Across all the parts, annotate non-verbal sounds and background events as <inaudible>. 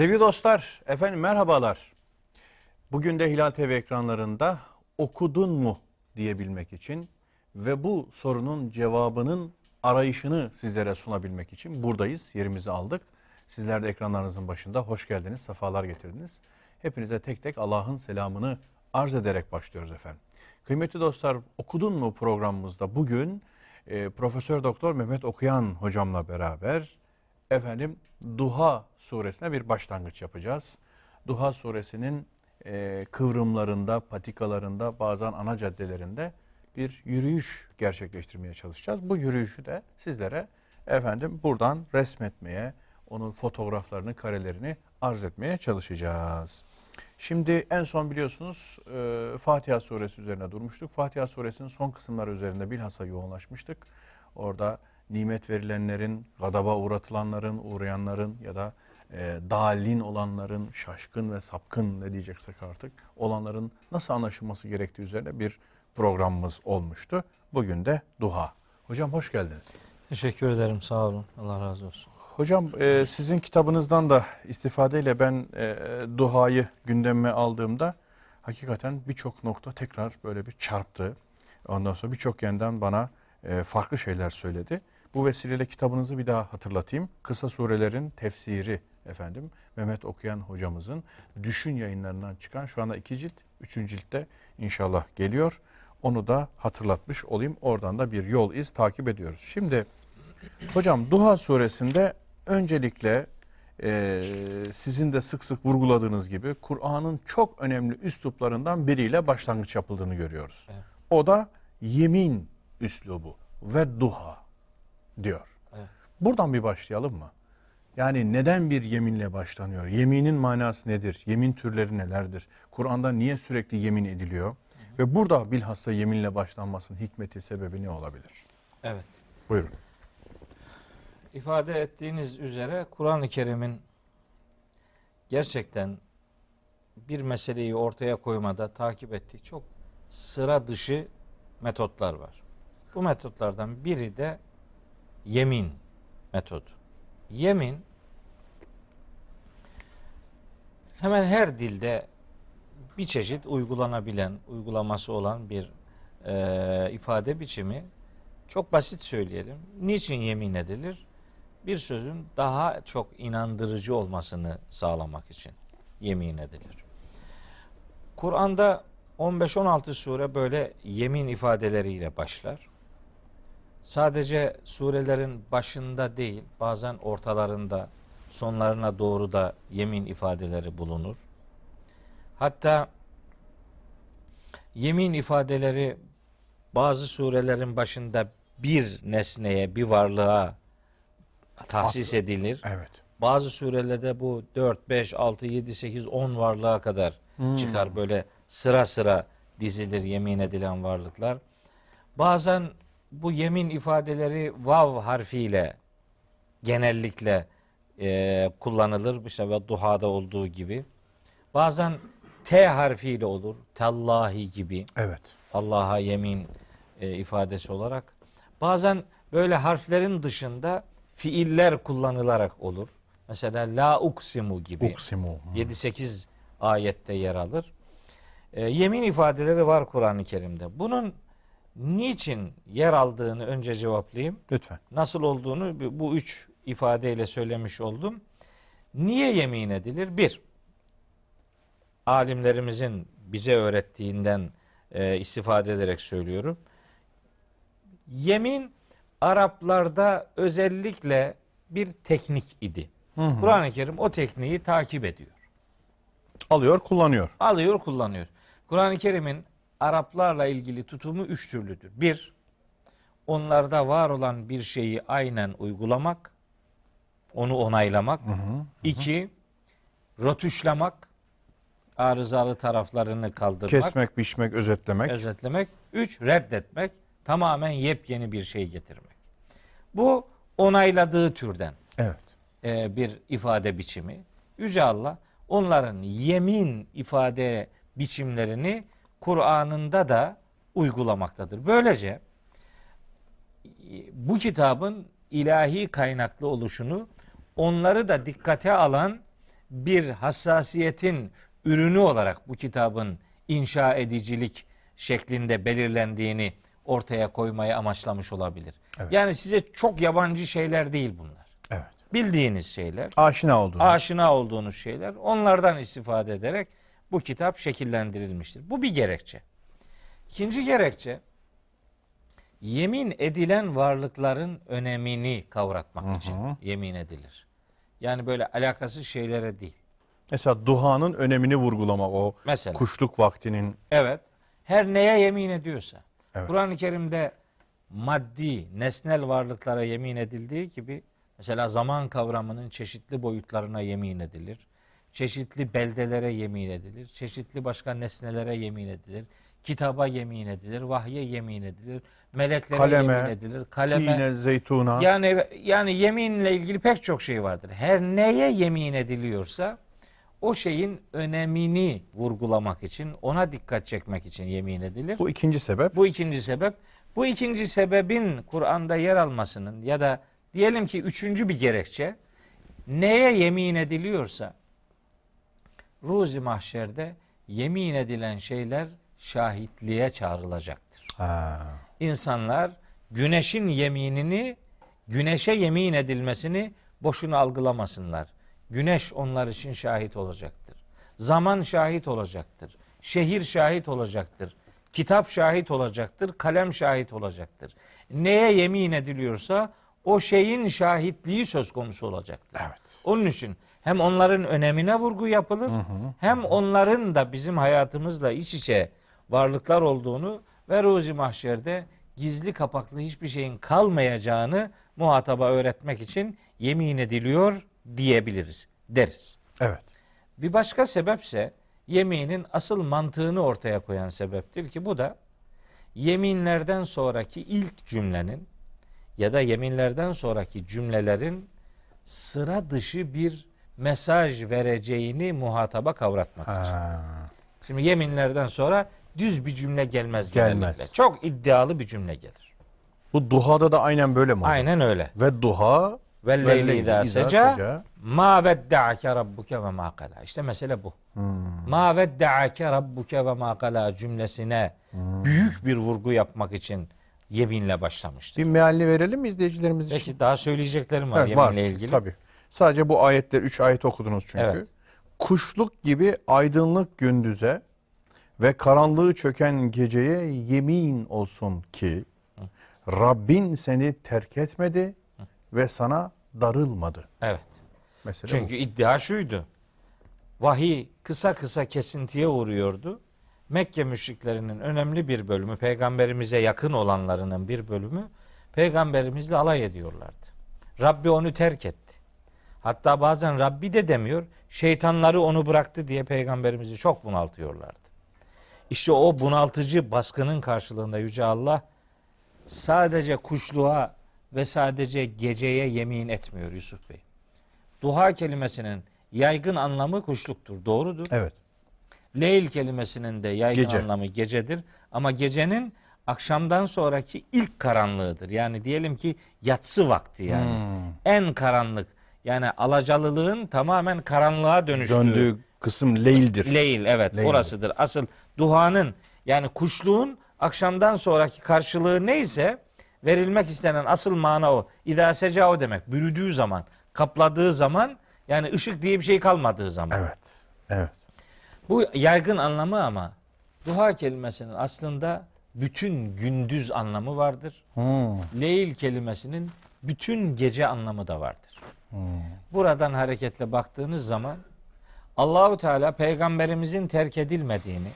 Sevgili dostlar, efendim merhabalar. Bugün de Hilal TV ekranlarında okudun mu diyebilmek için ve bu sorunun cevabının arayışını sizlere sunabilmek için buradayız, yerimizi aldık. Sizler de ekranlarınızın başında hoş geldiniz, sefalar getirdiniz. Hepinize tek tek Allah'ın selamını arz ederek başlıyoruz efendim. Kıymetli dostlar, okudun mu programımızda bugün e, Profesör Doktor Mehmet Okuyan hocamla beraber efendim Duha suresine bir başlangıç yapacağız. Duha suresinin e, kıvrımlarında, patikalarında, bazen ana caddelerinde bir yürüyüş gerçekleştirmeye çalışacağız. Bu yürüyüşü de sizlere efendim buradan resmetmeye, onun fotoğraflarını, karelerini arz etmeye çalışacağız. Şimdi en son biliyorsunuz e, Fatiha suresi üzerine durmuştuk. Fatiha suresinin son kısımları üzerinde bilhassa yoğunlaşmıştık. Orada nimet verilenlerin, gadaba uğratılanların, uğrayanların ya da e, dalin olanların, şaşkın ve sapkın ne diyeceksek artık olanların nasıl anlaşılması gerektiği üzerine bir programımız olmuştu. Bugün de duha. Hocam hoş geldiniz. Teşekkür ederim sağ olun. Allah razı olsun. Hocam e, sizin kitabınızdan da istifadeyle ben e, duhayı gündeme aldığımda hakikaten birçok nokta tekrar böyle bir çarptı. Ondan sonra birçok yerden bana e, farklı şeyler söyledi. Bu vesileyle kitabınızı bir daha hatırlatayım. Kısa surelerin tefsiri efendim Mehmet Okuyan hocamızın Düşün yayınlarından çıkan şu anda iki cilt, üçüncü ciltte inşallah geliyor. Onu da hatırlatmış olayım. Oradan da bir yol iz takip ediyoruz. Şimdi hocam Duha suresinde öncelikle e, sizin de sık sık vurguladığınız gibi Kur'an'ın çok önemli üsluplarından biriyle başlangıç yapıldığını görüyoruz. Evet. O da yemin üslubu ve duha diyor. Evet. Buradan bir başlayalım mı? Yani neden bir yeminle başlanıyor? Yeminin manası nedir? Yemin türleri nelerdir? Kur'an'da niye sürekli yemin ediliyor? Ve burada bilhassa yeminle başlanmasının hikmeti, sebebi ne olabilir? Evet. Buyurun. İfade ettiğiniz üzere Kur'an-ı Kerim'in gerçekten bir meseleyi ortaya koymada takip ettiği çok sıra dışı metotlar var. Bu metotlardan biri de yemin metodu. Yemin hemen her dilde bir çeşit uygulanabilen, uygulaması olan bir e, ifade biçimi. Çok basit söyleyelim. Niçin yemin edilir? Bir sözün daha çok inandırıcı olmasını sağlamak için yemin edilir. Kur'an'da 15-16 sure böyle yemin ifadeleriyle başlar. Sadece surelerin başında değil, bazen ortalarında, sonlarına doğru da yemin ifadeleri bulunur. Hatta yemin ifadeleri bazı surelerin başında bir nesneye, bir varlığa tahsis edilir. Evet. Bazı surelerde bu 4, 5, 6, 7, 8, 10 varlığa kadar çıkar. Böyle sıra sıra dizilir yemin edilen varlıklar. Bazen bu yemin ifadeleri vav harfiyle genellikle e, kullanılır. İşte ve duhada olduğu gibi. Bazen T harfiyle olur. Tallahi gibi. Evet. Allah'a yemin e, ifadesi olarak. Bazen böyle harflerin dışında fiiller kullanılarak olur. Mesela la uksimu gibi. Uksimu. 7-8 ayette yer alır. E, yemin ifadeleri var Kur'an-ı Kerim'de. Bunun niçin yer aldığını önce cevaplayayım. Lütfen. Nasıl olduğunu bu üç ifadeyle söylemiş oldum. Niye yemin edilir? Bir, alimlerimizin bize öğrettiğinden e, istifade ederek söylüyorum. Yemin Araplarda özellikle bir teknik idi. Kur'an-ı Kerim o tekniği takip ediyor. Alıyor, kullanıyor. Alıyor, kullanıyor. Kur'an-ı Kerim'in Araplarla ilgili tutumu üç türlüdür. Bir, onlarda var olan bir şeyi aynen uygulamak, onu onaylamak. Hı hı. İki, rötuşlamak, arızalı taraflarını kaldırmak, Kesmek, biçmek, özetlemek. özetlemek. Üç, reddetmek, tamamen yepyeni bir şey getirmek. Bu onayladığı türden Evet. e, bir ifade biçimi. Yüce Allah onların yemin ifade biçimlerini Kur'an'ında da uygulamaktadır. Böylece bu kitabın ilahi kaynaklı oluşunu onları da dikkate alan bir hassasiyetin ürünü olarak bu kitabın inşa edicilik şeklinde belirlendiğini ortaya koymayı amaçlamış olabilir. Evet. Yani size çok yabancı şeyler değil bunlar. Evet. Bildiğiniz şeyler, Aşina olduğunu. aşina olduğunuz şeyler, onlardan istifade ederek bu kitap şekillendirilmiştir. Bu bir gerekçe. İkinci gerekçe yemin edilen varlıkların önemini kavratmak için yemin edilir. Yani böyle alakasız şeylere değil. Mesela duhanın önemini vurgulamak o Mesela. kuşluk vaktinin Evet. Her neye yemin ediyorsa. Evet. Kur'an-ı Kerim'de maddi, nesnel varlıklara yemin edildiği gibi mesela zaman kavramının çeşitli boyutlarına yemin edilir. Çeşitli beldelere yemin edilir. Çeşitli başka nesnelere yemin edilir. Kitaba yemin edilir. Vahye yemin edilir. Meleklere Kaleme, yemin edilir. Kaleme. tine, zeytuna. Yani yani yeminle ilgili pek çok şey vardır. Her neye yemin ediliyorsa o şeyin önemini vurgulamak için, ona dikkat çekmek için yemin edilir. Bu ikinci sebep. Bu ikinci sebep. Bu ikinci sebebin Kur'an'da yer almasının ya da diyelim ki üçüncü bir gerekçe neye yemin ediliyorsa ruzi mahşerde yemin edilen şeyler şahitliğe çağrılacaktır. Ha. İnsanlar güneşin yeminini, güneşe yemin edilmesini boşuna algılamasınlar. Güneş onlar için şahit olacaktır. Zaman şahit olacaktır. Şehir şahit olacaktır. Kitap şahit olacaktır. Kalem şahit olacaktır. Neye yemin ediliyorsa o şeyin şahitliği söz konusu olacaktır. Evet. Onun için hem onların önemine vurgu yapılır hem onların da bizim hayatımızla iç içe varlıklar olduğunu ve ruzi mahşerde gizli kapaklı hiçbir şeyin kalmayacağını muhataba öğretmek için yemin ediliyor diyebiliriz deriz. Evet. Bir başka sebepse yeminin asıl mantığını ortaya koyan sebeptir ki bu da yeminlerden sonraki ilk cümlenin ya da yeminlerden sonraki cümlelerin sıra dışı bir mesaj vereceğini muhataba kavratmak için. Ha. Şimdi yeminlerden sonra düz bir cümle gelmez, Gelmez. genellikle. Çok iddialı bir cümle gelir. Bu duhada da aynen böyle mi? Aynen öyle. Ve duha Ve leyli izâ seca ma vedde'ake rabbuke ve ma kala. İşte mesele bu. Ma vedde'ake rabbuke ve ma kala cümlesine büyük bir vurgu yapmak için yeminle başlamıştır. Bir mealini verelim mi izleyicilerimiz için? Peki daha söyleyeceklerim var Evet, var. yeminle ilgili. Tabii. Sadece bu ayetler, üç ayet okudunuz çünkü. Evet. Kuşluk gibi aydınlık gündüze ve karanlığı çöken geceye yemin olsun ki Rabbin seni terk etmedi ve sana darılmadı. Evet. Mesela Çünkü iddia şuydu. Vahiy kısa kısa kesintiye uğruyordu. Mekke müşriklerinin önemli bir bölümü, peygamberimize yakın olanlarının bir bölümü peygamberimizle alay ediyorlardı. Rabbi onu terk etti. Hatta bazen Rabbi de demiyor, şeytanları onu bıraktı diye peygamberimizi çok bunaltıyorlardı. İşte o bunaltıcı baskının karşılığında Yüce Allah sadece kuşluğa ve sadece geceye yemin etmiyor Yusuf Bey. Duha kelimesinin yaygın anlamı kuşluktur. Doğrudur. Evet. Leyl kelimesinin de yaygın Gece. anlamı gecedir. Ama gecenin akşamdan sonraki ilk karanlığıdır. Yani diyelim ki yatsı vakti yani. Hmm. En karanlık. Yani alacalılığın tamamen karanlığa dönüştüğü. Döndüğü kısım leyldir. Leyl evet Leyl. orasıdır. Asıl duhanın yani kuşluğun akşamdan sonraki karşılığı neyse verilmek istenen asıl mana o. İdâ seca o demek. Bürüdüğü zaman, kapladığı zaman yani ışık diye bir şey kalmadığı zaman. Evet. Evet. Bu yaygın anlamı ama duha kelimesinin aslında bütün gündüz anlamı vardır. Hmm. Leyl kelimesinin bütün gece anlamı da vardır. Hmm. Buradan hareketle baktığınız zaman Allahu Teala peygamberimizin terk edilmediğini,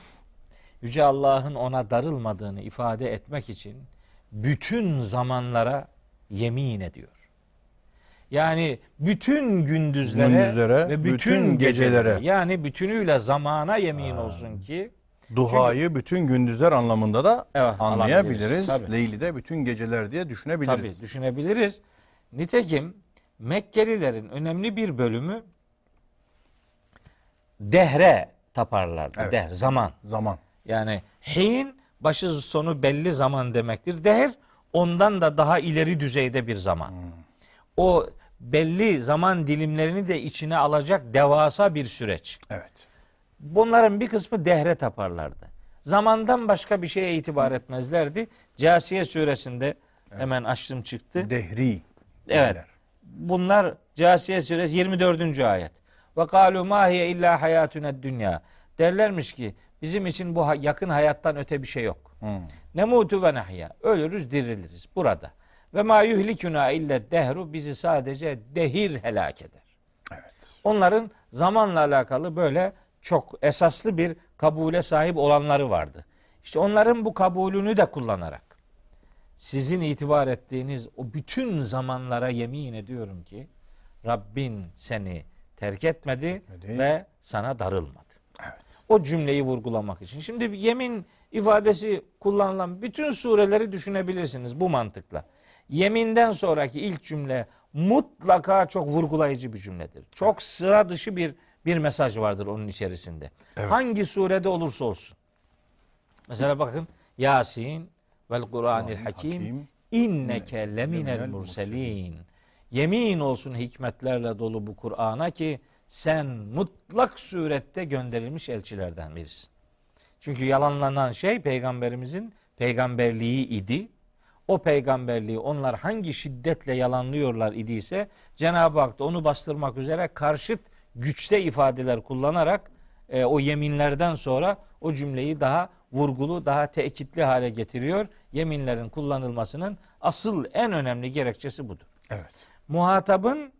yüce Allah'ın ona darılmadığını ifade etmek için bütün zamanlara yemin ediyor. Yani bütün gündüzlere, Gündüzlere, ve bütün, bütün gecelere, gecelere. yani bütünüyle zamana yemin olsun ki Duhayı bütün gündüzler anlamında da Evet, anlayabiliriz. Leyli de bütün geceler diye düşünebiliriz. Tabii düşünebiliriz. Nitekim Mekkelilerin önemli bir bölümü dehre taparlardı. Evet. Dehr, zaman. Zaman. Yani hin başı sonu belli zaman demektir. Dehr ondan da daha ileri düzeyde bir zaman. O belli zaman dilimlerini de içine alacak devasa bir süreç. Evet. Bunların bir kısmı dehre taparlardı. Zamandan başka bir şeye itibar etmezlerdi. Casiye suresinde hemen açtım çıktı. Dehri. Evet. derler. Bunlar Casiye suresi 24. ayet. Ve kalu ma hiye illa hayatuna dünya. Derlermiş ki bizim için bu yakın hayattan öte bir şey yok. Hmm. Nemutu ve nahya. Ölürüz, diriliriz burada. Ve ma yuhlikuna illa dehru bizi sadece dehir helak eder. Evet. Onların zamanla alakalı böyle çok esaslı bir kabule sahip olanları vardı. İşte onların bu kabulünü de kullanarak sizin itibar ettiğiniz o bütün zamanlara yemin ediyorum ki Rabbin seni terk etmedi Etmedi. ve sana darılmadı. Evet. O cümleyi vurgulamak için. Şimdi yemin ifadesi kullanılan bütün sureleri düşünebilirsiniz bu mantıkla. Yeminden sonraki ilk cümle mutlaka çok vurgulayıcı bir cümledir. Çok sıra dışı bir bir mesaj vardır onun içerisinde. Evet. Hangi surede olursa olsun. Mesela bakın Yasin vel Kur'anil Hakim inneke leminel murselin. Yemin olsun hikmetlerle dolu bu Kur'an'a ki sen mutlak surette gönderilmiş elçilerden birisin. Çünkü yalanlanan şey peygamberimizin peygamberliği idi. O peygamberliği onlar hangi şiddetle yalanlıyorlar idiyse Cenab-ı Hak da onu bastırmak üzere karşıt güçte ifadeler kullanarak e, o yeminlerden sonra o cümleyi daha vurgulu, daha tekitli hale getiriyor. Yeminlerin kullanılmasının asıl en önemli gerekçesi budur. Evet. Muhatabın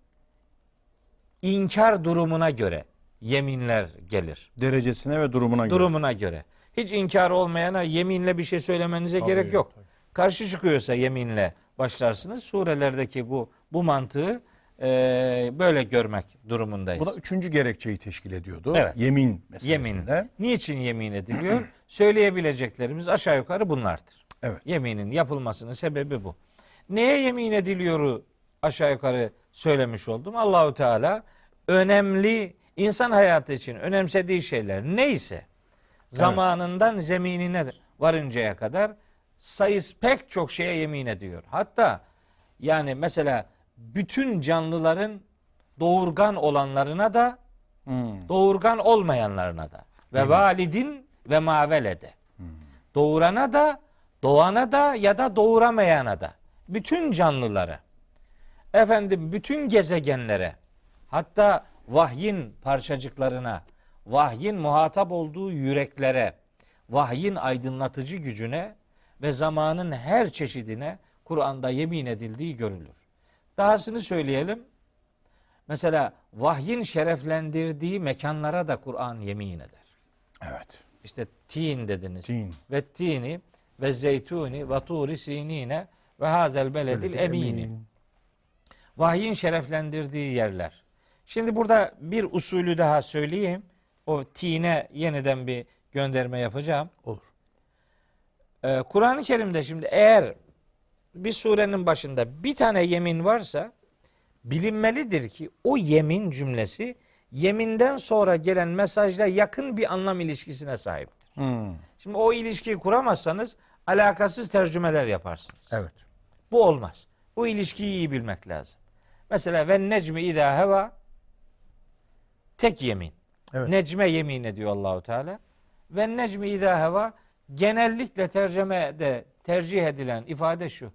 inkar durumuna göre yeminler gelir. Derecesine ve durumuna göre. Durumuna göre. Hiç inkar olmayana yeminle bir şey söylemenize Tabii, gerek yok. tabii. Karşı çıkıyorsa yeminle başlarsınız. Surelerdeki bu bu mantığı e, böyle görmek durumundayız. Bu da üçüncü gerekçeyi teşkil ediyordu. Evet. Yemin meselesinde. Yemin. Niçin yemin ediliyor? <clears throat> Söyleyebileceklerimiz aşağı yukarı bunlardır. Evet. Yeminin yapılmasının sebebi bu. Neye yemin ediliyoru aşağı yukarı söylemiş oldum. Allahu Teala önemli insan hayatı için önemsediği şeyler neyse zamanından zeminine varıncaya kadar sayıs pek çok şeye yemin ediyor. Hatta yani mesela bütün canlıların doğurgan olanlarına da Hmm. doğurgan olmayanlarına da ve validin ve mavelede. Doğurana da, doğana da ya da doğuramayana da. Bütün canlılara. Efendim bütün gezegenlere. Hatta vahyin parçacıklarına, vahyin muhatap olduğu yüreklere, vahyin aydınlatıcı gücüne ve zamanın her çeşidine Kur'an'da yemin edildiği görülür. Dahasını söyleyelim. Mesela vahyin şereflendirdiği mekanlara da Kur'an yemin eder. Evet. İşte tin dediniz. Tin. Ve tini ve zeytuni ve turi sinine ve hazel beledil emini. emin. Vahyin şereflendirdiği yerler. Şimdi burada bir usulü daha söyleyeyim. O tine yeniden bir gönderme yapacağım. Olur. Ee, Kur'an-ı Kerim'de şimdi eğer bir surenin başında bir tane yemin varsa bilinmelidir ki o yemin cümlesi yeminden sonra gelen mesajla yakın bir anlam ilişkisine sahiptir. Hmm. Şimdi o ilişkiyi kuramazsanız alakasız tercümeler yaparsınız. Evet. Bu olmaz. Bu ilişkiyi iyi bilmek lazım. Mesela ve necmi idâ heva tek yemin. Evet. Necme yemin ediyor Allahu Teala. Ve necmi idâ heva genellikle tercümede tercih edilen ifade şu.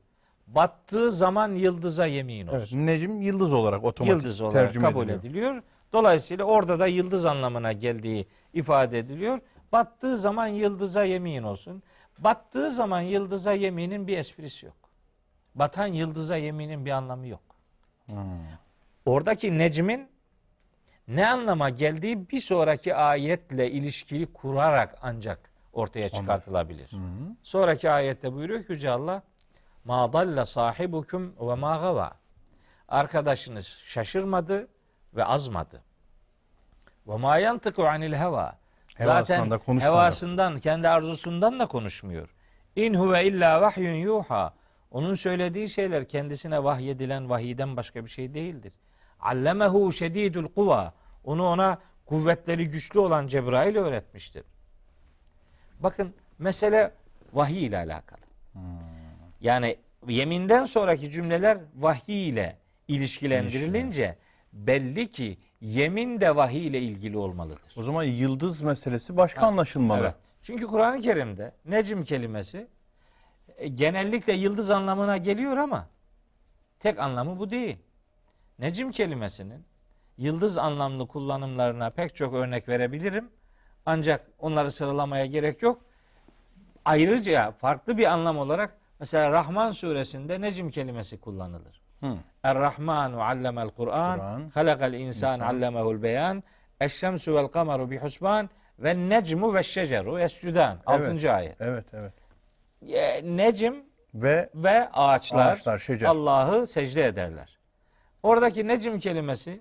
Battığı zaman yıldıza yemin olsun. Evet. Necim yıldız olarak otomatik Yıldız olarak tercüme kabul ediliyor. ediliyor. Dolayısıyla orada da yıldız anlamına geldiği ifade ediliyor. Battığı zaman yıldıza yemin olsun. Battığı zaman yıldıza yeminin bir esprisi yok. Batan yıldıza yeminin bir anlamı yok. Hmm. Oradaki necmin ne anlama geldiği bir sonraki ayetle ilişkili kurarak ancak ortaya çıkartılabilir. Sonraki ayette buyuruyor ki Yüce Allah ma dalle sahibukum ve ma gava. Arkadaşınız şaşırmadı ve azmadı. Ve ma yantıku anil heva. Zaten hevasından, kendi arzusundan da konuşmuyor. İn huve illa vahyun yuha. Onun söylediği şeyler kendisine vahyedilen vahiyden başka bir şey değildir. Allemehu şedidul kuva. Onu ona kuvvetleri güçlü olan Cebrail öğretmiştir. Bakın mesele vahiy ile alakalı. Yani yeminden sonraki cümleler vahiy ile ilişkilendirilince belli ki yemin de vahiy ile ilgili olmalıdır. O zaman yıldız meselesi başka anlaşılmalı. Evet. Çünkü Kur'an-ı Kerim'de necim kelimesi e, genellikle yıldız anlamına geliyor ama tek anlamı bu değil. Necim kelimesinin yıldız anlamlı kullanımlarına pek çok örnek verebilirim. Ancak onları sıralamaya gerek yok. Ayrıca farklı bir anlam olarak mesela Rahman suresinde necim kelimesi kullanılır. Er-Rahmanu allemel Kur'an, halakal insan allemehul beyan, eşşemsu vel kameru bi husban ve necmu ve şeceru yescudan. Evet. 6. ayet. Evet, evet. E, Necim Ve ve ağaçlar, Ağaçlar, şecer. Allah'ı secde ederler. Oradaki necim kelimesi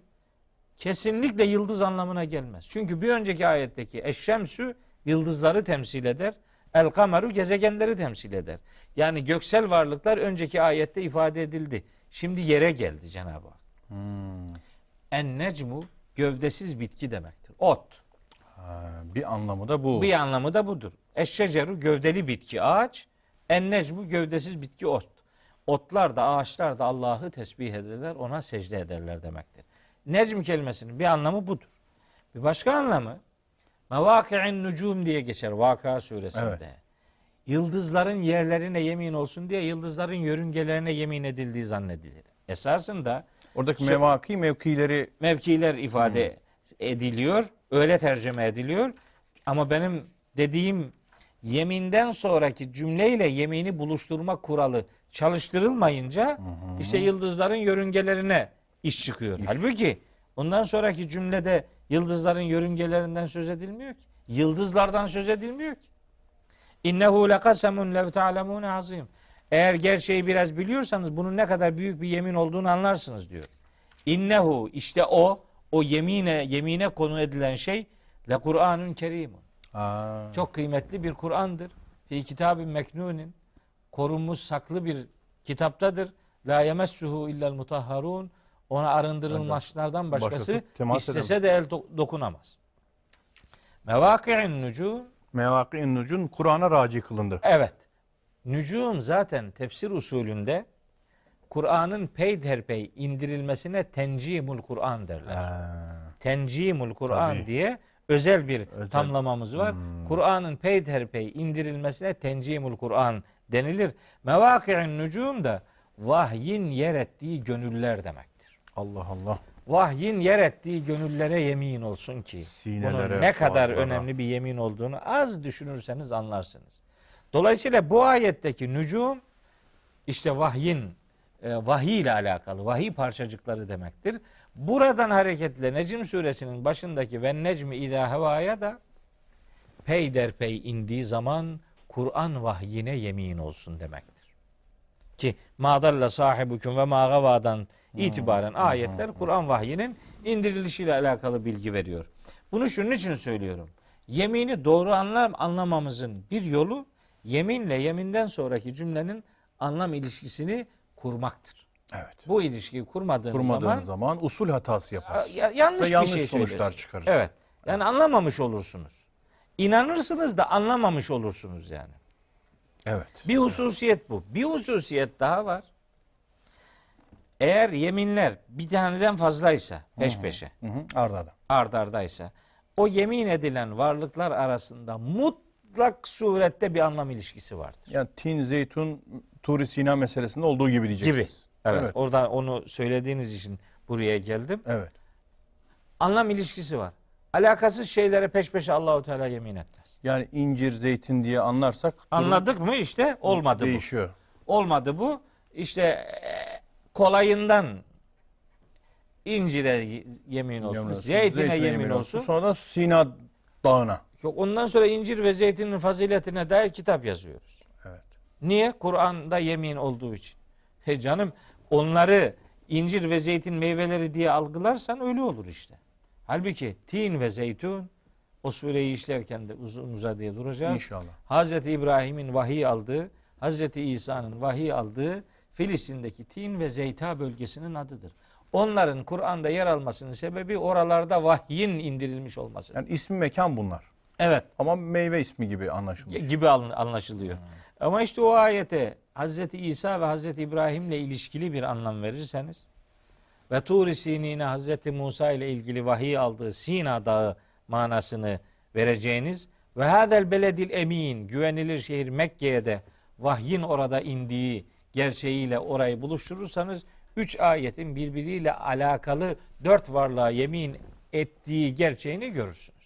kesinlikle yıldız anlamına gelmez. Çünkü bir önceki ayetteki eşşemsü yıldızları temsil eder. El kameru gezegenleri temsil eder. Yani göksel varlıklar önceki ayette ifade edildi. Şimdi yere geldi Cenab-ı Hak. Hmm. En necmu gövdesiz bitki demektir. Ot. Ha, bir anlamı da bu. Bir anlamı da budur. Eşşeceru gövdeli bitki ağaç. En necmu gövdesiz bitki ot. Otlar da ağaçlar da Allah'ı tesbih ederler, ona secde ederler demektir. Necm kelimesinin bir anlamı budur. Bir başka anlamı Mevaki'in nucum diye geçer Vaka suresinde. Evet. Yıldızların yerlerine yemin olsun diye yıldızların yörüngelerine yemin edildiği zannedilir. Esasında Oradaki Sö- mevaki mevkileri mevkiler ifade ediliyor. Öyle tercüme ediliyor. Ama benim dediğim yeminden sonraki cümleyle yemini buluşturma kuralı çalıştırılmayınca işte yıldızların yörüngelerine iş çıkıyor. Halbuki ondan sonraki cümlede yıldızların yörüngelerinden söz edilmiyor ki. Yıldızlardan söz edilmiyor ki. İnnehu lekasemun lev ta'lemun azim. Eğer gerçeği biraz biliyorsanız bunun ne kadar büyük bir yemin olduğunu anlarsınız diyor. İnnehu işte o o yemine yemine konu edilen şey le Kur'anun kerimun. Çok kıymetli bir Kur'an'dır. Fi kitabin meknunin korunmuş saklı bir kitaptadır. La yemessuhu illel mutahharun. Ona arındırılmışlardan başkası, Başkası temas istese de el do- dokunamaz. Mevaki'in nucum mevaki nucun Kur'an'a raci kılındı. Evet. Nücum zaten tefsir usulünde Kur'an'ın peyderpey indirilmesine tencimul Kur'an derler. Ha, Tencimul Kur'an Tabii. diye özel bir Özel. Hmm. tamlamamız var. Kur'an'ın peyderpey indirilmesine tencimul Kur'an denilir. Mevaki'in nücum da vahyin yer ettiği gönüller demektir. Allah Allah. Vahyin yer ettiği gönüllere yemin olsun ki Sinelere, bunun ne kadar kulaklara. önemli bir yemin olduğunu az düşünürseniz anlarsınız. Dolayısıyla bu ayetteki nücum işte vahyin e, vahiy ile alakalı vahiy parçacıkları demektir. Buradan hareketle Necm suresinin başındaki ve necmi idâ hevaya da peyderpey indiği zaman Kur'an vahyine yemin olsun demektir. Ki madalla sahibukum ve mağavadan itibaren ayetler Kur'an vahyinin indirilişiyle alakalı bilgi veriyor. Bunu şunun için söylüyorum. Yemini doğru anlam anlamamızın bir yolu yeminle yeminden sonraki cümlenin anlam ilişkisini kurmaktır. Evet. Bu ilişkiyi kurmadığınız Kurmadığın zaman zaman, usul hatası yaparsın. ya- yanlış Ve bir yanlış şey sonuçlar çıkarırsın. Evet. Yani anlamamış olursunuz. İnanırsınız da anlamamış olursunuz yani. Evet. Bir hususiyet bu. Bir hususiyet daha var. Eğer yeminler bir taneden fazlaysa peş peşe Hı hı, arda arda. ard ardaysa o yemin edilen varlıklar arasında mutlak surette bir anlam ilişkisi vardır. Yani tin, zeytun, Turi Sina meselesinde olduğu gibi Gibi. diyeceksiniz. Evet. Evet. Oradan onu söylediğiniz için buraya geldim. Evet. Anlam ilişkisi var. Alakasız şeylere peş peşe Allahu Teala yemin etmez. Yani incir, zeytin diye anlarsak Anladık mı işte olmadı bu. değişiyor. Olmadı bu. İşte e, kolayından incire yemin olsun, Yemin olsun, zeytine, yemin, olsun. Sonra da Sina Dağı'na. Yok ondan sonra incir ve zeytinin faziletine dair kitap yazıyoruz. Evet. Niye? Kur'an'da yemin olduğu için. He canım onları incir ve zeytin meyveleri diye algılarsan öyle olur işte. Halbuki tin ve zeytun o sureyi işlerken de uzun uzadıya duracağız. İnşallah. Hazreti İbrahim'in vahiy aldığı, Hazreti İsa'nın vahiy aldığı Filistin'deki Tin ve Zeyta bölgesinin adıdır. Onların Kur'an'da yer almasının sebebi oralarda vahyin indirilmiş olması. Yani ismi mekan bunlar. Evet Ama meyve ismi gibi anlaşılmış. gibi an- anlaşılıyor. Ama işte o ayete Hazreti İsa ve Hazreti İbrahim'le ilişkili bir anlam verirseniz ve Tur-i Sinine Hazreti Musa ile ilgili vahiy aldığı Sina Dağı manasını vereceğiniz ve hadel beledil emin güvenilir şehir Mekke'ye de vahyin orada indiği gerçeğiyle orayı buluşturursanız üç ayetin birbiriyle alakalı dört varlığa yemin ettiği gerçeğini görürsünüz.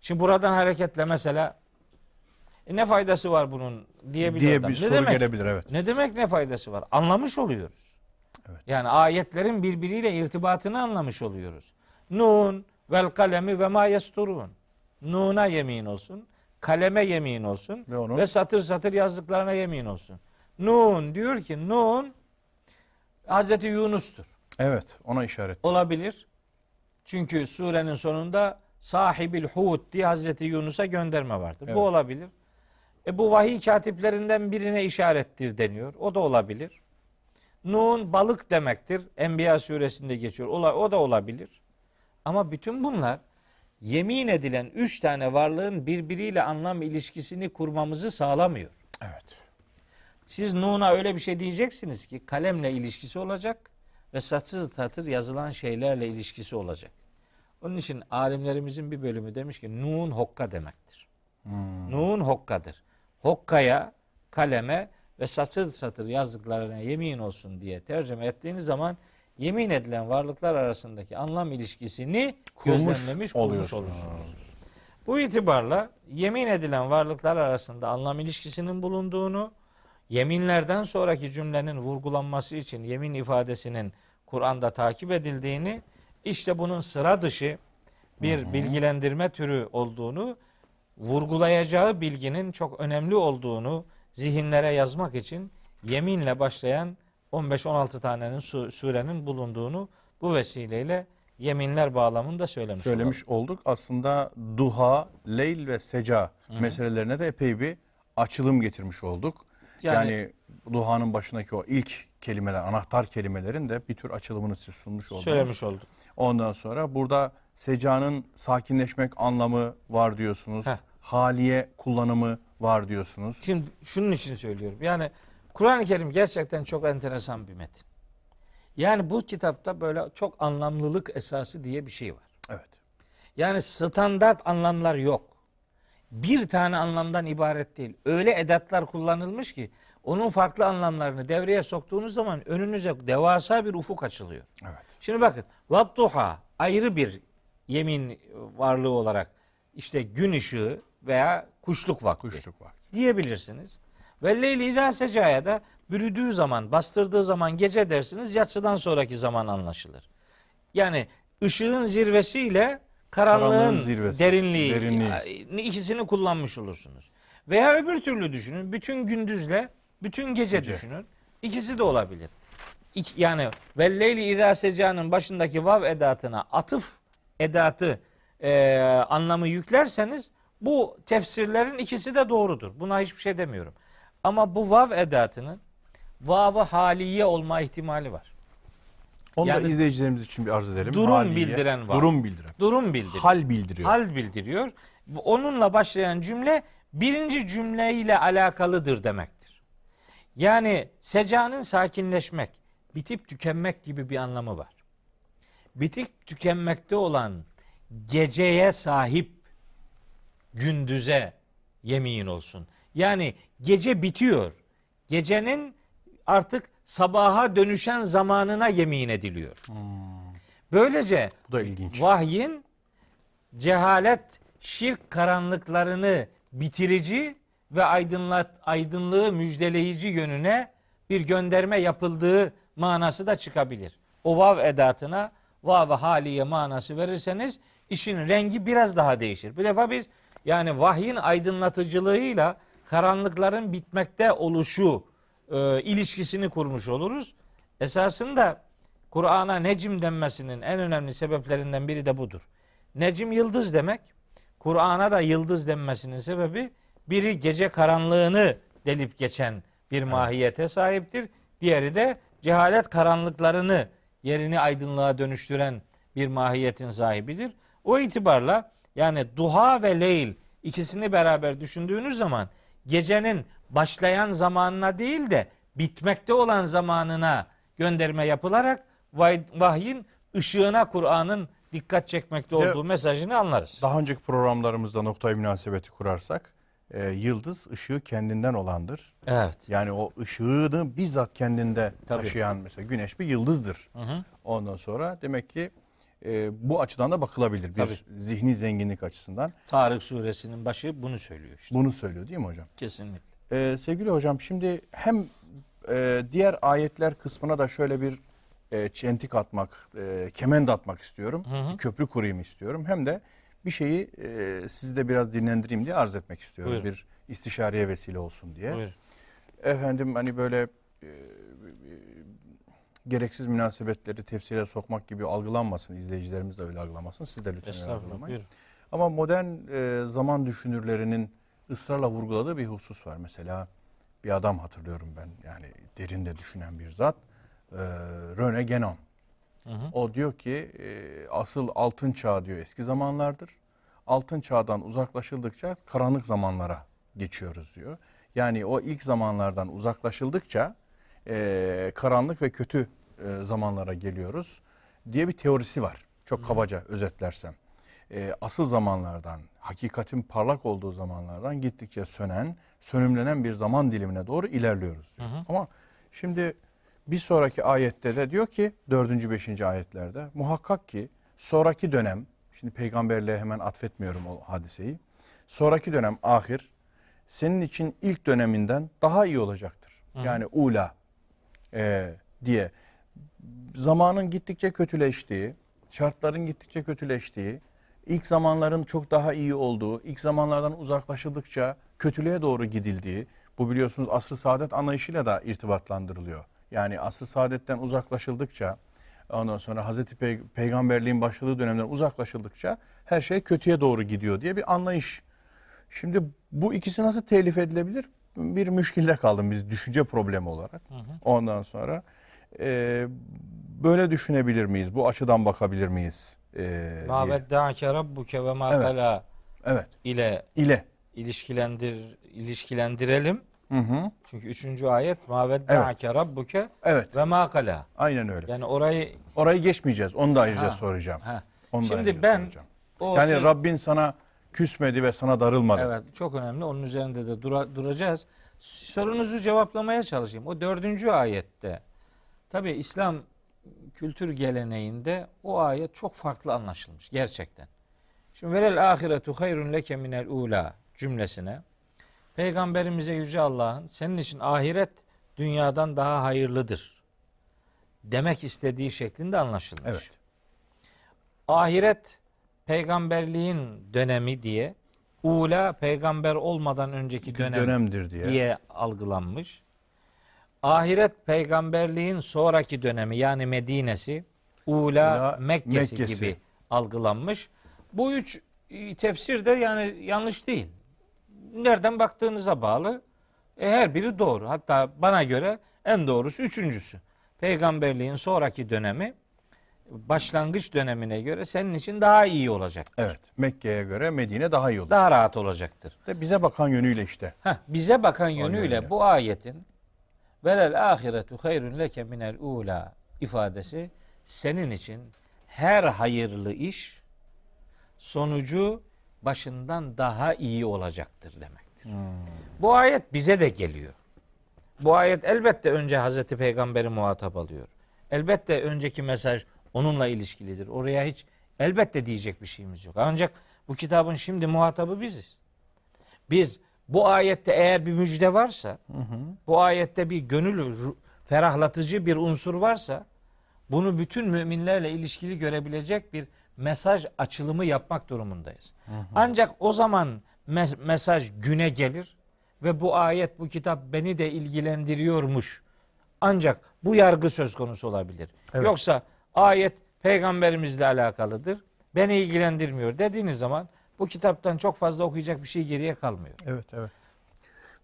Şimdi buradan hareketle mesela e ne faydası var bunun diyebilir diye adam. bir ne soru demek? gelebilir evet. Ne demek ne faydası var? Anlamış oluyoruz. Evet. Yani ayetlerin birbiriyle irtibatını anlamış oluyoruz. Nun vel kalemi ve ma yesturun. Nun'a yemin olsun, kaleme yemin olsun Ve onun- ve satır satır yazdıklarına yemin olsun. Nun diyor ki Nun Hazreti Yunus'tur. Evet ona işaret. Olabilir. Çünkü surenin sonunda sahibil hut diye Hazreti Yunus'a gönderme vardır. Evet. Bu olabilir. E bu vahiy katiplerinden birine işarettir deniyor. O da olabilir. Nun balık demektir. Enbiya suresinde geçiyor. Ola- O da olabilir. Ama bütün bunlar yemin edilen üç tane varlığın birbiriyle anlam ilişkisini kurmamızı sağlamıyor. Evet. Siz Nun'a öyle bir şey diyeceksiniz ki kalemle ilişkisi olacak ve satır satır yazılan şeylerle ilişkisi olacak. Onun için alimlerimizin bir bölümü demiş ki Nun hokka demektir. Nun hokkadır. Hokkaya, kaleme ve satır satır yazdıklarına yemin olsun diye tercüme ettiğiniz zaman yemin edilen varlıklar arasındaki anlam ilişkisini Kurmuş gözlemlemiş, kurmuş olursunuz. Bu itibarla yemin edilen varlıklar arasında anlam ilişkisinin bulunduğunu, yeminlerden sonraki cümlenin vurgulanması için yemin ifadesinin Kur'an'da takip edildiğini, işte bunun sıra dışı bir bilgilendirme türü olduğunu, vurgulayacağı bilginin çok önemli olduğunu zihinlere yazmak için yeminle başlayan 15-16 tanenin su- surenin bulunduğunu bu vesileyle yeminler bağlamında söylemiş, Söylemiş olduk. Aslında duha, leyl ve seca meselelerine de epey bir açılım getirmiş olduk. Yani, Yani- duhanın başındaki o ilk kelimeler, anahtar kelimelerin de bir tür açılımını siz sunmuş oldunuz. Söylemiş olduk. Ondan sonra burada secanın sakinleşmek anlamı var diyorsunuz. Heh. Haliye kullanımı var diyorsunuz. Şimdi şunun için söylüyorum. Yani Kur'an-ı Kerim gerçekten çok enteresan bir metin. Yani bu kitapta böyle çok anlamlılık esası diye bir şey var. Evet. Yani standart anlamlar yok. Bir tane anlamdan ibaret değil. Öyle edatlar kullanılmış ki onun farklı anlamlarını devreye soktuğunuz zaman önünüze devasa bir ufuk açılıyor. Evet. Şimdi bakın vattuha ayrı bir yemin varlığı olarak işte gün ışığı veya kuşluk vakti Kuşluk vakti. diyebilirsiniz. Ve leyli idâ secaya da bürüdüğü zaman, bastırdığı zaman gece dersiniz, yatsıdan sonraki zaman anlaşılır. Yani ışığın zirvesiyle karanlığın, Karanlığın zirvesi, derinliği, derinliği. ikisini kullanmış olursunuz. Veya öbür türlü düşünün. Bütün gündüzle bütün gece, Gece. düşünün. İkisi de olabilir. İk- yani velleyli idâ seca'nın başındaki vav edatına atıf edatı e, anlamı yüklerseniz bu tefsirlerin ikisi de doğrudur. Buna hiçbir şey demiyorum. Ama bu vav edatının vavı haliye olma ihtimali var. Onu da Yani- izleyicilerimiz için bir arz edelim. Durum bildiren var. Durum bildiren. Durum bildiriyor. Hal bildiriyor. Hal bildiriyor. Onunla başlayan cümle birinci cümleyle alakalıdır demektir. Yani secanın sakinleşmek, bitip tükenmek gibi bir anlamı var. Bitip tükenmekte olan geceye sahip gündüze yemin olsun. Yani gece bitiyor. Gecenin artık sabaha dönüşen zamanına yemin ediliyor. Böylece Bu da ilginç. vahyin cehalet, şirk karanlıklarını bitirici ve aydınlat, aydınlığı müjdeleyici yönüne bir gönderme yapıldığı manası da çıkabilir. O vav edatına vav haliye manası verirseniz işin rengi biraz daha değişir. Bir defa biz yani vahyin aydınlatıcılığıyla karanlıkların bitmekte oluşu e, ilişkisini kurmuş oluruz. Esasında Kur'an'a necim denmesinin en önemli sebeplerinden biri de budur. Necim yıldız demek. Kur'an'a da yıldız denmesinin sebebi biri gece karanlığını delip geçen bir mahiyete sahiptir. Diğeri de cehalet karanlıklarını yerini aydınlığa dönüştüren bir mahiyetin sahibidir. O itibarla yani duha ve leyl ikisini beraber düşündüğünüz zaman gecenin başlayan zamanına değil de bitmekte olan zamanına gönderme yapılarak vahyin ışığına Kur'an'ın dikkat çekmekte olduğu mesajını anlarız. Daha önceki programlarımızda noktayı münasebeti kurarsak e, yıldız ışığı kendinden olandır. Evet. Yani o ışığını bizzat kendinde Tabii. taşıyan mesela güneş bir yıldızdır. Hı hı. Ondan sonra demek ki e, bu açıdan da bakılabilir. Bir Tabii. zihni zenginlik açısından. Tarık suresinin başı bunu söylüyor işte. Bunu söylüyor değil mi hocam? Kesinlikle. Ee, sevgili hocam şimdi hem e, diğer ayetler kısmına da şöyle bir e, çentik atmak, e, kemend atmak istiyorum. Hı hı. Köprü kurayım istiyorum. Hem de bir şeyi e, sizi de biraz dinlendireyim diye arz etmek istiyorum. Buyurun. Bir istişareye vesile olsun diye. Buyur. Efendim hani böyle e, gereksiz münasebetleri tefsire sokmak gibi algılanmasın. izleyicilerimiz de öyle algılamasın. Siz de lütfen öyle algılamayın. Buyur. Ama modern e, zaman düşünürlerinin ısrarla vurguladığı bir husus var. Mesela bir adam hatırlıyorum ben yani derinde düşünen bir zat. E, Rene Guénon. Hı hı. O diyor ki e, asıl altın çağ diyor eski zamanlardır. Altın çağdan uzaklaşıldıkça karanlık zamanlara geçiyoruz diyor. Yani o ilk zamanlardan uzaklaşıldıkça e, karanlık ve kötü e, zamanlara geliyoruz diye bir teorisi var. Çok kabaca özetlersem. E, asıl zamanlardan, hakikatin parlak olduğu zamanlardan gittikçe sönen, sönümlenen bir zaman dilimine doğru ilerliyoruz. diyor. Hı hı. Ama şimdi bir sonraki ayette de diyor ki 4. 5. ayetlerde muhakkak ki sonraki dönem şimdi peygamberliğe hemen atfetmiyorum o hadiseyi. Sonraki dönem ahir senin için ilk döneminden daha iyi olacaktır. Yani ula e, diye zamanın gittikçe kötüleştiği, şartların gittikçe kötüleştiği, ilk zamanların çok daha iyi olduğu, ilk zamanlardan uzaklaşıldıkça kötülüğe doğru gidildiği, bu biliyorsunuz asr-ı saadet anlayışıyla da irtibatlandırılıyor. Yani asr-ı saadetten uzaklaşıldıkça, ondan sonra Hazreti Pey- Peygamberliğin başladığı dönemden uzaklaşıldıkça her şey kötüye doğru gidiyor diye bir anlayış. Şimdi bu ikisi nasıl telif edilebilir? Bir müşkilde kaldım biz düşünce problemi olarak. Ondan sonra e, böyle düşünebilir miyiz? Bu açıdan bakabilir miyiz? E. Ma vedda'ake rabbuke ve ma Evet. Evet. ile İle. ilişkilendir ilişkilendirelim. Hı hı. Çünkü üçüncü ayet ma vedda'ake rabbuke Evet. ve ma kala. Aynen öyle. Yani orayı Orayı geçmeyeceğiz. Onu da ayrıca Ha. soracağım. ha. Onu Şimdi ben soracağım. o Yani söz- Rabbin sana küsmedi ve sana darılmadı. Evet çok önemli. Onun üzerinde de dura- duracağız. Sorunuzu cevaplamaya çalışayım. O dördüncü ayette tabi İslam kültür geleneğinde o ayet çok farklı anlaşılmış gerçekten. Şimdi velel ahiretu hayrun leke minel ula cümlesine Peygamberimize Yüce Allah'ın senin için ahiret dünyadan daha hayırlıdır demek istediği şeklinde anlaşılmış. Evet. Ahiret peygamberliğin dönemi diye ula peygamber olmadan önceki dönem Dönemdir diye. diye algılanmış. Ahiret peygamberliğin sonraki dönemi yani Medine'si ula Mekke'si, Mekke'si. gibi algılanmış. Bu üç e, tefsir de yani yanlış değil. Nereden baktığınıza bağlı. E, her biri doğru. Hatta bana göre en doğrusu üçüncüsü. Peygamberliğin sonraki dönemi başlangıç dönemine göre senin için daha iyi olacak. Evet. Mekke'ye göre Medine daha iyi olur. Daha rahat olacaktır. De bize bakan yönüyle işte. Heh, bize bakan yönüyle yönüyle. bu ayetin velel ahiretu hayrun leke minel ula ifadesi senin için her hayırlı iş sonucu başından daha iyi olacaktır demektir. Bu ayet bize de geliyor. Bu ayet elbette önce Hazreti Peygamber'i muhatap alıyor. Elbette önceki mesaj onunla ilişkilidir. Oraya hiç elbette diyecek bir şeyimiz yok. Ancak bu kitabın şimdi muhatabı biziz. Biz bu ayette eğer bir müjde varsa, bu ayette bir gönül ferahlatıcı bir unsur varsa, bunu bütün müminlerle ilişkili görebilecek bir mesaj açılımı yapmak durumundayız. Ancak o zaman mes- mesaj güne gelir ve bu ayet, bu kitap beni de ilgilendiriyormuş. Ancak bu yargı söz konusu olabilir. Evet. Yoksa ayet peygamberimizle alakalıdır. Beni ilgilendirmiyor dediğiniz zaman bu kitaptan çok fazla okuyacak bir şey geriye kalmıyor. Evet, evet.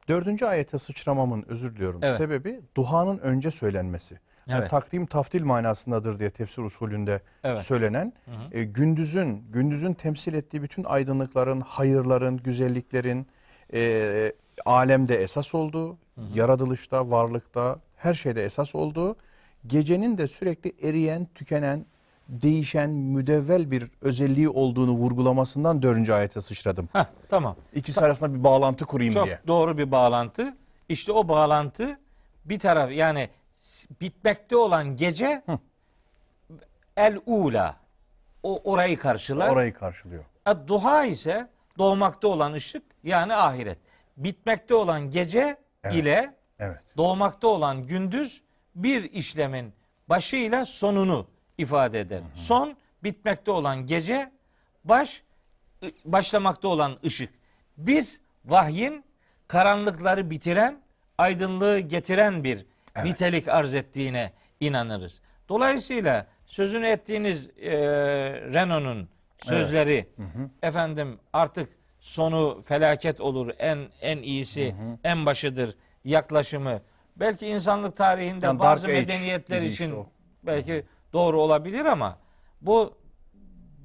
Dördüncü ayete sıçramamın özür diliyorum. Evet. Sebebi duhanın önce söylenmesi. Yani Evet. takdim taftil manasındadır diye tefsir usulünde Evet. söylenen e, gündüzün gündüzün temsil ettiği bütün aydınlıkların, hayırların, güzelliklerin e, alemde esas olduğu, yaratılışta, varlıkta, her şeyde esas olduğu, gecenin de sürekli eriyen, tükenen, değişen, müdevvel bir özelliği olduğunu vurgulamasından dördüncü ayete sıçradım. Heh, tamam. İkisi arasında bir bağlantı kurayım Çok diye. doğru bir bağlantı. İşte o bağlantı bir taraf yani bitmekte olan gece el ula o orayı karşılar. Orayı karşılıyor. E, Duha ise doğmakta olan ışık yani ahiret. Bitmekte olan gece Evet. ile Evet. doğmakta olan gündüz bir işlemin başıyla sonunu ifade eder. Son bitmekte olan gece, baş başlamakta olan ışık. Biz vahyin karanlıkları bitiren, aydınlığı getiren bir nitelik arz ettiğine inanırız. Dolayısıyla sözünü ettiğiniz e, Renault'un sözleri efendim artık sonu felaket olur en en iyisi en başıdır yaklaşımı belki insanlık tarihinde Yani bazı medeniyetler dedi işte için o. belki doğru olabilir ama bu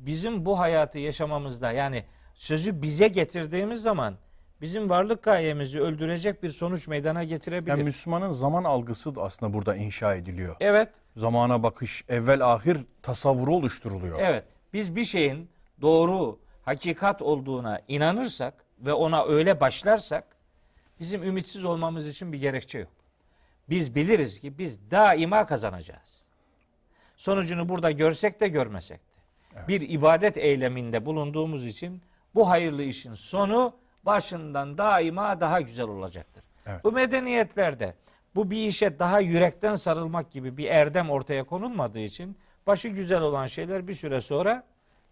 bizim bu hayatı yaşamamızda yani sözü bize getirdiğimiz zaman bizim varlık gayemizi öldürecek bir sonuç meydana getirebilir. Yani Müslümanın zaman algısı da aslında burada inşa ediliyor. evet, Zamana bakış, evvel ahir tasavvuru oluşturuluyor. evet. Biz bir şeyin doğru, hakikat olduğuna inanırsak ve ona öyle başlarsak bizim ümitsiz olmamız için bir gerekçe yok. Biz biliriz ki biz daima kazanacağız. Sonucunu burada görsek de görmesek de. Bir ibadet eyleminde bulunduğumuz için bu hayırlı işin sonu başından daima daha güzel olacaktır. Evet. Bu medeniyetlerde bu bir işe daha yürekten sarılmak gibi bir erdem ortaya konulmadığı için başı güzel olan şeyler bir süre sonra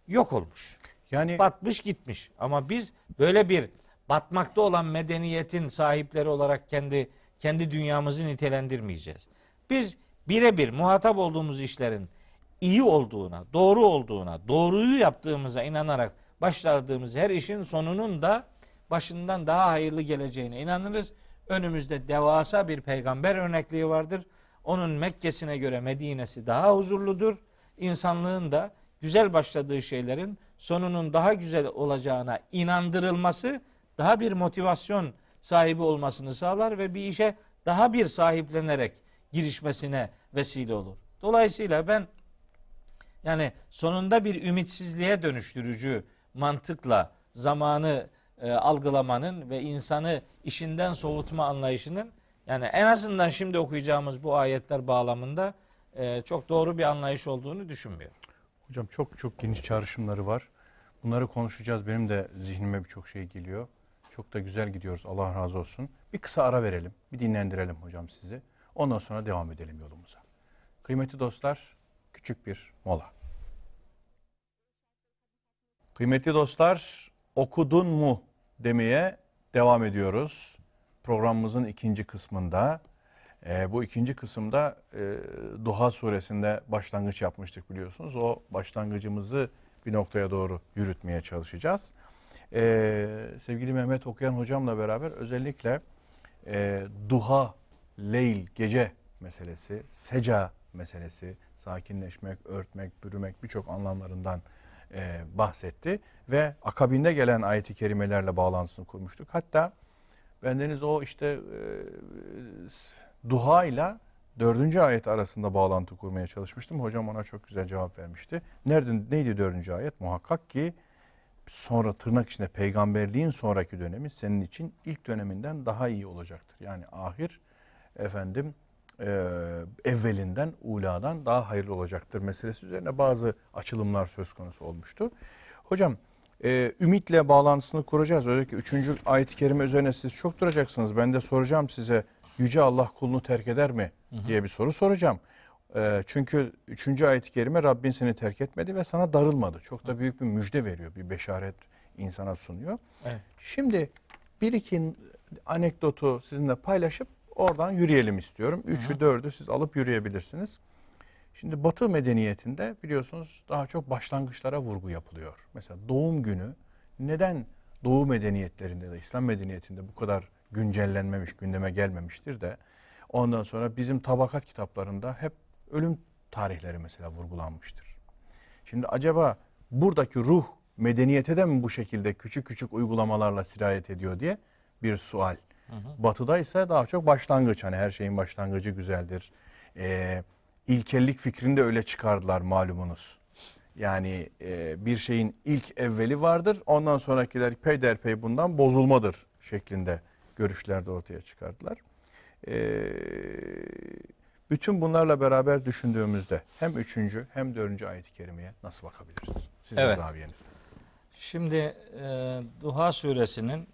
yok olmuş. Yani Batmış gitmiş. Ama biz böyle bir batmakta olan medeniyetin sahipleri olarak kendi kendi dünyamızı nitelendirmeyeceğiz. Biz birebir muhatap olduğumuz işlerin iyi olduğuna, doğru olduğuna, doğruyu yaptığımıza inanarak başladığımız her işin sonunun da başından daha hayırlı geleceğine inanırız. Önümüzde devasa bir peygamber örnekliği vardır. Onun Mekke'sine göre Medine'si daha huzurludur. İnsanlığın da güzel başladığı şeylerin sonunun daha güzel olacağına inandırılması daha bir motivasyon sahibi olmasını sağlar ve bir işe daha bir sahiplenerek girişmesine vesile olur. Dolayısıyla ben yani sonunda bir ümitsizliğe dönüştürücü mantıkla zamanı e, algılamanın ve insanı işinden soğutma anlayışının yani en azından şimdi okuyacağımız bu ayetler bağlamında e, çok doğru bir anlayış olduğunu düşünmüyorum. hocam çok çok geniş çağrışımları var. Bunları konuşacağız. Benim de zihnime birçok şey geliyor. Çok da güzel gidiyoruz. Allah razı olsun. Bir kısa ara verelim. Bir dinlendirelim hocam sizi. Ondan sonra devam edelim yolumuza. Kıymetli dostlar, küçük bir mola. Kıymetli dostlar, okudun mu demeye devam ediyoruz. Programımızın ikinci kısmında. Ee, bu ikinci kısımda e, Duha suresinde başlangıç yapmıştık biliyorsunuz. O başlangıcımızı bir noktaya doğru yürütmeye çalışacağız. Ee, sevgili Mehmet Okuyan hocamla beraber özellikle e, duha, leyl, gece meselesi, seca meselesi, sakinleşmek, örtmek, bürümek birçok anlamlarından e, bahsetti. Ve akabinde gelen ayeti kerimelerle bağlantısını kurmuştuk. Hatta bendeniz o işte e, duha ile dördüncü ayet arasında bağlantı kurmaya çalışmıştım. Hocam ona çok güzel cevap vermişti. Nerede, neydi dördüncü ayet? Muhakkak ki sonra tırnak içinde peygamberliğin sonraki dönemi senin için ilk döneminden daha iyi olacaktır. Yani ahir efendim e, evvelinden, uladan daha hayırlı olacaktır meselesi üzerine bazı açılımlar söz konusu olmuştu. Hocam e, ümitle bağlantısını kuracağız. Özellikle üçüncü ayet-i kerime üzerine siz çok duracaksınız. Ben de soracağım size Yüce Allah kulunu terk eder mi diye bir soru soracağım. E, çünkü üçüncü ayet-i kerime Rabbin seni terk etmedi ve sana darılmadı. Çok da büyük bir müjde veriyor, bir beşaret insana sunuyor. Evet. Şimdi bir iki anekdotu sizinle paylaşıp oradan yürüyelim istiyorum. Üçü, dördü siz alıp yürüyebilirsiniz. Şimdi Batı medeniyetinde biliyorsunuz daha çok başlangıçlara vurgu yapılıyor. Mesela doğum günü neden Doğu medeniyetlerinde de İslam medeniyetinde bu kadar güncellenmemiş, gündeme gelmemiştir de ondan sonra bizim tabakat kitaplarında hep ölüm tarihleri mesela vurgulanmıştır. Şimdi acaba buradaki ruh medeniyete de mi bu şekilde küçük küçük uygulamalarla sirayet ediyor diye bir sual. Batı'da ise daha çok başlangıç hani her şeyin başlangıcı güzeldir. Ee, İlkellik fikrini de öyle çıkardılar malumunuz. Yani e, bir şeyin ilk evveli vardır. Ondan sonrakiler peyderpey bundan bozulmadır şeklinde görüşler de ortaya çıkardılar. E, bütün bunlarla beraber düşündüğümüzde hem üçüncü hem dördüncü ayet-i kerimeye nasıl bakabiliriz? Sizin Evet. zaviyenizden. Şimdi e, Duha suresinin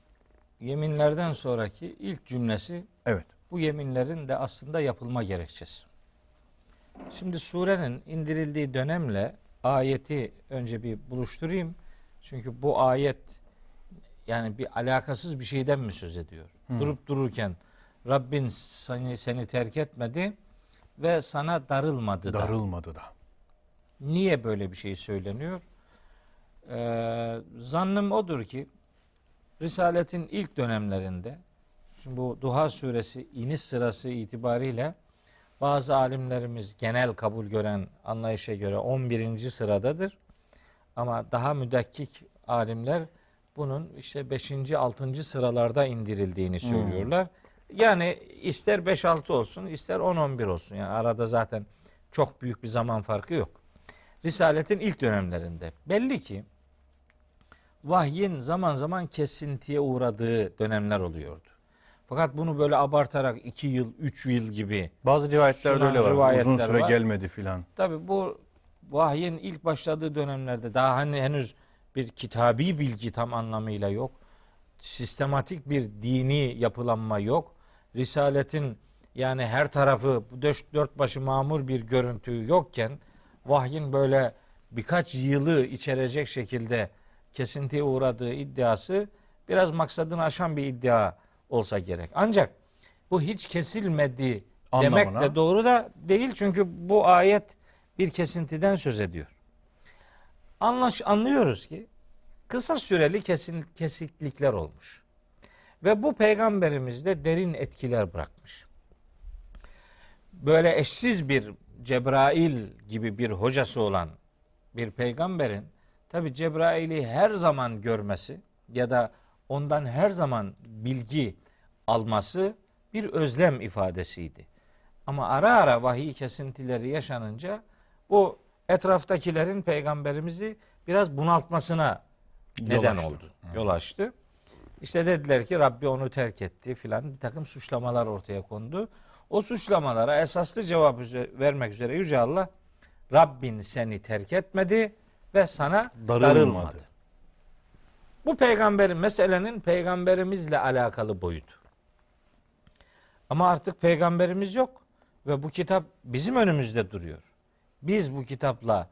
yeminlerden sonraki ilk cümlesi Evet. bu yeminlerin de aslında yapılma gerekçesi. Şimdi surenin indirildiği dönemle ayeti önce bir buluşturayım. Çünkü bu ayet yani bir alakasız bir şeyden mi söz ediyor? Durup dururken Rabbin seni, seni terk etmedi ve sana darılmadı da. Darılmadı da. Niye böyle bir şey söyleniyor? Ee, zannım odur ki Risaletin ilk dönemlerinde şimdi bu Duha suresi iniş sırası itibariyle bazı alimlerimiz genel kabul gören anlayışa göre 11. sıradadır. Ama daha müdakkik alimler bunun işte 5. 6. sıralarda indirildiğini söylüyorlar. Yani ister 5-6 olsun ister 10-11 olsun. Yani arada zaten çok büyük bir zaman farkı yok. Risaletin ilk dönemlerinde belli ki vahyin zaman zaman kesintiye uğradığı dönemler oluyordu. Fakat bunu böyle abartarak 2 yıl, 3 yıl gibi Bazı rivayetlerde öyle var. rivayetler Uzun süre var. gelmedi filan. Tabi bu vahyin ilk başladığı dönemlerde daha hani henüz bir kitabi bilgi tam anlamıyla yok. Sistematik bir dini yapılanma yok. Risaletin yani her tarafı dört başı mamur bir görüntü yokken vahyin böyle birkaç yılı içerecek şekilde kesintiye uğradığı iddiası biraz maksadını aşan bir iddia olsa gerek. Ancak bu hiç kesilmedi demek Anlamına- de doğru da değil çünkü bu ayet bir kesintiden söz ediyor. Anlaş, anlıyoruz ki kısa süreli kesin, kesiklikler olmuş. Ve bu peygamberimizde derin etkiler bırakmış. Böyle eşsiz bir Cebrail gibi bir hocası olan bir peygamberin tabi Cebrail'i her zaman görmesi ya da ondan her zaman bilgi alması bir özlem ifadesiydi. Ama ara ara vahiy kesintileri yaşanınca bu etraftakilerin peygamberimizi biraz bunaltmasına Yol neden açtı. oldu. Yol açtı. İşte dediler ki Rabbi onu terk etti filan bir takım suçlamalar ortaya kondu. O suçlamalara esaslı cevap vermek üzere Yüce Allah Rabbin seni terk etmedi ve sana Darılmadı. darılmadı. Bu peygamberin meselenin peygamberimizle alakalı boyutu. Ama artık peygamberimiz yok ve bu kitap bizim önümüzde duruyor. Biz bu kitapla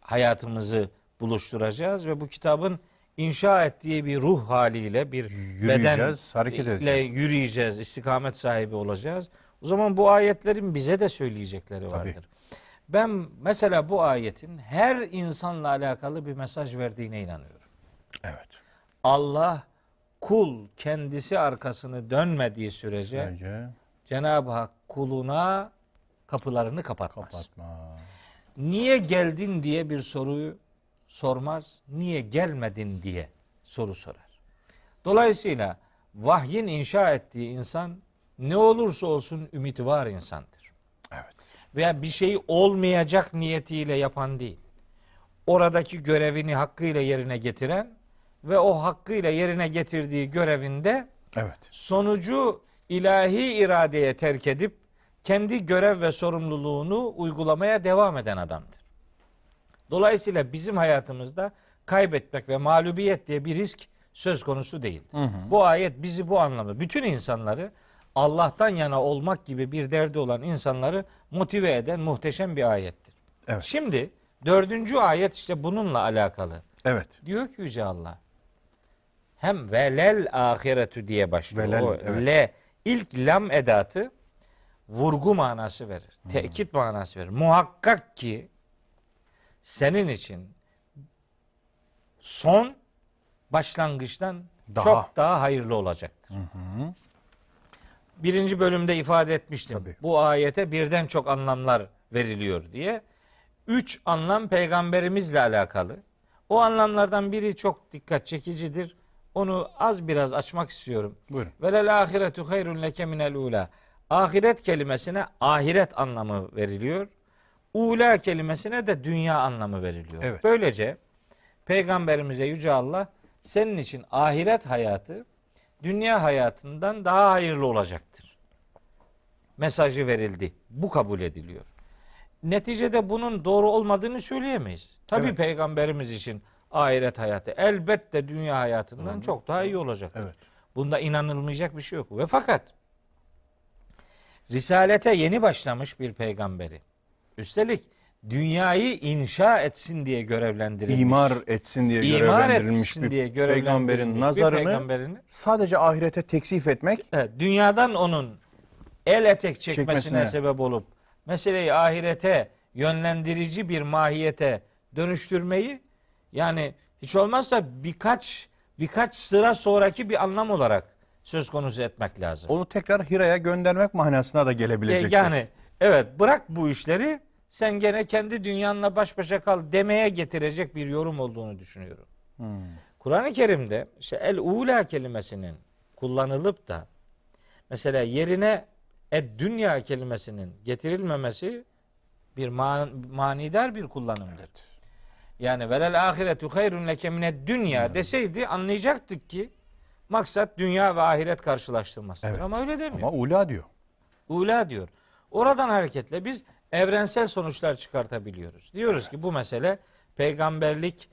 hayatımızı buluşturacağız ve bu kitabın inşa ettiği bir ruh haliyle bir Yürüyeceğiz, hareket bedenle edeceğiz. yürüyeceğiz, istikamet sahibi olacağız. O zaman bu ayetlerin bize de söyleyecekleri vardır. Ben mesela bu ayetin her insanla alakalı bir mesaj verdiğine inanıyorum. Evet. Allah kul kendisi arkasını dönmediği sürece Bence Cenab-ı Hak kuluna kapılarını kapatmaz. kapatma. Niye geldin diye bir soruyu sormaz. Niye gelmedin diye soru sorar. Dolayısıyla vahyin inşa ettiği insan ne olursa olsun ümiti var insandır. Veya bir şeyi olmayacak niyetiyle yapan değil. Oradaki görevini hakkıyla yerine getiren ve o hakkıyla yerine getirdiği görevinde Evet. sonucu ilahi iradeye terk edip kendi görev ve sorumluluğunu uygulamaya devam eden adamdır. Dolayısıyla bizim hayatımızda kaybetmek ve mağlubiyet diye bir risk söz konusu değildir. Bu ayet bizi bu anlamda bütün insanları Allah'tan yana olmak gibi bir derdi olan insanları motive eden muhteşem bir ayettir. Evet. Şimdi dördüncü ayet işte bununla alakalı. Evet. Diyor ki Yüce Allah hem velel ahiretü diye başlıyor. Velel, o evet. le ilk lam edatı vurgu manası verir. Hmm. Tekit manası verir. Muhakkak ki senin için son başlangıçtan Daha. çok daha hayırlı olacaktır. Birinci bölümde ifade etmiştim. Tabii. Bu ayete birden çok anlamlar veriliyor diye. Üç anlam peygamberimizle alakalı. O anlamlardan biri çok dikkat çekicidir. Onu az biraz açmak istiyorum. Buyurun. Velel ahiretu hayrun leke minel ula. Ahiret kelimesine ahiret anlamı veriliyor. Ula kelimesine de dünya anlamı veriliyor. Evet. Böylece Peygamberimize Yüce Allah senin için ahiret hayatı dünya hayatından daha hayırlı olacaktır. Mesajı verildi. Bu kabul ediliyor. Neticede bunun doğru olmadığını söyleyemeyiz. Tabii Evet. peygamberimiz için ahiret hayatı elbette dünya hayatından çok daha iyi olacaktır. Evet. Bunda inanılmayacak bir şey yok. Ve fakat Risalete yeni başlamış bir peygamberi. Üstelik dünyayı inşa etsin diye görevlendirilmiş. İmar etsin diye İmar görevlendirilmiş etsin bir diye peygamberin görevlendirilmiş bir nazarını peygamberini sadece ahirete teksif etmek evet, dünyadan onun el etek çekmesine, Çekmesine. sebep olup meseleyi ahirete yönlendirici bir mahiyete dönüştürmeyi yani hiç olmazsa birkaç birkaç sıra sonraki bir anlam olarak söz konusu etmek lazım. onu tekrar Hira'ya göndermek manasına da gelebilecek. E, Yani evet bırak bu işleri sen gene kendi dünyanla baş başa kal demeye getirecek bir yorum olduğunu düşünüyorum. Hmm. Kur'an-ı Kerim'de işte el ula kelimesinin kullanılıp da mesela yerine ed dünya kelimesinin getirilmemesi bir man- manidar bir kullanımdır. Yani velel ahiretu hayrun leke mined dünya deseydi anlayacaktık ki maksat dünya ve ahiret karşılaştırmasıdır. Evet. Ama öyle demiyor. Ama ula diyor. Ula diyor. Oradan hareketle biz evrensel sonuçlar çıkartabiliyoruz. Diyoruz ki bu mesele peygamberlik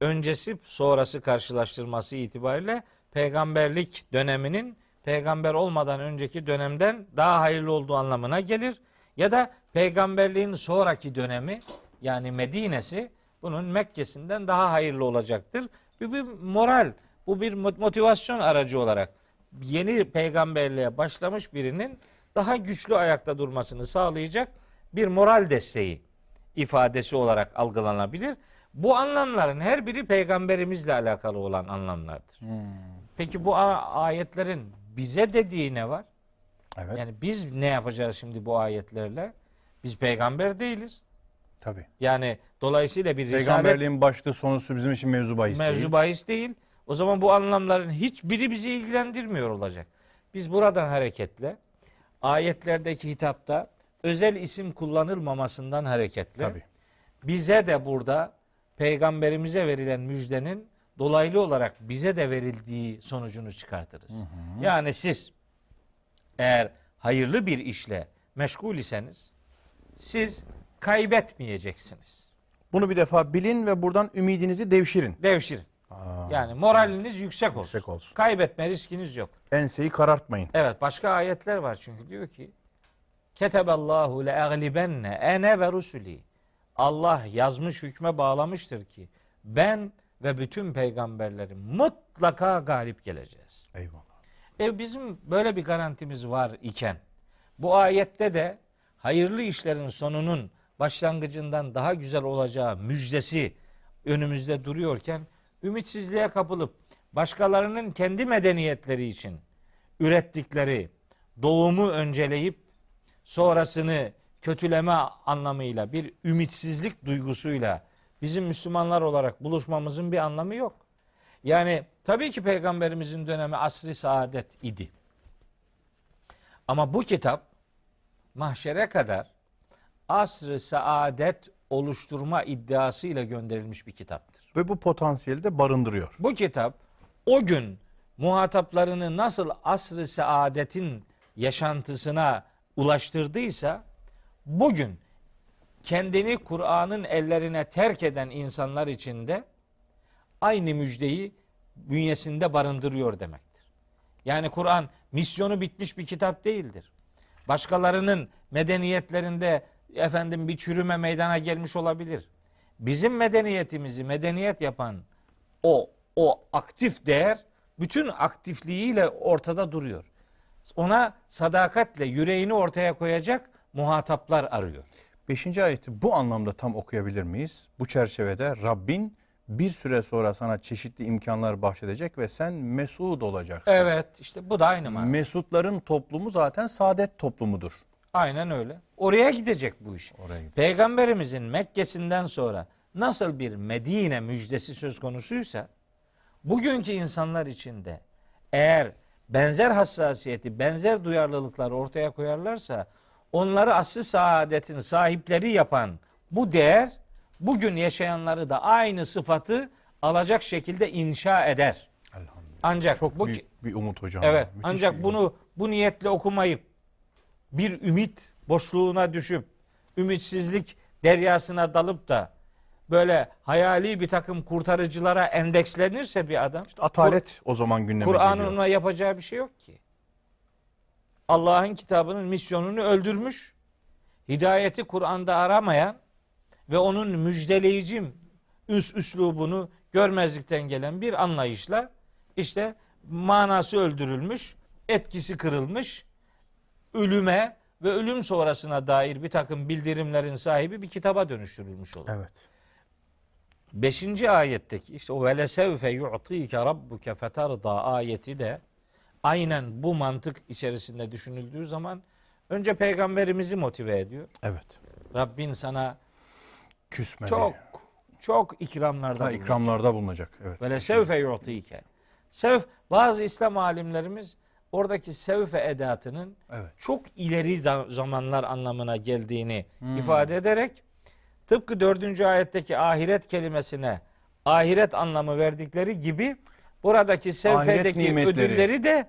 öncesi sonrası karşılaştırması itibariyle peygamberlik döneminin peygamber olmadan önceki dönemden daha hayırlı olduğu anlamına gelir. Ya da peygamberliğin sonraki dönemi yani Medine'si bunun Mekke'sinden daha hayırlı olacaktır. Bu bir moral, bu bir mot- motivasyon aracı olarak yeni peygamberliğe başlamış birinin daha güçlü ayakta durmasını sağlayacak bir moral desteği ifadesi olarak algılanabilir. Bu anlamların her biri peygamberimizle alakalı olan anlamlardır. Peki bu ayetlerin bize dediği ne var? Evet. Yani biz ne yapacağız şimdi bu ayetlerle? Biz peygamber değiliz. Tabii. Yani dolayısıyla bir risalet Peygamberliğin başlığı sonusu bizim için mevzu bahis değil. mevzu bahis değil. O zaman bu anlamların hiçbiri bizi ilgilendirmiyor olacak. Biz buradan hareketle ayetlerdeki hitapta özel isim kullanılmamasından hareketle Tabii. bize de burada peygamberimize verilen müjdenin dolaylı olarak bize de verildiği sonucunu çıkartırız. Yani siz eğer hayırlı bir işle meşgul iseniz siz kaybetmeyeceksiniz. Bunu bir defa bilin ve buradan ümidinizi devşirin. Devşirin. Yani moraliniz yüksek olsun. Yüksek olsun. Kaybetme riskiniz yok. Enseyi karartmayın. Evet başka ayetler var çünkü diyor ki Keteballahu le eglibenne ene ve rusuli. Allah yazmış hükme bağlamıştır ki ben ve bütün peygamberlerim mutlaka galip geleceğiz. Eyvallah. E bizim böyle bir garantimiz var iken bu ayette de hayırlı işlerin sonunun başlangıcından daha güzel olacağı müjdesi önümüzde duruyorken ümitsizliğe kapılıp başkalarının kendi medeniyetleri için ürettikleri doğumu önceleyip sonrasını kötüleme anlamıyla bir ümitsizlik duygusuyla bizim Müslümanlar olarak buluşmamızın bir anlamı yok. Yani tabii ki peygamberimizin dönemi asri saadet idi. Ama bu kitap mahşere kadar asrı saadet oluşturma iddiasıyla gönderilmiş bir kitaptır. Ve bu potansiyeli de barındırıyor. Bu kitap o gün muhataplarını nasıl asrı saadetin yaşantısına ulaştırdıysa bugün kendini Kur'an'ın ellerine terk eden insanlar için de aynı müjdeyi bünyesinde barındırıyor demektir. Yani Kur'an misyonu bitmiş bir kitap değildir. Başkalarının medeniyetlerinde efendim bir çürüme meydana gelmiş olabilir. Bizim medeniyetimizi medeniyet yapan o o aktif değer bütün aktifliğiyle ortada duruyor. Ona sadakatle yüreğini ortaya koyacak muhataplar arıyor. Beşinci ayeti bu anlamda tam okuyabilir miyiz? Bu çerçevede Rabbin bir süre sonra sana çeşitli imkanlar bahşedecek ve sen mesud olacaksın. Evet işte bu da aynı mana. Mesutların toplumu zaten saadet toplumudur. Aynen öyle. Oraya gidecek bu iş. Oraya gidecek. Peygamberimizin Mekke'sinden sonra nasıl bir Medine müjdesi söz konusuysa bugünkü insanlar için de eğer benzer hassasiyeti, benzer duyarlılıklar ortaya koyarlarsa onları aslı saadetin sahipleri yapan bu değer bugün yaşayanları da aynı sıfatı alacak şekilde inşa eder. Ancak Çok bu büyük bir umut hocam. Evet. Müthiş ancak bunu bu niyetle okumayıp bir ümit boşluğuna düşüp ümitsizlik deryasına dalıp da böyle hayali bir takım kurtarıcılara endekslenirse bir adam İşte atalet o zaman gündeme Kur'an'ın ona yapacağı bir şey yok ki. Allah'ın kitabının misyonunu öldürmüş. Hidayeti Kur'an'da aramayan ve onun müjdeleyici üs üslubunu görmezlikten gelen bir anlayışla işte manası öldürülmüş, etkisi kırılmış, ölüme ve ölüm sonrasına dair bir takım bildirimlerin sahibi bir kitaba dönüştürülmüş olur. Evet. Beşinci ayetteki işte o vele sevfe yu'tike rabbuke fetarda ayeti de aynen bu mantık içerisinde düşünüldüğü zaman önce peygamberimizi motive ediyor. Evet. Rabbin sana Küsmedi. çok çok ikramlarda ha, bulunacak. ikramlarda bulunacak. Evet. Vele sevfe yu'tike. Sev bazı İslam alimlerimiz oradaki sevfe edatının Evet. çok ileri zamanlar anlamına geldiğini ifade ederek tıpkı dördüncü ayetteki ahiret kelimesine ahiret anlamı verdikleri gibi buradaki sevfedeki ödülleri de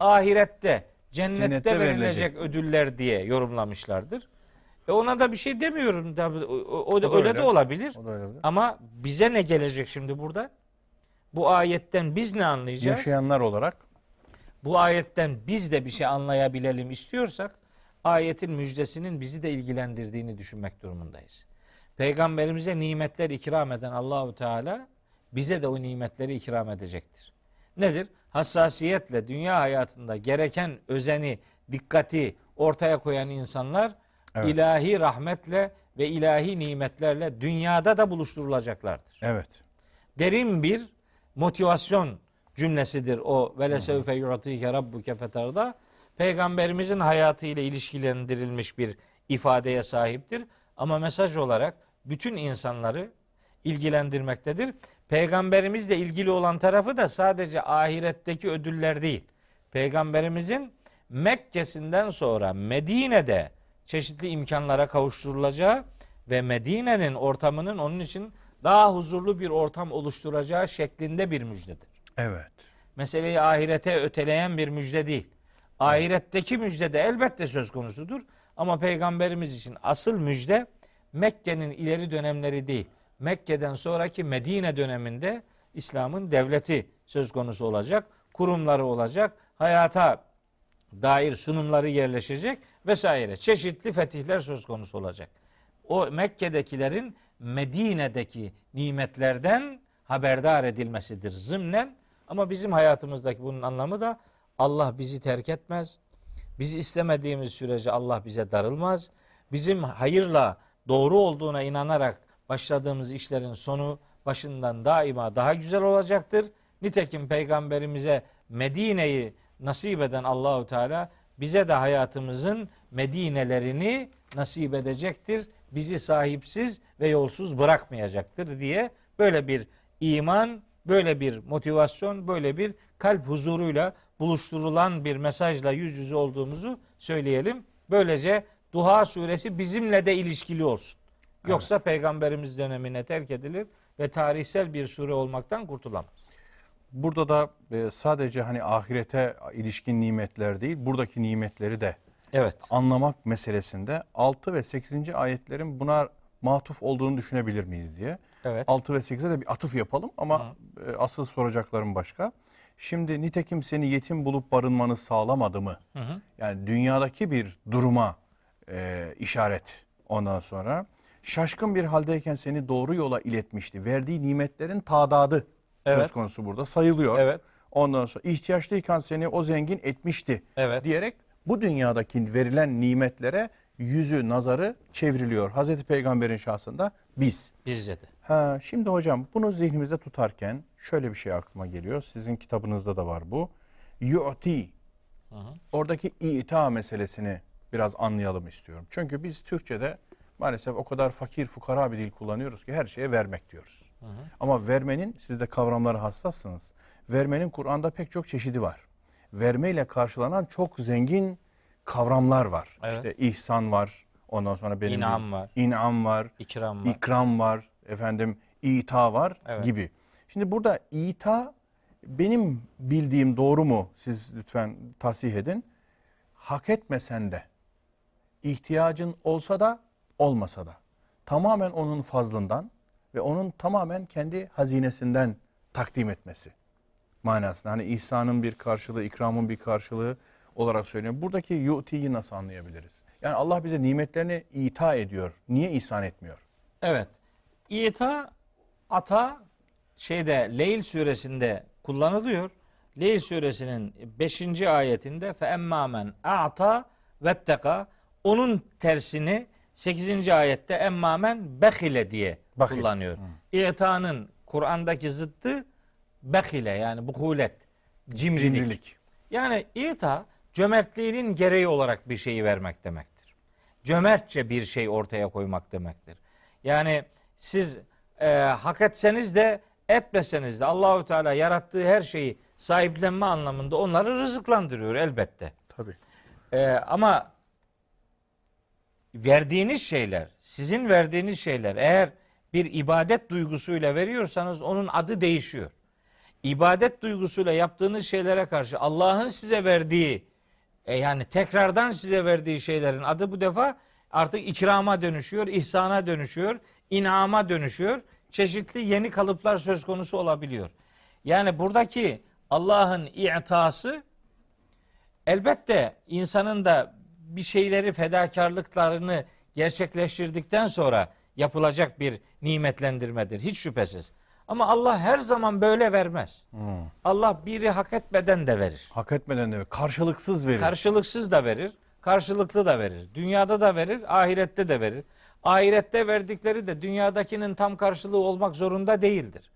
ahirette cennette, Cennette verilecek, ödüller diye yorumlamışlardır. E ona da bir şey demiyorum. Tabii O, o- O da öyle öyle. de olabilir. O da öyle. Ama bize ne gelecek şimdi burada? Bu ayetten biz ne anlayacağız? Yaşayanlar olarak bu ayetten biz de bir şey anlayabilelim istiyorsak ayetin müjdesinin bizi de ilgilendirdiğini düşünmek durumundayız. Peygamberimize nimetler ikram eden Allahu Teala bize de o nimetleri ikram edecektir. Nedir? Hassasiyetle dünya hayatında gereken özeni, dikkati ortaya koyan insanlar Evet. ilahi rahmetle ve ilahi nimetlerle dünyada da buluşturulacaklardır evet. derin bir motivasyon cümlesidir o ve lesevfe yu'tike rabbuke fetarda. Peygamberimizin hayatı ile ilişkilendirilmiş bir ifadeye sahiptir. Ama mesaj olarak bütün insanları ilgilendirmektedir. Peygamberimizle ilgili olan tarafı da sadece ahiretteki ödüller değil. Peygamberimizin Mekke'sinden sonra Medine'de çeşitli imkanlara kavuşturulacağı ve Medine'nin ortamının onun için daha huzurlu bir ortam oluşturacağı şeklinde bir müjdedir. Evet. Meseleyi ahirete öteleyen bir müjde değil. Ahiretteki müjde de elbette söz konusudur. Ama peygamberimiz için asıl müjde Mekke'nin ileri dönemleri değil. Mekke'den sonraki Medine döneminde İslam'ın devleti söz konusu olacak. Kurumları olacak. Hayata dair sunumları yerleşecek vesaire. Çeşitli fetihler söz konusu olacak. O Mekke'dekilerin Medine'deki nimetlerden haberdar edilmesidir zımnen. Ama bizim hayatımızdaki bunun anlamı da Allah bizi terk etmez. Bizi istemediğimiz sürece Allah bize darılmaz. Bizim hayırla doğru olduğuna inanarak başladığımız işlerin sonu başından daima daha güzel olacaktır. Nitekim peygamberimize Medine'yi nasip eden Allahu Teala bize de hayatımızın Medinelerini nasip edecektir. Bizi sahipsiz ve yolsuz bırakmayacaktır diye böyle bir iman, böyle bir motivasyon, böyle bir kalp huzuruyla buluşturulan bir mesajla yüz yüze olduğumuzu söyleyelim. Böylece Duha suresi bizimle de ilişkili olsun. Yoksa peygamberimiz dönemine terk edilir ve tarihsel bir sure olmaktan kurtulamaz. Burada da e, sadece hani ahirete ilişkin nimetler değil, buradaki nimetleri de Evet. anlamak meselesinde 6 ve 8. ayetlerin buna matuf olduğunu düşünebilir miyiz diye. Evet. 6 ve 8'e de bir atıf yapalım ama e, asıl soracaklarım başka. Şimdi nitekim seni yetim bulup barınmanı sağlamadı mı? Hı hı. Yani dünyadaki bir duruma e, işaret ondan sonra. Şaşkın bir haldeyken seni doğru yola iletmişti. Verdiği nimetlerin tadadı Evet. söz konusu burada sayılıyor. Evet. Ondan sonra ihtiyaçlıyken seni o zengin etmişti Evet. diyerek bu dünyadaki verilen nimetlere yüzü nazarı çevriliyor. Hazreti Peygamber'in şahsında biz. Bizce de. Ha, şimdi hocam bunu zihnimizde tutarken şöyle bir şey aklıma geliyor. Sizin kitabınızda da var bu. Yu'ti. Oradaki ita meselesini biraz anlayalım istiyorum. Çünkü biz Türkçe'de maalesef o kadar fakir fukara bir dil kullanıyoruz ki her şeye vermek diyoruz. Ama vermenin siz de kavramları hassassınız. Vermenin Kur'an'da pek çok çeşidi var. Vermeyle karşılanan çok zengin kavramlar var. Evet. İşte ihsan var. Ondan sonra benim İnam var. İnam var. İkram var. ikram var. Efendim ita var Evet. gibi. Şimdi burada ita benim bildiğim doğru mu? Siz lütfen tasih edin. Hak etmesen de ihtiyacın olsa da olmasa da tamamen onun fazlından ve onun tamamen kendi hazinesinden takdim etmesi manasında. Hani ihsanın bir karşılığı, ikramın bir karşılığı olarak söylüyorum. Buradaki yu'tiyi nasıl anlayabiliriz? Yani Allah bize nimetlerini ita ediyor. Niye ihsan etmiyor? Evet. İta ata şeyde Leyl suresinde kullanılıyor. Leyl suresinin 5. ayetinde fe emmamen a'ta vetteka onun tersini 8. ayette emmamen behile diye Bahil. kullanıyor. İta'nın Kur'an'daki zıttı behile yani buhulet, cimrilik. Cimrilik. Yani ita cömertliğinin gereği olarak bir şeyi vermek demektir. Cömertçe bir şey ortaya koymak demektir. Yani siz e, hak etseniz de etmeseniz de Allahü Teala yarattığı her şeyi sahiplenme anlamında onları rızıklandırıyor elbette. Tabii. E, ama verdiğiniz şeyler, sizin verdiğiniz şeyler eğer bir ibadet duygusuyla veriyorsanız onun adı değişiyor. İbadet duygusuyla yaptığınız şeylere karşı Allah'ın size verdiği e, yani tekrardan size verdiği şeylerin adı bu defa artık ikrama dönüşüyor, ihsana dönüşüyor, inama dönüşüyor. Çeşitli yeni kalıplar söz konusu olabiliyor. Yani buradaki Allah'ın i'tası elbette insanın da bir şeyleri fedakarlıklarını gerçekleştirdikten sonra yapılacak bir nimetlendirmedir. Hiç şüphesiz. Ama Allah her zaman böyle vermez. Allah biri hak etmeden de verir. Hak etmeden de karşılıksız verir. Karşılıksız da verir, karşılıklı da verir. Dünyada da verir, ahirette de verir. Ahirette verdikleri de dünyadakinin tam karşılığı olmak zorunda değildir.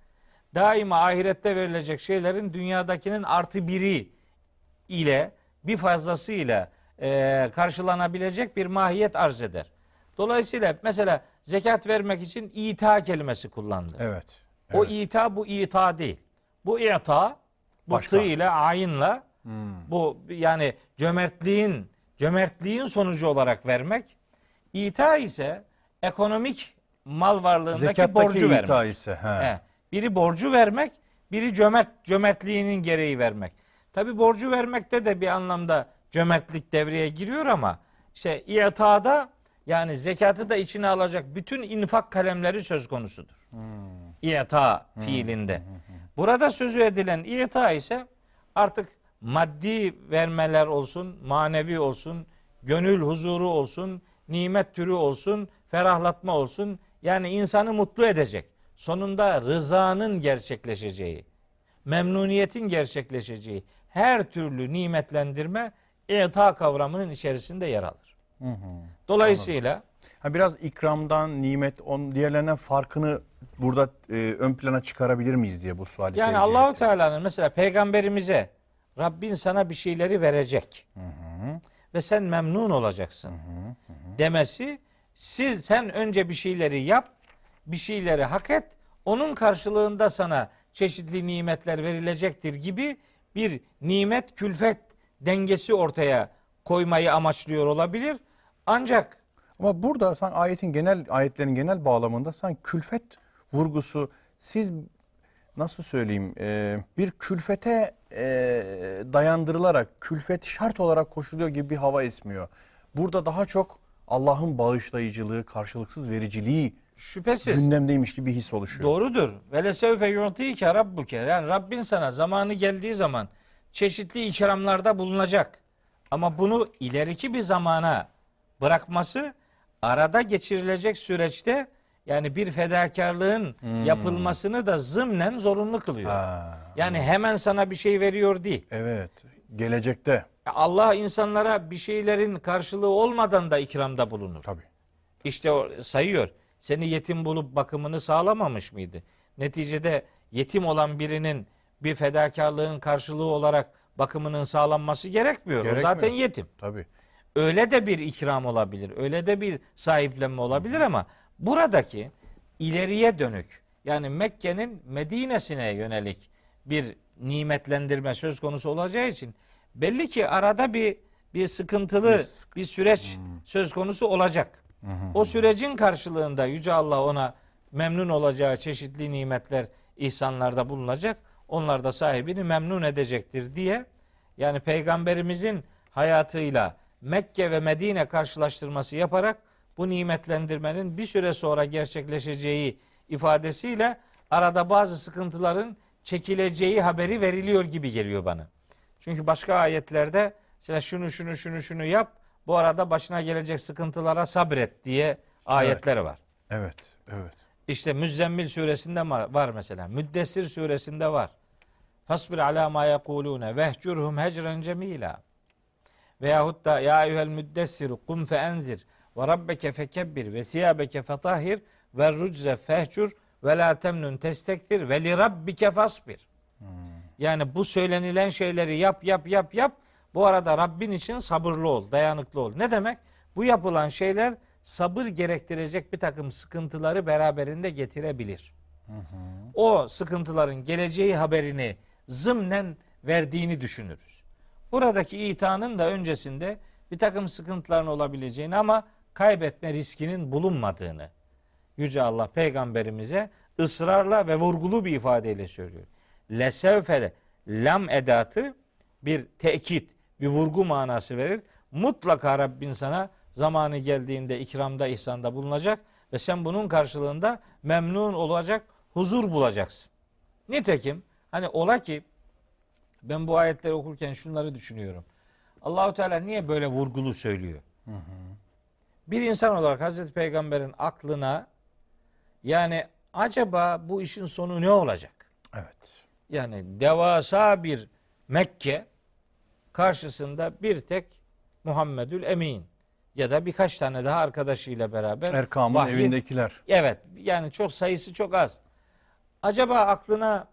Daima ahirette verilecek şeylerin dünyadakinin artı biri ile bir fazlası ile e, karşılanabilecek bir mahiyet arz eder. Dolayısıyla mesela zekat vermek için ita kelimesi kullandı. evet. O evet. ita bu ita değil. Bu ita bu Başka. tı ile ayınla bu yani cömertliğin cömertliğin sonucu olarak vermek. İta ise ekonomik mal varlığındaki Zekattaki borcu vermek. ita ise. He. He. Biri borcu vermek, biri cömert cömertliğinin gereği vermek. Tabi borcu vermekte de bir anlamda cömertlik devreye giriyor ama işte i'tada yani zekatı da içine alacak bütün infak kalemleri söz konusudur. İ'ta fiilinde. Burada sözü edilen i'ta ise artık maddi vermeler olsun, manevi olsun, gönül huzuru olsun, nimet türü olsun, ferahlatma olsun. Yani insanı mutlu edecek. Sonunda rızanın gerçekleşeceği, memnuniyetin gerçekleşeceği her türlü nimetlendirme i'ta kavramının içerisinde yer alır. Dolayısıyla Ha, biraz ikramdan, nimet, on diğerlerinden farkını burada e, ön plana çıkarabilir miyiz diye bu suali Yani Allahu. Teala'nın mesela peygamberimize Rabbin sana bir şeyleri verecek. Ve sen memnun olacaksın. Demesi siz sen önce bir şeyleri yap, bir şeyleri hak et. Onun karşılığında sana çeşitli nimetler verilecektir gibi bir nimet külfet dengesi ortaya koymayı amaçlıyor olabilir. Ancak Ama burada sanki ayetin genel ayetlerin genel bağlamında sanki külfet vurgusu siz nasıl söyleyeyim e, bir külfete e, dayandırılarak külfet şart olarak koşuluyor gibi bir hava esmiyor. Burada daha çok Allah'ın bağışlayıcılığı, karşılıksız vericiliği şüphesiz gündemdeymiş gibi bir his oluşuyor. Doğrudur. Ve lesevfe yu'tike rabbuke. Yani Rabbin sana zamanı geldiği zaman çeşitli ikramlarda bulunacak. Ama bunu ileriki bir zamana bırakması arada geçirilecek süreçte yani bir fedakarlığın yapılmasını da zımnen zorunlu kılıyor. Ha, Yani hemen sana bir şey veriyor değil. evet. Gelecekte Allah insanlara bir şeylerin karşılığı olmadan da ikramda bulunur. tabii. İşte o sayıyor. Seni yetim bulup bakımını sağlamamış mıydı? Neticede yetim olan birinin bir fedakarlığın karşılığı olarak bakımının sağlanması gerekmiyor. Gerekmiyor. O zaten yetim. Tabii. Öyle de bir ikram olabilir. Öyle de bir sahiplenme olabilir ama buradaki ileriye dönük yani Mekke'nin Medine'sine yönelik bir nimetlendirme söz konusu olacağı için belli ki arada bir bir sıkıntılı Bir sık- bir süreç söz konusu olacak. O sürecin karşılığında Yüce Allah ona memnun olacağı çeşitli nimetler, ihsanlarda bulunacak. Onlar da sahibini memnun edecektir diye yani peygamberimizin hayatıyla Mekke ve Medine karşılaştırması yaparak bu nimetlendirmenin bir süre sonra gerçekleşeceği ifadesiyle arada bazı sıkıntıların çekileceği haberi veriliyor gibi geliyor bana. Çünkü başka ayetlerde mesela şunu şunu şunu şunu yap bu arada başına gelecek sıkıntılara sabret diye ayetler var. Evet, evet. İşte Müzzemmil suresinde var mesela. Müddessir suresinde var. Fasbir ala ma yekulune vehcurhum hecren cemila. Veyahut da ya eyyuhel müddessir kum fe enzir ve rabbeke fekebbir ve siyabeke fetahhir ve rucze fehcur ve la temnun testektir ve li rabbike fasbir. Yani bu söylenilen şeyleri yap yap yap yap. Bu arada Rabbin için sabırlı ol, dayanıklı ol. Ne demek? Bu yapılan şeyler sabır gerektirecek bir takım sıkıntıları beraberinde getirebilir. O sıkıntıların geleceği haberini zımnen verdiğini düşünürüz. Buradaki itanın da öncesinde bir takım sıkıntıların olabileceğini ama kaybetme riskinin bulunmadığını Yüce Allah peygamberimize ısrarla ve vurgulu bir ifadeyle söylüyor. Lesevfe lam edatı bir tekit, bir vurgu manası verir. Mutlaka Rabbin sana zamanı geldiğinde ikramda, ihsanda bulunacak ve sen bunun karşılığında memnun olacak, huzur bulacaksın. Nitekim hani ola ki ben bu ayetleri okurken şunları düşünüyorum. Allahu Teala niye böyle vurgulu söylüyor? Bir insan olarak Hazreti Peygamber'in aklına yani acaba bu işin sonu ne olacak? Evet. Yani devasa bir Mekke karşısında bir tek Muhammedül Emin ya da birkaç tane daha arkadaşıyla beraber Erkam'ın vahyin- evindekiler. Evet yani çok sayısı çok az. Acaba aklına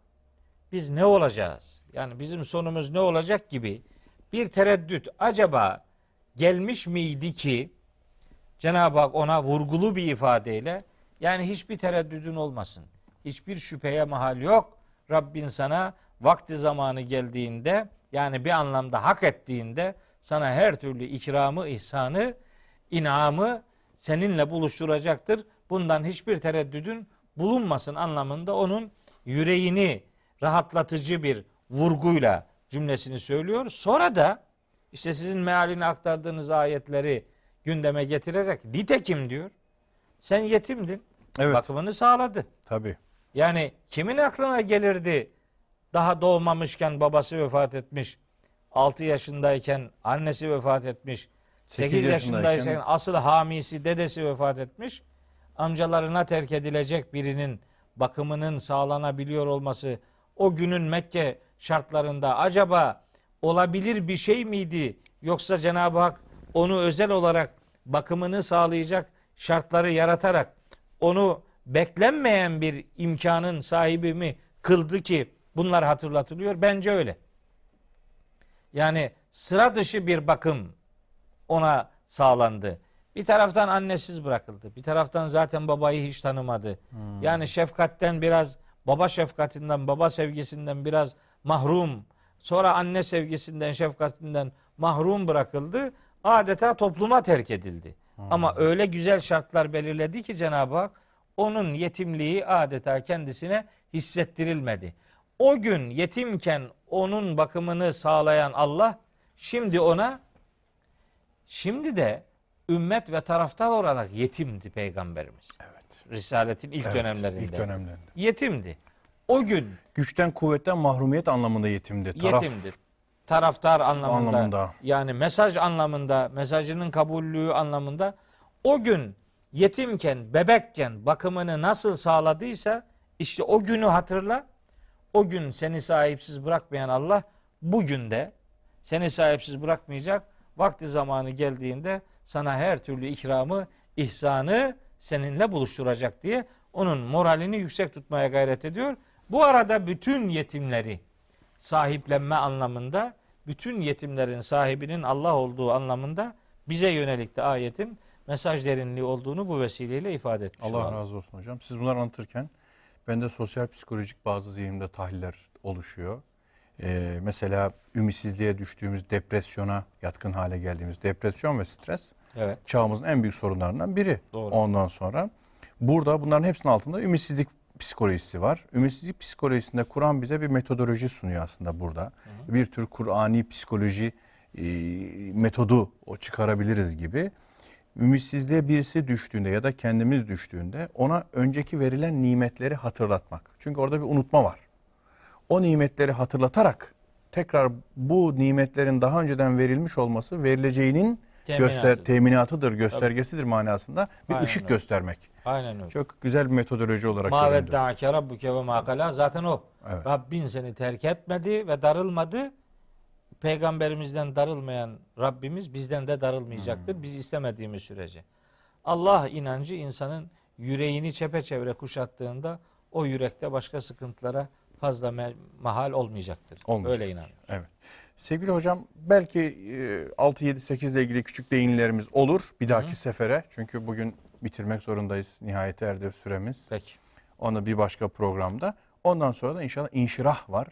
biz ne olacağız? Yani bizim sonumuz ne olacak gibi bir tereddüt acaba gelmiş miydi ki Cenab-ı Hak ona vurgulu bir ifadeyle yani hiçbir tereddüdün olmasın. Hiçbir şüpheye mahal yok. Rabbin sana vakti zamanı geldiğinde yani bir anlamda hak ettiğinde sana her türlü ikramı, ihsanı, inamı seninle buluşturacaktır. Bundan hiçbir tereddüdün bulunmasın anlamında onun yüreğini rahatlatıcı bir vurguyla cümlesini söylüyor. Sonra da işte sizin mealini aktardığınız ayetleri gündeme getirerek nitekim diyor. Sen yetimdin. Evet. Bakımını sağladı. Tabii. Yani kimin aklına gelirdi daha doğmamışken babası vefat etmiş, 6 yaşındayken annesi vefat etmiş, 8 Sekiz yaşındayken yaşındayken- asıl hamisi dedesi vefat etmiş, amcalarına terk edilecek birinin bakımının sağlanabiliyor olması o günün Mekke şartlarında acaba olabilir bir şey miydi? Yoksa Cenab-ı Hak onu özel olarak bakımını sağlayacak şartları yaratarak onu beklenmeyen bir imkanın sahibi mi kıldı ki bunlar hatırlatılıyor? Bence öyle. Yani sıra dışı bir bakım ona sağlandı. Bir taraftan annesiz bırakıldı. Bir taraftan zaten babayı hiç tanımadı. Yani şefkatten biraz baba şefkatinden, baba sevgisinden biraz mahrum. Sonra anne sevgisinden, şefkatinden mahrum bırakıldı. Adeta topluma terk edildi. Ama öyle güzel şartlar belirledi ki Cenab-ı Hak onun yetimliği adeta kendisine hissettirilmedi. O gün yetimken onun bakımını sağlayan Allah şimdi ona şimdi de ümmet ve taraftar olarak yetimdi peygamberimiz. Evet. Risaletin ilk Evet, dönemlerinde. İlk dönemlerinde. Yetimdi. O gün Güçten kuvvetten mahrumiyet anlamında yetimdi. Taraf yetimdi. Taraftar anlamında, Anlamında. yani mesaj anlamında, mesajının kabullüğü anlamında o gün yetimken, bebekken bakımını nasıl sağladıysa işte o günü hatırla. O gün seni sahipsiz bırakmayan Allah bugün de seni sahipsiz bırakmayacak. Vakti zamanı geldiğinde sana her türlü ikramı, ihsanı seninle buluşturacak diye onun moralini yüksek tutmaya gayret ediyor. Bu arada bütün yetimleri sahiplenme anlamında, bütün yetimlerin sahibinin Allah olduğu anlamında bize yönelik de ayetin mesaj derinliği olduğunu bu vesileyle ifade etmiş Allah olalım. razı olsun hocam. Siz bunları anlatırken bende sosyal psikolojik bazı zihnimde tahliller oluşuyor. Ee, mesela ümitsizliğe düştüğümüz, depresyona yatkın hale geldiğimiz depresyon ve stres Evet. çağımızın en büyük sorunlarından biri. Doğru. Ondan sonra burada bunların hepsinin altında ümitsizlik psikolojisi var. Ümitsizlik psikolojisinde Kur'an bize bir metodoloji sunuyor aslında burada. Bir tür Kur'ani psikoloji e, metodu o çıkarabiliriz gibi. Ümitsizliğe birisi düştüğünde ya da kendimiz düştüğünde ona önceki verilen nimetleri hatırlatmak. Çünkü orada bir unutma var. O nimetleri hatırlatarak tekrar bu nimetlerin daha önceden verilmiş olması verileceğinin göster Teminatıdır. teminatıdır, göstergesidir manasında bir Aynen ışık öyle. göstermek. Aynen öyle. Çok güzel bir metodoloji olarak Ma göründü. vedda'ake rabbuke ve ma kala zaten o. Evet. Rabbin seni terk etmedi ve darılmadı. Peygamberimizden darılmayan Rabbimiz bizden de darılmayacaktır. Hmm. Biz istemediğimiz sürece. Allah inancı insanın yüreğini çepeçevre kuşattığında o yürekte başka sıkıntılara fazla mahal olmayacaktır. Olmayacak. Öyle inanıyorum. Evet. Sevgili hocam belki e, 6 7 8 ile ilgili küçük değinlerimiz olur bir dahaki sefere. Çünkü bugün bitirmek zorundayız. Nihayete erdi süremiz. Peki. Onu bir başka programda. Ondan sonra da inşallah inşirah var.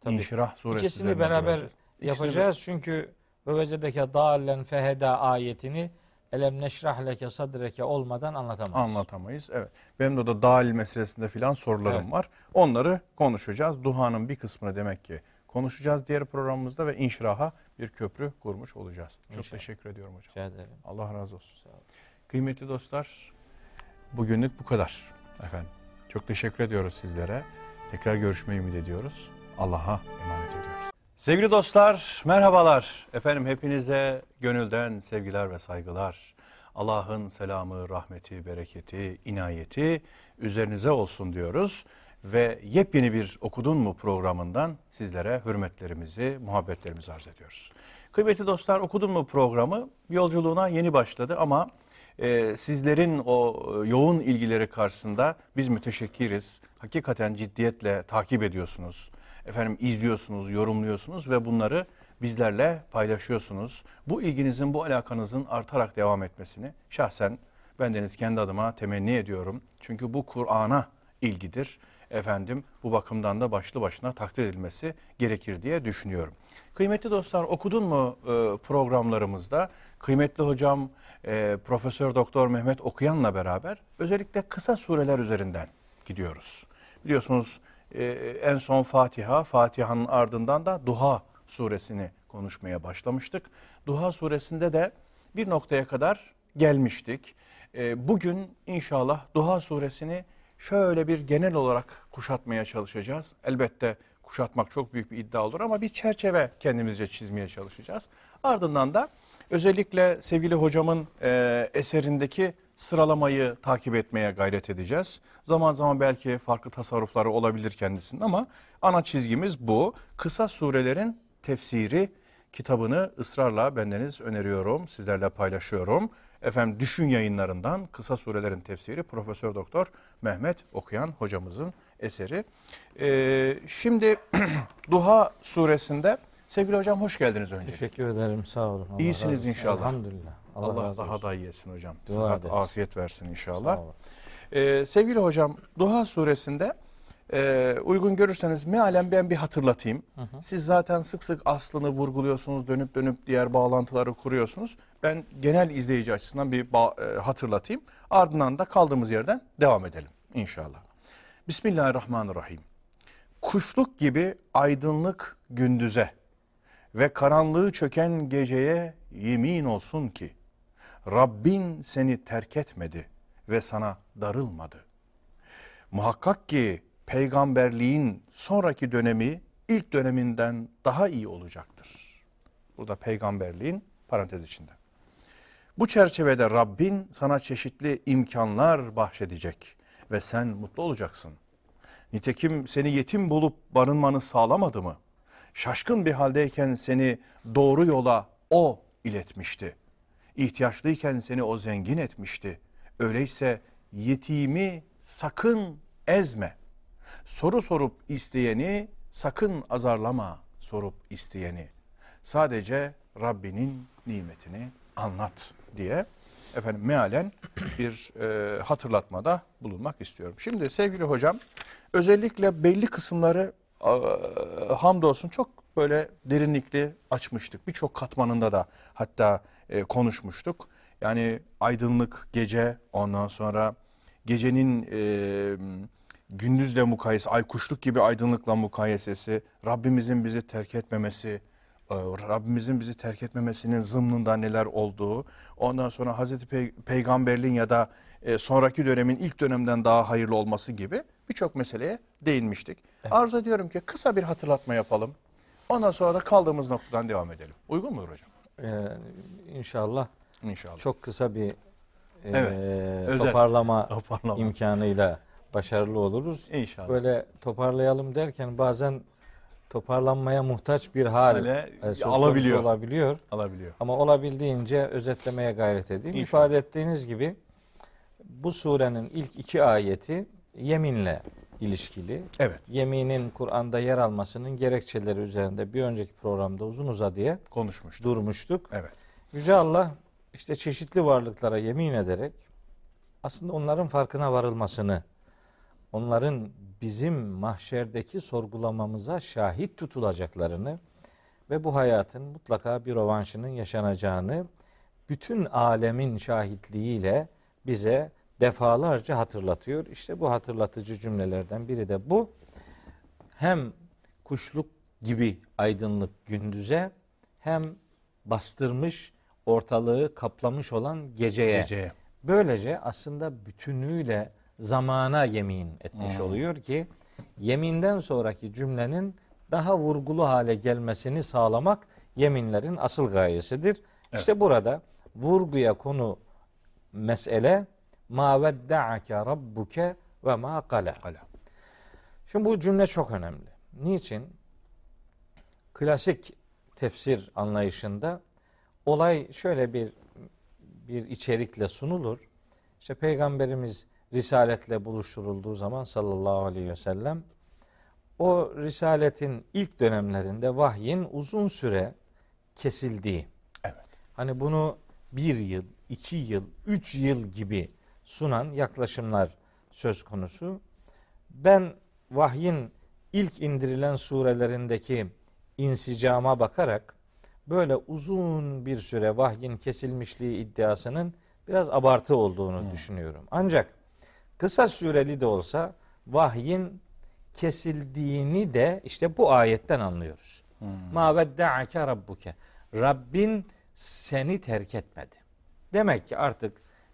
Tabii. İnşirah suresi. İkisini beraber duracağız. İkisini yapacağız çünkü ve vecedeke dalen feheda ayetini elem neşrah leke sadreke olmadan anlatamayız. anlatamayız. Evet. Benim de o da dahil meselesinde filan sorularım Evet. var. Onları konuşacağız. Duhanın bir kısmını demek ki konuşacağız diğer programımızda ve inşiraha bir köprü kurmuş olacağız. Çok İnşallah. teşekkür ediyorum hocam. Rica ederim. Allah razı olsun. Sağ olun. Kıymetli dostlar, bugünlük bu kadar efendim. Çok teşekkür ediyoruz sizlere. Tekrar görüşmeyi ümit ediyoruz. Allah'a emanet ediyoruz. Sevgili dostlar, merhabalar. Efendim hepinize gönülden sevgiler ve saygılar. Allah'ın selamı, rahmeti, bereketi, inayeti üzerinize olsun diyoruz. Ve yepyeni bir Okudun mu programından sizlere hürmetlerimizi, muhabbetlerimizi arz ediyoruz. Kıymetli dostlar Okudun mu programı yolculuğuna yeni başladı ama e, sizlerin o e, yoğun ilgileri karşısında biz müteşekkiriz. Hakikaten ciddiyetle takip ediyorsunuz. Efendim izliyorsunuz, yorumluyorsunuz ve bunları bizlerle paylaşıyorsunuz. Bu ilginizin, bu alakanızın artarak devam etmesini şahsen bendeniz kendi adıma temenni ediyorum. Çünkü bu Kur'an'a ilgidir. Efendim bu bakımdan da başlı başına takdir edilmesi gerekir diye düşünüyorum. Kıymetli dostlar okudun mu e, programlarımızda kıymetli hocam e, Profesör Doktor Mehmet Okuyan'la beraber özellikle kısa sureler üzerinden gidiyoruz. Biliyorsunuz e, en son Fatiha, Fatiha'nın ardından da Duha suresini konuşmaya başlamıştık. Duha suresinde de bir noktaya kadar gelmiştik. E, bugün inşallah Duha suresini şöyle bir genel olarak kuşatmaya çalışacağız. Elbette kuşatmak çok büyük bir iddia olur ama bir çerçeve kendimizce çizmeye çalışacağız. Ardından da özellikle sevgili hocamın e, eserindeki sıralamayı takip etmeye gayret edeceğiz. Zaman zaman belki farklı tasarrufları olabilir kendisinin ama ana çizgimiz bu. Kısa surelerin tefsiri kitabını ısrarla bendeniz öneriyorum, sizlerle paylaşıyorum. Efendim Düşün yayınlarından kısa surelerin tefsiri Profesör Doktor Mehmet Okuyan hocamızın eseri. Ee, şimdi <clears throat> Duha suresinde sevgili hocam hoş geldiniz önce. Teşekkür ederim. Sağ olun. Allah İyisiniz razı inşallah. Elhamdülillah. Allah, Allah, daha da iyi etsin hocam. Dua Sıhhat, ederiz. afiyet versin inşallah. Ee, sevgili hocam Duha suresinde e, uygun görürseniz mealen ben bir hatırlatayım. Siz zaten sık sık aslını vurguluyorsunuz, dönüp dönüp diğer bağlantıları kuruyorsunuz. Ben genel izleyici açısından bir e, hatırlatayım. Ardından da kaldığımız yerden devam edelim inşallah. Bismillahirrahmanirrahim. Kuşluk gibi aydınlık gündüze ve karanlığı çöken geceye yemin olsun ki Rabbin seni terk etmedi ve sana darılmadı. Muhakkak ki peygamberliğin sonraki dönemi ilk döneminden daha iyi olacaktır. Burada peygamberliğin parantez içinde. Bu çerçevede Rabbin sana çeşitli imkanlar bahşedecek ve sen mutlu olacaksın. Nitekim seni yetim bulup barınmanı sağlamadı mı? Şaşkın bir haldeyken seni doğru yola O iletmişti. İhtiyaçlıyken seni O zengin etmişti. Öyleyse yetimi sakın ezme. Soru sorup isteyeni sakın azarlama sorup isteyeni. Sadece Rabbinin nimetini anlat diye efendim mealen bir e, hatırlatmada bulunmak istiyorum. Şimdi sevgili hocam özellikle belli kısımları Ee, hamdolsun çok böyle derinlikli açmıştık. Birçok katmanında da hatta e, konuşmuştuk. Yani aydınlık gece ondan sonra gecenin e, gündüzle mukayese, ay kuşluk gibi aydınlıkla mukayesesi, Rabbimizin bizi terk etmemesi, e, Rabbimizin bizi terk etmemesinin zımnında neler olduğu, ondan sonra Hazreti Pey- Peygamberliğin ya da e, sonraki dönemin ilk dönemden daha hayırlı olması gibi birçok meseleye değinmiştik. Arzu ediyorum ki kısa bir hatırlatma yapalım. Ondan sonra da kaldığımız noktadan devam edelim. Uygun mudur hocam? Ee, inşallah İnşallah. çok kısa bir e, Evet, özel. toparlama <laughs> Toparlama. imkanıyla başarılı oluruz. İnşallah. Böyle toparlayalım derken bazen toparlanmaya muhtaç bir hal Hale e, alabiliyor. olabiliyor. Alabiliyor. Ama olabildiğince özetlemeye gayret edeyim. İnşallah. İfade ettiğiniz gibi bu surenin ilk iki ayeti yeminle ilişkili. Evet. Yeminin Kur'an'da yer almasının gerekçeleri üzerinde bir önceki programda uzun uzadıya Konuşmuştuk. durmuştuk. Evet. Yüce Allah işte çeşitli varlıklara yemin ederek aslında onların farkına varılmasını, onların bizim mahşerdeki sorgulamamıza şahit tutulacaklarını ve bu hayatın mutlaka bir rovanşının yaşanacağını bütün alemin şahitliğiyle bize defalarca hatırlatıyor. İşte bu hatırlatıcı cümlelerden biri de bu. Hem kuşluk gibi aydınlık gündüze hem bastırmış ortalığı kaplamış olan geceye. Geceye. Böylece aslında bütünüyle zamana yemin etmiş oluyor ki yeminden sonraki cümlenin daha vurgulu hale gelmesini sağlamak yeminlerin asıl gayesidir. İşte burada vurguya konu mesele ma vedda'ake rabbuke ve ma kala. Şimdi bu cümle çok önemli. Niçin? Klasik tefsir anlayışında olay şöyle bir bir içerikle sunulur. İşte peygamberimiz risaletle buluşturulduğu zaman sallallahu aleyhi ve sellem o risaletin ilk dönemlerinde vahyin uzun süre kesildiği. Evet. Hani bunu bir yıl, iki yıl, üç yıl gibi sunan yaklaşımlar söz konusu. Ben vahyin ilk indirilen surelerindeki insicama bakarak böyle uzun bir süre vahyin kesilmişliği iddiasının biraz abartı olduğunu düşünüyorum. Ancak kısa süreli de olsa vahyin kesildiğini de işte bu ayetten anlıyoruz. Ma vedda'ake rabbuke. Rabbin seni terk etmedi. Demek ki artık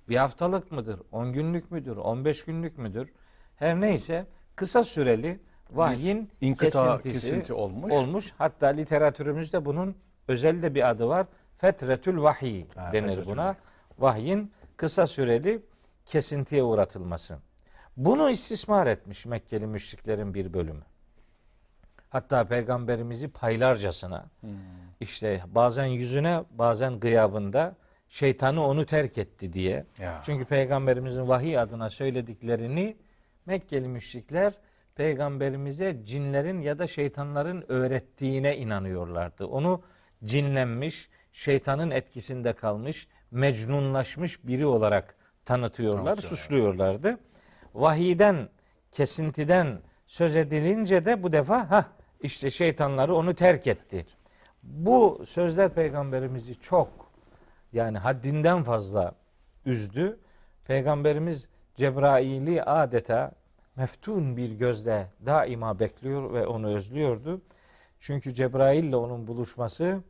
bir haftalık mıdır, 10 günlük müdür, 15 günlük müdür? Her neyse kısa süreli vahyin İnkıta, kesintisi kesinti olmuş. olmuş. Hatta literatürümüzde bunun özel de bir adı var. Fetretül vahiy Ha, denir buna. Vahyin kısa süreli kesintiye uğratılması. Bunu istismar etmiş Mekkeli müşriklerin bir bölümü. Hatta peygamberimizi paylarcasına Hmm. işte bazen yüzüne bazen gıyabında şeytanı onu terk etti diye. Ya. Çünkü peygamberimizin vahiy adına söylediklerini Mekkeli müşrikler peygamberimize cinlerin ya da şeytanların öğrettiğine inanıyorlardı. Onu cinlenmiş, şeytanın etkisinde kalmış, mecnunlaşmış biri olarak tanıtıyorlar, suçluyorlardı. Vahiyden, kesintiden söz edilince de bu defa ha işte şeytanları onu terk etti. Bu sözler peygamberimizi çok yani haddinden fazla üzdü. Peygamberimiz Cebrail'i adeta meftun bir gözle daima bekliyor ve onu özlüyordu. Çünkü Cebrail ile onun buluşması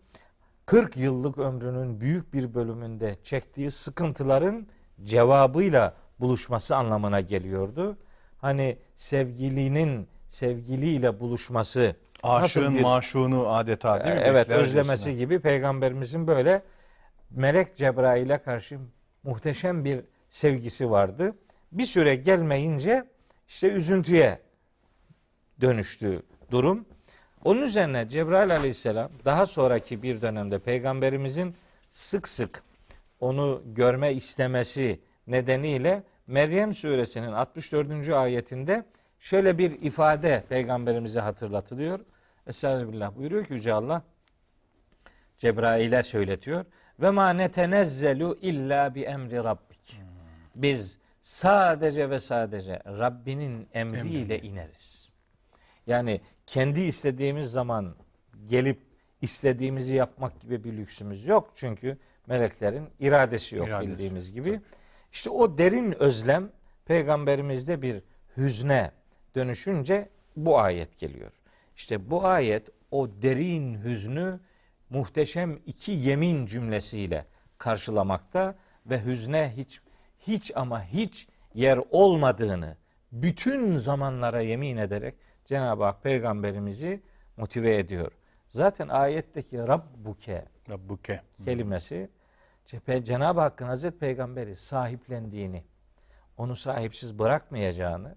40 yıllık ömrünün büyük bir bölümünde çektiği sıkıntıların cevabıyla buluşması anlamına geliyordu. Hani sevgilinin sevgiliyle buluşması Aşığın bir- maşuğunu adeta değil mi? Evet özlemesi gibi peygamberimizin böyle melek Cebrail'e karşı muhteşem bir sevgisi vardı. Bir süre gelmeyince işte üzüntüye dönüştü durum. Onun üzerine Cebrail aleyhisselam daha sonraki bir dönemde peygamberimizin sık sık onu görme istemesi nedeniyle Meryem suresinin 64. ayetinde şöyle bir ifade peygamberimize hatırlatılıyor. Estağfirullah buyuruyor ki Yüce Allah Cebrail'e söyletiyor. Ve ma netenezzelu illa bi emri rabbik. Biz sadece ve sadece Rabbinin emriyle ineriz. Yani kendi istediğimiz zaman gelip istediğimizi yapmak gibi bir lüksümüz yok. Çünkü meleklerin iradesi yok İradesi, bildiğimiz gibi. İşte o derin özlem peygamberimizde bir hüzne dönüşünce bu ayet geliyor. İşte bu ayet o derin hüznü muhteşem iki yemin cümlesiyle karşılamakta ve hüzne hiç hiç ama hiç yer olmadığını bütün zamanlara yemin ederek Cenab-ı Hak peygamberimizi motive ediyor. Zaten ayetteki Rabbuke Rabbuke. kelimesi Cenab-ı Hakk'ın Hazreti Peygamberi sahiplendiğini, onu sahipsiz bırakmayacağını,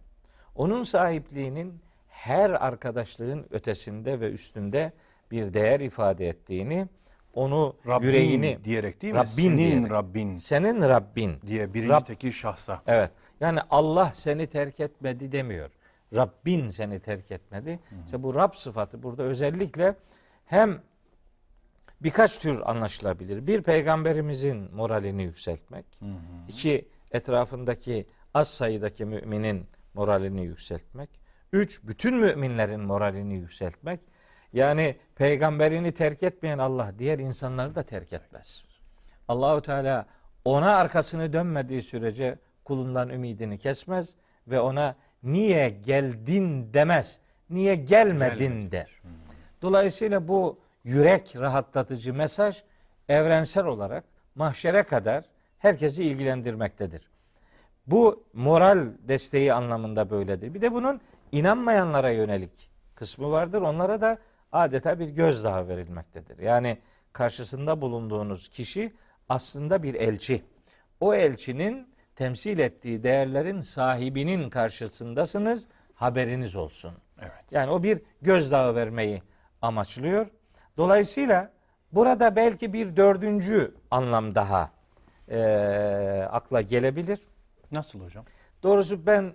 onun sahipliğinin her arkadaşlığın ötesinde ve üstünde bir değer ifade ettiğini, onu Rabbin yüreğini diyerek değil mi? Rabbin Senin diyerek. Rabbin senin Rabbin diye birinci Rab- tekil şahsa. Evet. Yani Allah seni terk etmedi demiyor. Rabbin seni terk etmedi. İşte bu Rab sıfatı burada özellikle hem birkaç tür anlaşılabilir. Bir peygamberimizin moralini yükseltmek. iki etrafındaki az sayıdaki müminin moralini yükseltmek. Üç bütün müminlerin moralini yükseltmek. Yani peygamberini terk etmeyen Allah diğer insanları da terk etmez. Allahu Teala ona arkasını dönmediği sürece kulundan ümidini kesmez ve ona niye geldin demez. Niye gelmedin der. Dolayısıyla bu yürek rahatlatıcı mesaj evrensel olarak mahşere kadar herkesi ilgilendirmektedir. Bu moral desteği anlamında böyledir. Bir de bunun inanmayanlara yönelik kısmı vardır. Onlara da adeta bir gözdağı verilmektedir. Yani karşısında bulunduğunuz kişi aslında bir elçi. O elçinin temsil ettiği değerlerin sahibinin karşısındasınız. Haberiniz olsun. Evet. Yani o bir gözdağı vermeyi amaçlıyor. Dolayısıyla burada belki bir dördüncü anlam daha eee, akla gelebilir. Nasıl hocam? Doğrusu ben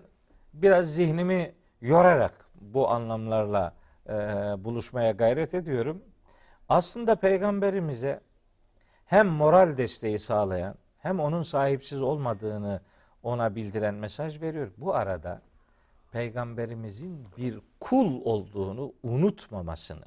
biraz zihnimi yorarak bu anlamlarla eee, buluşmaya gayret ediyorum. Aslında peygamberimize hem moral desteği sağlayan hem onun sahipsiz olmadığını ona bildiren mesaj veriyor. Bu arada peygamberimizin bir kul olduğunu unutmamasını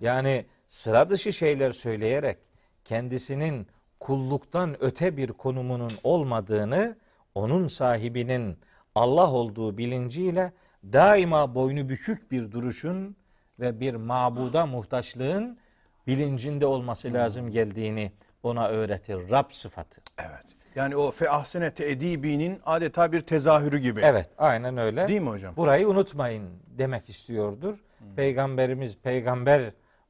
yani sıra dışı şeyler söyleyerek kendisinin kulluktan öte bir konumunun olmadığını onun sahibinin Allah olduğu bilinciyle daima boynu bükük bir duruşun ve bir mabuda muhtaçlığın bilincinde olması lazım geldiğini ona öğretir. Rab sıfatı. Evet. Yani o fe ahsene edibinin adeta bir tezahürü gibi. Evet, aynen öyle. Değil mi hocam? Burayı unutmayın demek istiyordur. Peygamberimiz peygamber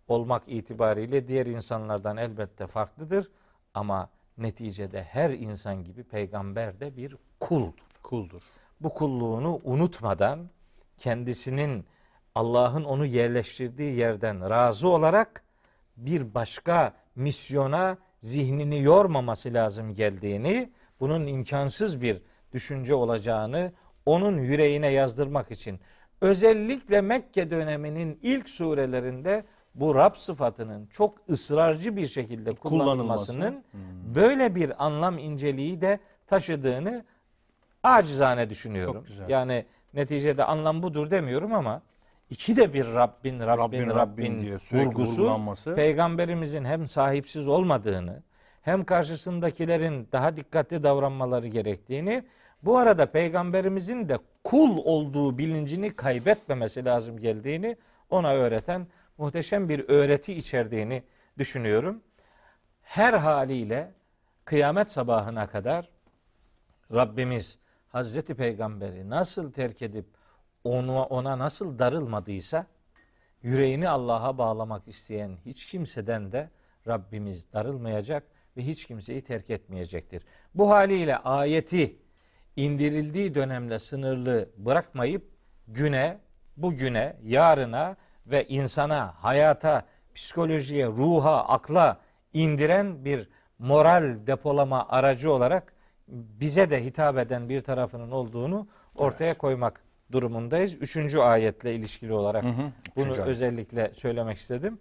olmak itibariyle diğer insanlardan elbette farklıdır ama neticede her insan gibi peygamber de bir kuldur. Kuldur. Bu kulluğunu unutmadan kendisinin Allah'ın onu yerleştirdiği yerden razı olarak bir başka misyona zihnini yormaması lazım geldiğini, bunun imkansız bir düşünce olacağını onun yüreğine yazdırmak için özellikle Mekke döneminin ilk surelerinde bu Rab sıfatının çok ısrarcı bir şekilde kullanılmasının Kullanılması. böyle bir anlam inceliği de taşıdığını acizane düşünüyorum. Çok güzel. Yani neticede anlam budur demiyorum ama iki de bir Rabbin, Rabbin, Rabbin, Rabbin, diye vurgusu peygamberimizin hem sahipsiz olmadığını hem karşısındakilerin daha dikkatli davranmaları gerektiğini bu arada peygamberimizin de kul olduğu bilincini kaybetmemesi lazım geldiğini ona öğreten muhteşem bir öğreti içerdiğini düşünüyorum. Her haliyle kıyamet sabahına kadar Rabbimiz Hazreti Peygamberi nasıl terk edip ona, ona nasıl darılmadıysa yüreğini Allah'a bağlamak isteyen hiç kimseden de Rabbimiz darılmayacak ve hiç kimseyi terk etmeyecektir. Bu haliyle ayeti indirildiği dönemle sınırlı bırakmayıp güne, bugüne, yarına ve insana, hayata, psikolojiye, ruha, akla indiren bir moral depolama aracı olarak bize de hitap eden bir tarafının olduğunu ortaya koymak durumundayız. Üçüncü ayetle ilişkili olarak hı, bunu üçüncü ayet. özellikle söylemek istedim.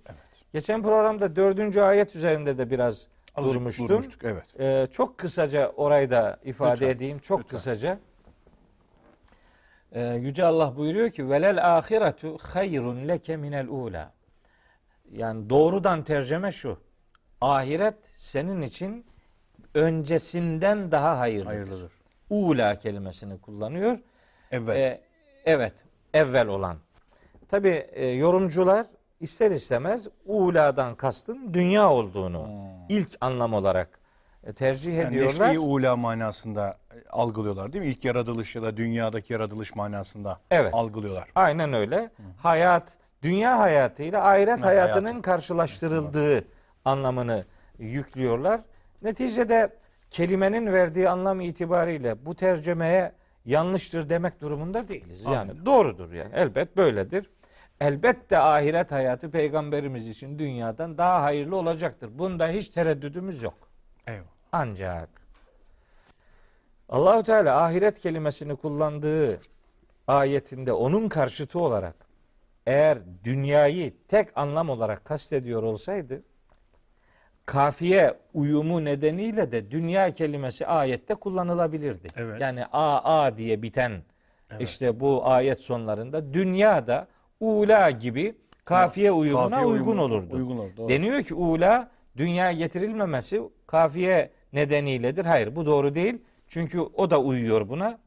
Geçen programda dördüncü ayet üzerinde de biraz Azıcık durmuştum. durmuştuk, Evet. Ee, çok kısaca orayı da ifade Lütfen, edeyim. Çok lütfen. kısaca. Ee, Yüce Allah buyuruyor ki velel ahiretu hayrun leke minel ula. Yani doğrudan tercüme şu. Ahiret senin için öncesinden daha hayırlıdır. Hayırlıdır. Ula kelimesini kullanıyor. Evet. Ee, evet, evvel olan. Tabi yorumcular ister istemez ula'dan kastın dünya olduğunu ilk anlam olarak e, tercih Hmm. yani ediyorlar. neşri ula manasında e, algılıyorlar değil mi? İlk yaratılış ya da dünyadaki yaratılış manasında Evet. algılıyorlar. Aynen öyle. Hayat, dünya hayatıyla ahiret Ha, hayatının hayatı. karşılaştırıldığı anlamını yüklüyorlar. Neticede kelimenin verdiği anlam itibariyle bu tercümeye yanlıştır demek durumunda değiliz. Yani doğrudur yani. Elbet böyledir. Elbette ahiret hayatı peygamberimiz için dünyadan daha hayırlı olacaktır. Bunda hiç tereddüdümüz yok. Eyvallah. Ancak Allahu Teala ahiret kelimesini kullandığı ayetinde onun karşıtı olarak eğer dünyayı tek anlam olarak kastediyor olsaydı kafiye uyumu nedeniyle de dünya kelimesi ayette kullanılabilirdi. Evet. Yani a a diye biten işte bu ayet sonlarında dünyada ula gibi kafiye uyumuna Kafiye uygun uyumu- olurdu. Uygun olur. Doğru. Deniyor ki ula dünya getirilmemesi kafiye nedeniyledir. Hayır bu doğru değil. Çünkü o da uyuyor buna.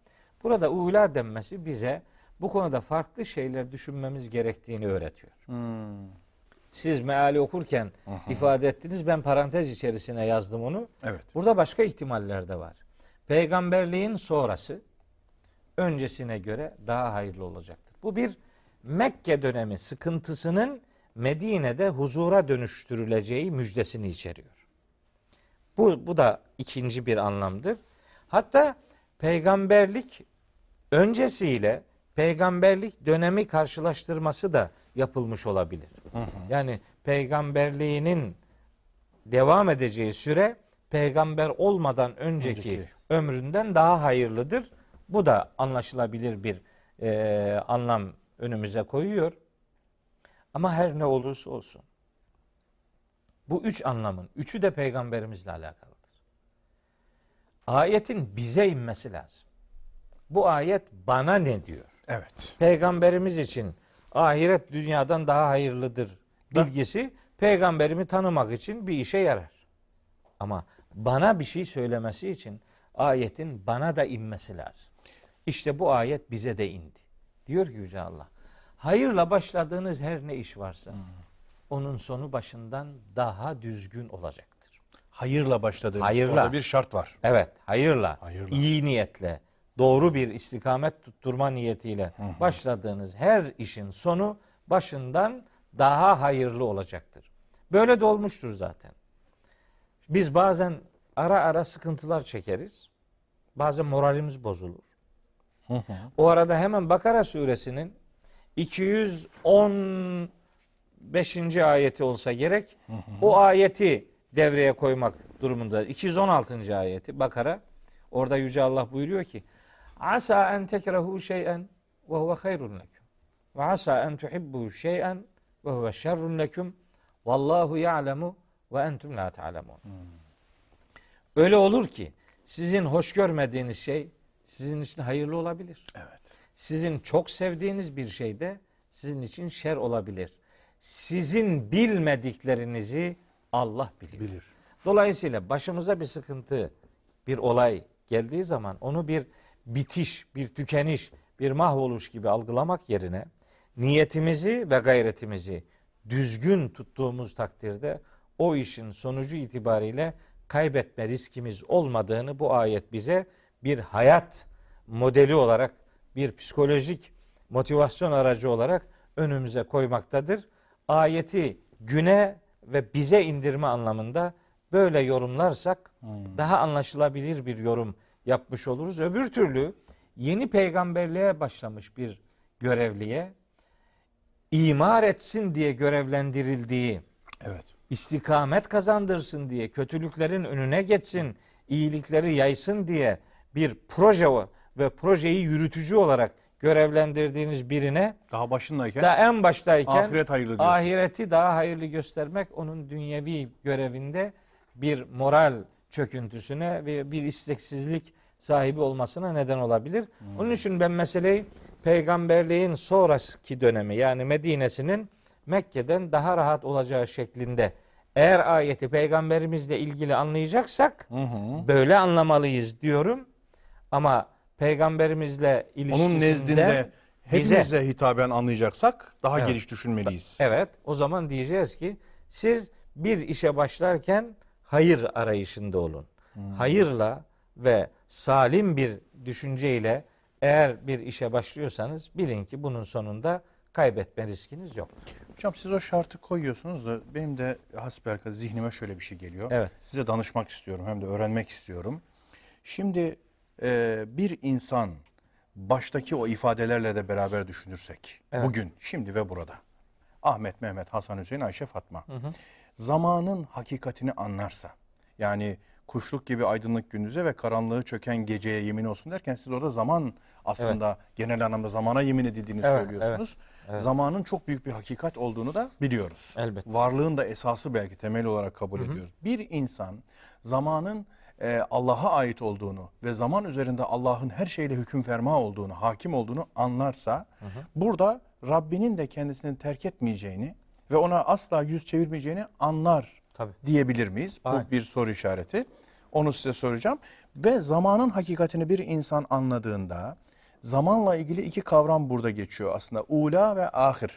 Burada ula denmesi bize bu konuda farklı şeyler düşünmemiz gerektiğini öğretiyor. Hmm. Siz meali okurken ifade ettiniz. Ben parantez içerisine yazdım onu. Evet. Burada başka ihtimaller de var. Peygamberliğin sonrası öncesine göre daha hayırlı olacaktır. Bu bir Mekke dönemi sıkıntısının Medine'de huzura dönüştürüleceği müjdesini içeriyor. Bu, bu da ikinci bir anlamdır. Hatta peygamberlik öncesiyle peygamberlik dönemi karşılaştırması da yapılmış olabilir. Yani peygamberliğinin devam edeceği süre peygamber olmadan önceki, Önceki. ömründen daha hayırlıdır. Bu da anlaşılabilir bir e, anlam önümüze koyuyor. Ama her ne olursa olsun bu üç anlamın üçü de peygamberimizle alakalıdır. Ayetin bize inmesi lazım. Bu ayet bana ne diyor? Evet. Peygamberimiz için ahiret dünyadan daha hayırlıdır bilgisi peygamberimi tanımak için bir işe yarar. Ama bana bir şey söylemesi için ayetin bana da inmesi lazım. İşte bu ayet bize de indi. Diyor ki Yüce Allah. Hayırla başladığınız her ne iş varsa onun sonu başından daha düzgün olacaktır. Hayırla başladığınız. Hayırla. Orada bir şart var. Evet, hayırla, Hayırla. iyi niyetle, doğru bir istikamet tutturma niyetiyle başladığınız her işin sonu başından daha hayırlı olacaktır. Böyle de olmuştur zaten. Biz bazen ara ara sıkıntılar çekeriz. Bazen moralimiz bozulur. O arada hemen Bakara suresinin 215. ayeti olsa gerek o ayeti devreye koymak durumunda. 216. ayeti Bakara. Orada Yüce Allah buyuruyor ki Asa en tekrehu şey'en ve huve hayrun leküm. Ve asa en tuhibbu şey'en ve huve şerrun leküm. Vallahu ya'lemu ve entum la ta'lemun. Öyle olur ki sizin hoş görmediğiniz şey sizin için hayırlı olabilir. Evet. Sizin çok sevdiğiniz bir şey de sizin için şer olabilir. Sizin bilmediklerinizi Allah biliyor. Bilir. Dolayısıyla başımıza bir sıkıntı, bir olay geldiği zaman onu bir bitiş, bir tükeniş, bir mahvoluş gibi algılamak yerine niyetimizi ve gayretimizi düzgün tuttuğumuz takdirde o işin sonucu itibariyle kaybetme riskimiz olmadığını bu ayet bize bir hayat modeli olarak, bir psikolojik motivasyon aracı olarak önümüze koymaktadır. Ayeti güne ve bize indirme anlamında böyle yorumlarsak daha anlaşılabilir bir yorum yapmış oluruz. Öbür türlü yeni peygamberliğe başlamış bir görevliye imar etsin diye görevlendirildiği Evet. istikamet kazandırsın diye, kötülüklerin önüne geçsin, iyilikleri yaysın diye bir proje ve projeyi yürütücü olarak görevlendirdiğiniz birine Daha başındayken daha en baştayken ahiret hayırlı ahireti daha hayırlı göstermek onun dünyevi görevinde bir moral çöküntüsüne ve bir isteksizlik sahibi olmasına neden olabilir. Onun için ben meseleyi peygamberliğin sonraki dönemi yani Medine'sinin Mekke'den daha rahat olacağı şeklinde eğer ayeti peygamberimizle ilgili anlayacaksak böyle anlamalıyız diyorum. Ama peygamberimizle ilişkisinden Onun nezdinde bize- hepimize hitaben anlayacaksak daha Evet. geniş düşünmeliyiz. Evet, o zaman diyeceğiz ki siz bir işe başlarken hayır arayışında olun. Hayırla ve salim bir düşünceyle eğer bir işe başlıyorsanız bilin ki bunun sonunda kaybetme riskiniz yok. Hocam siz o şartı koyuyorsunuz da benim de hasbelkader zihnime şöyle bir şey geliyor. Evet. Size danışmak istiyorum hem de öğrenmek istiyorum. Şimdi e, bir insan baştaki o ifadelerle de beraber düşünürsek Evet. bugün, şimdi ve burada. Ahmet, Mehmet, Hasan, Hüseyin, Ayşe, Fatma. Zamanın hakikatini anlarsa yani kuşluk gibi aydınlık gündüze ve karanlığı çöken geceye yemin olsun derken siz orada zaman aslında genel anlamda zamana yemin edildiğini Evet, söylüyorsunuz. Zamanın çok büyük bir hakikat olduğunu da biliyoruz. Elbette. Varlığın da esası belki temel olarak kabul ediyoruz. Bir insan zamanın e, Allah'a ait olduğunu ve zaman üzerinde Allah'ın her şeyle hüküm ferma olduğunu, hakim olduğunu anlarsa burada Rabbinin de kendisini terk etmeyeceğini ve ona asla yüz çevirmeyeceğini anlar Tabii. diyebilir miyiz? Aynen. Bu bir soru işareti. Onu size soracağım. Ve zamanın hakikatini bir insan anladığında zamanla ilgili iki kavram burada geçiyor aslında. Ula ve ahir.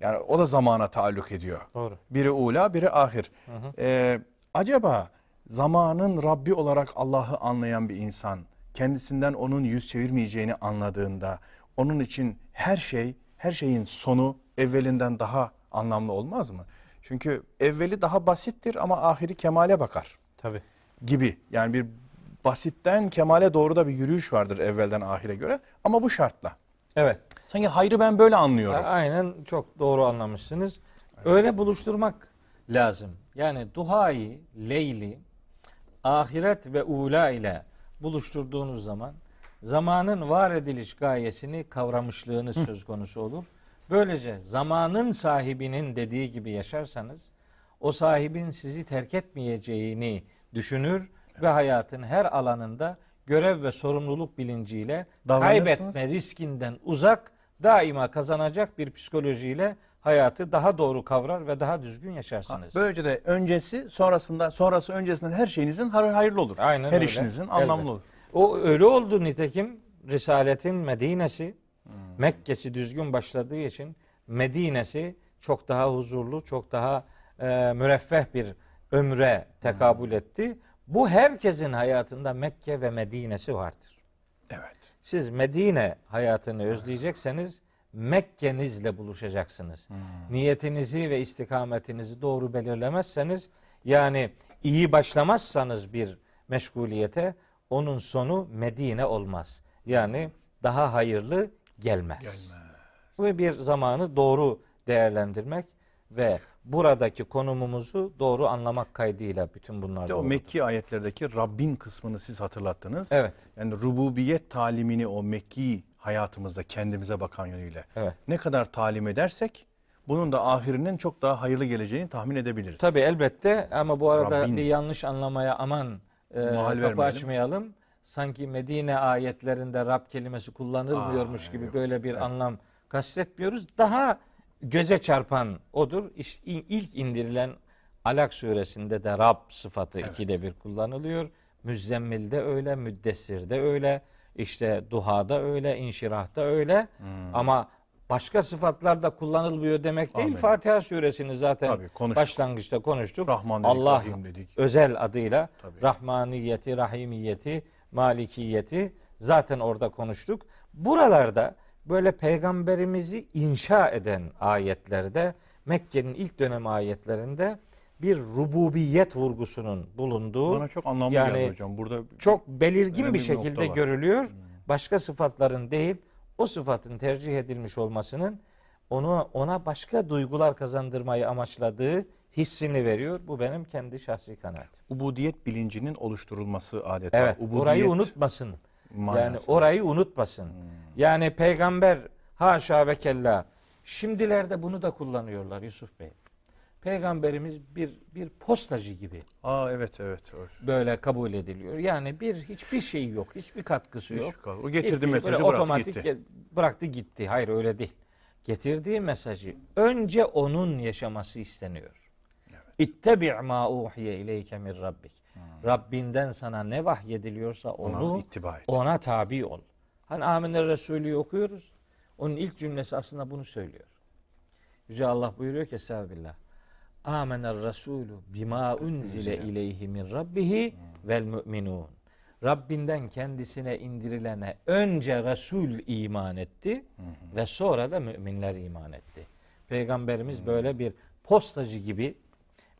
Yani o da zamana taalluk ediyor. Doğru. Biri ula, biri ahir. Ee, acaba zamanın Rabbi olarak Allah'ı anlayan bir insan kendisinden onun yüz çevirmeyeceğini anladığında onun için her şey, her şeyin sonu evvelinden daha anlamlı olmaz mı? Çünkü evveli daha basittir ama ahiri kemale bakar Tabii. gibi. Yani bir basitten kemale doğru da bir yürüyüş vardır evvelden ahire göre ama bu şartla. Evet. Sanki hayrı ben böyle anlıyorum. Aynen çok doğru anlamışsınız. Öyle buluşturmak lazım. Yani duhayı, leyli, ahiret ve ula ile buluşturduğunuz zaman zamanın var ediliş gayesini kavramışlığınız söz konusu olur. Böylece zamanın sahibinin dediği gibi yaşarsanız o sahibin sizi terk etmeyeceğini düşünür ve hayatın her alanında görev ve sorumluluk bilinciyle kaybetme riskinden uzak daima kazanacak bir psikolojiyle hayatı daha doğru kavrar ve daha düzgün yaşarsınız. Böylece de öncesi sonrasında sonrası öncesinden her şeyinizin hayırlı olur. Aynen her öyle. işinizin anlamlı Elbette. olur. O öyle oldu nitekim Risaletin Medine'si Mekke'si düzgün başladığı için Medine'si çok daha huzurlu, çok daha e, müreffeh bir ömre tekabül etti. Bu herkesin hayatında Mekke ve Medine'si vardır. Evet. Siz Medine hayatını özleyecekseniz Mekke'nizle buluşacaksınız. Niyetinizi ve istikametinizi doğru belirlemezseniz yani iyi başlamazsanız bir meşguliyete onun sonu Medine olmaz. Yani daha hayırlı gelmez. Ve bir zamanı doğru değerlendirmek ve buradaki konumumuzu doğru anlamak kaydıyla bütün bunlar de o doğru. Mekki ayetlerdeki Rabbin kısmını siz hatırlattınız. Evet. Yani rububiyet talimini o Mekki hayatımızda kendimize bakan yönüyle Evet. ne kadar talim edersek bunun da ahirinin çok daha hayırlı geleceğini tahmin edebiliriz. Tabii elbette ama bu arada Rabbin. bir yanlış anlamaya aman e, kapı vermeyelim. açmayalım. Sanki Medine ayetlerinde Rab kelimesi kullanılmıyormuş Aa, gibi yok. böyle bir anlam kastetmiyoruz. Daha göze çarpan odur. İş- i- ilk indirilen Alak suresinde de Rab sıfatı ikide bir kullanılıyor. Müzzemmil'de öyle, Müddessir'de öyle, işte Duha'da öyle, İnşirah'ta öyle. Hmm. Ama başka sıfatlar da kullanılmıyor demek değil. Amin. Fatiha suresini zaten Tabii, konuştuk. başlangıçta konuştuk. Rahman dedik, Allah Rahim dedik. özel adıyla Tabii. Rahmaniyeti, Rahimiyeti, Malikiyeti zaten orada konuştuk. Buralarda böyle peygamberimizi inşa eden ayetlerde Mekke'nin ilk dönem ayetlerinde bir rububiyet vurgusunun bulunduğu Bana çok anlamlı yani geldi hocam. Burada çok belirgin bir bir şekilde nokta var. Hmm. görülüyor. Başka sıfatların değil, o sıfatın tercih edilmiş olmasının onu ona başka duygular kazandırmayı amaçladığı hissini veriyor. Bu benim kendi şahsi kanaatim. ubudiyet bilincinin oluşturulması adeta. Evet, Ubudiyet orayı unutmasın. Yani manasında. orayı unutmasın. Yani peygamber haşa ve kella şimdilerde bunu da kullanıyorlar Yusuf Bey. Peygamberimiz bir bir postacı gibi Aa evet evet. Böyle kabul ediliyor. Yani bir hiçbir şey yok, hiçbir katkısı yok. Hiçbir O getirdi Hiçbir mesajı bıraktı otomatik gitti. bıraktı gitti. Hayır öyle değil. Getirdiği mesajı önce onun yaşaması isteniyor. İttebi' ma uhiye ileyke min rabbik. Rabbinden sana ne vahyediliyorsa onu Ona ittiba et. ona tabi ol. Hani Amine Resulü'yü okuyoruz. Onun ilk cümlesi aslında bunu söylüyor. Yüce Allah buyuruyor ki Estağfirullah. Amener Resulü bima unzile ileyhi min rabbihi vel müminun. Rabbinden kendisine indirilene önce Resul iman etti ve sonra da müminler iman etti. Peygamberimiz böyle bir postacı gibi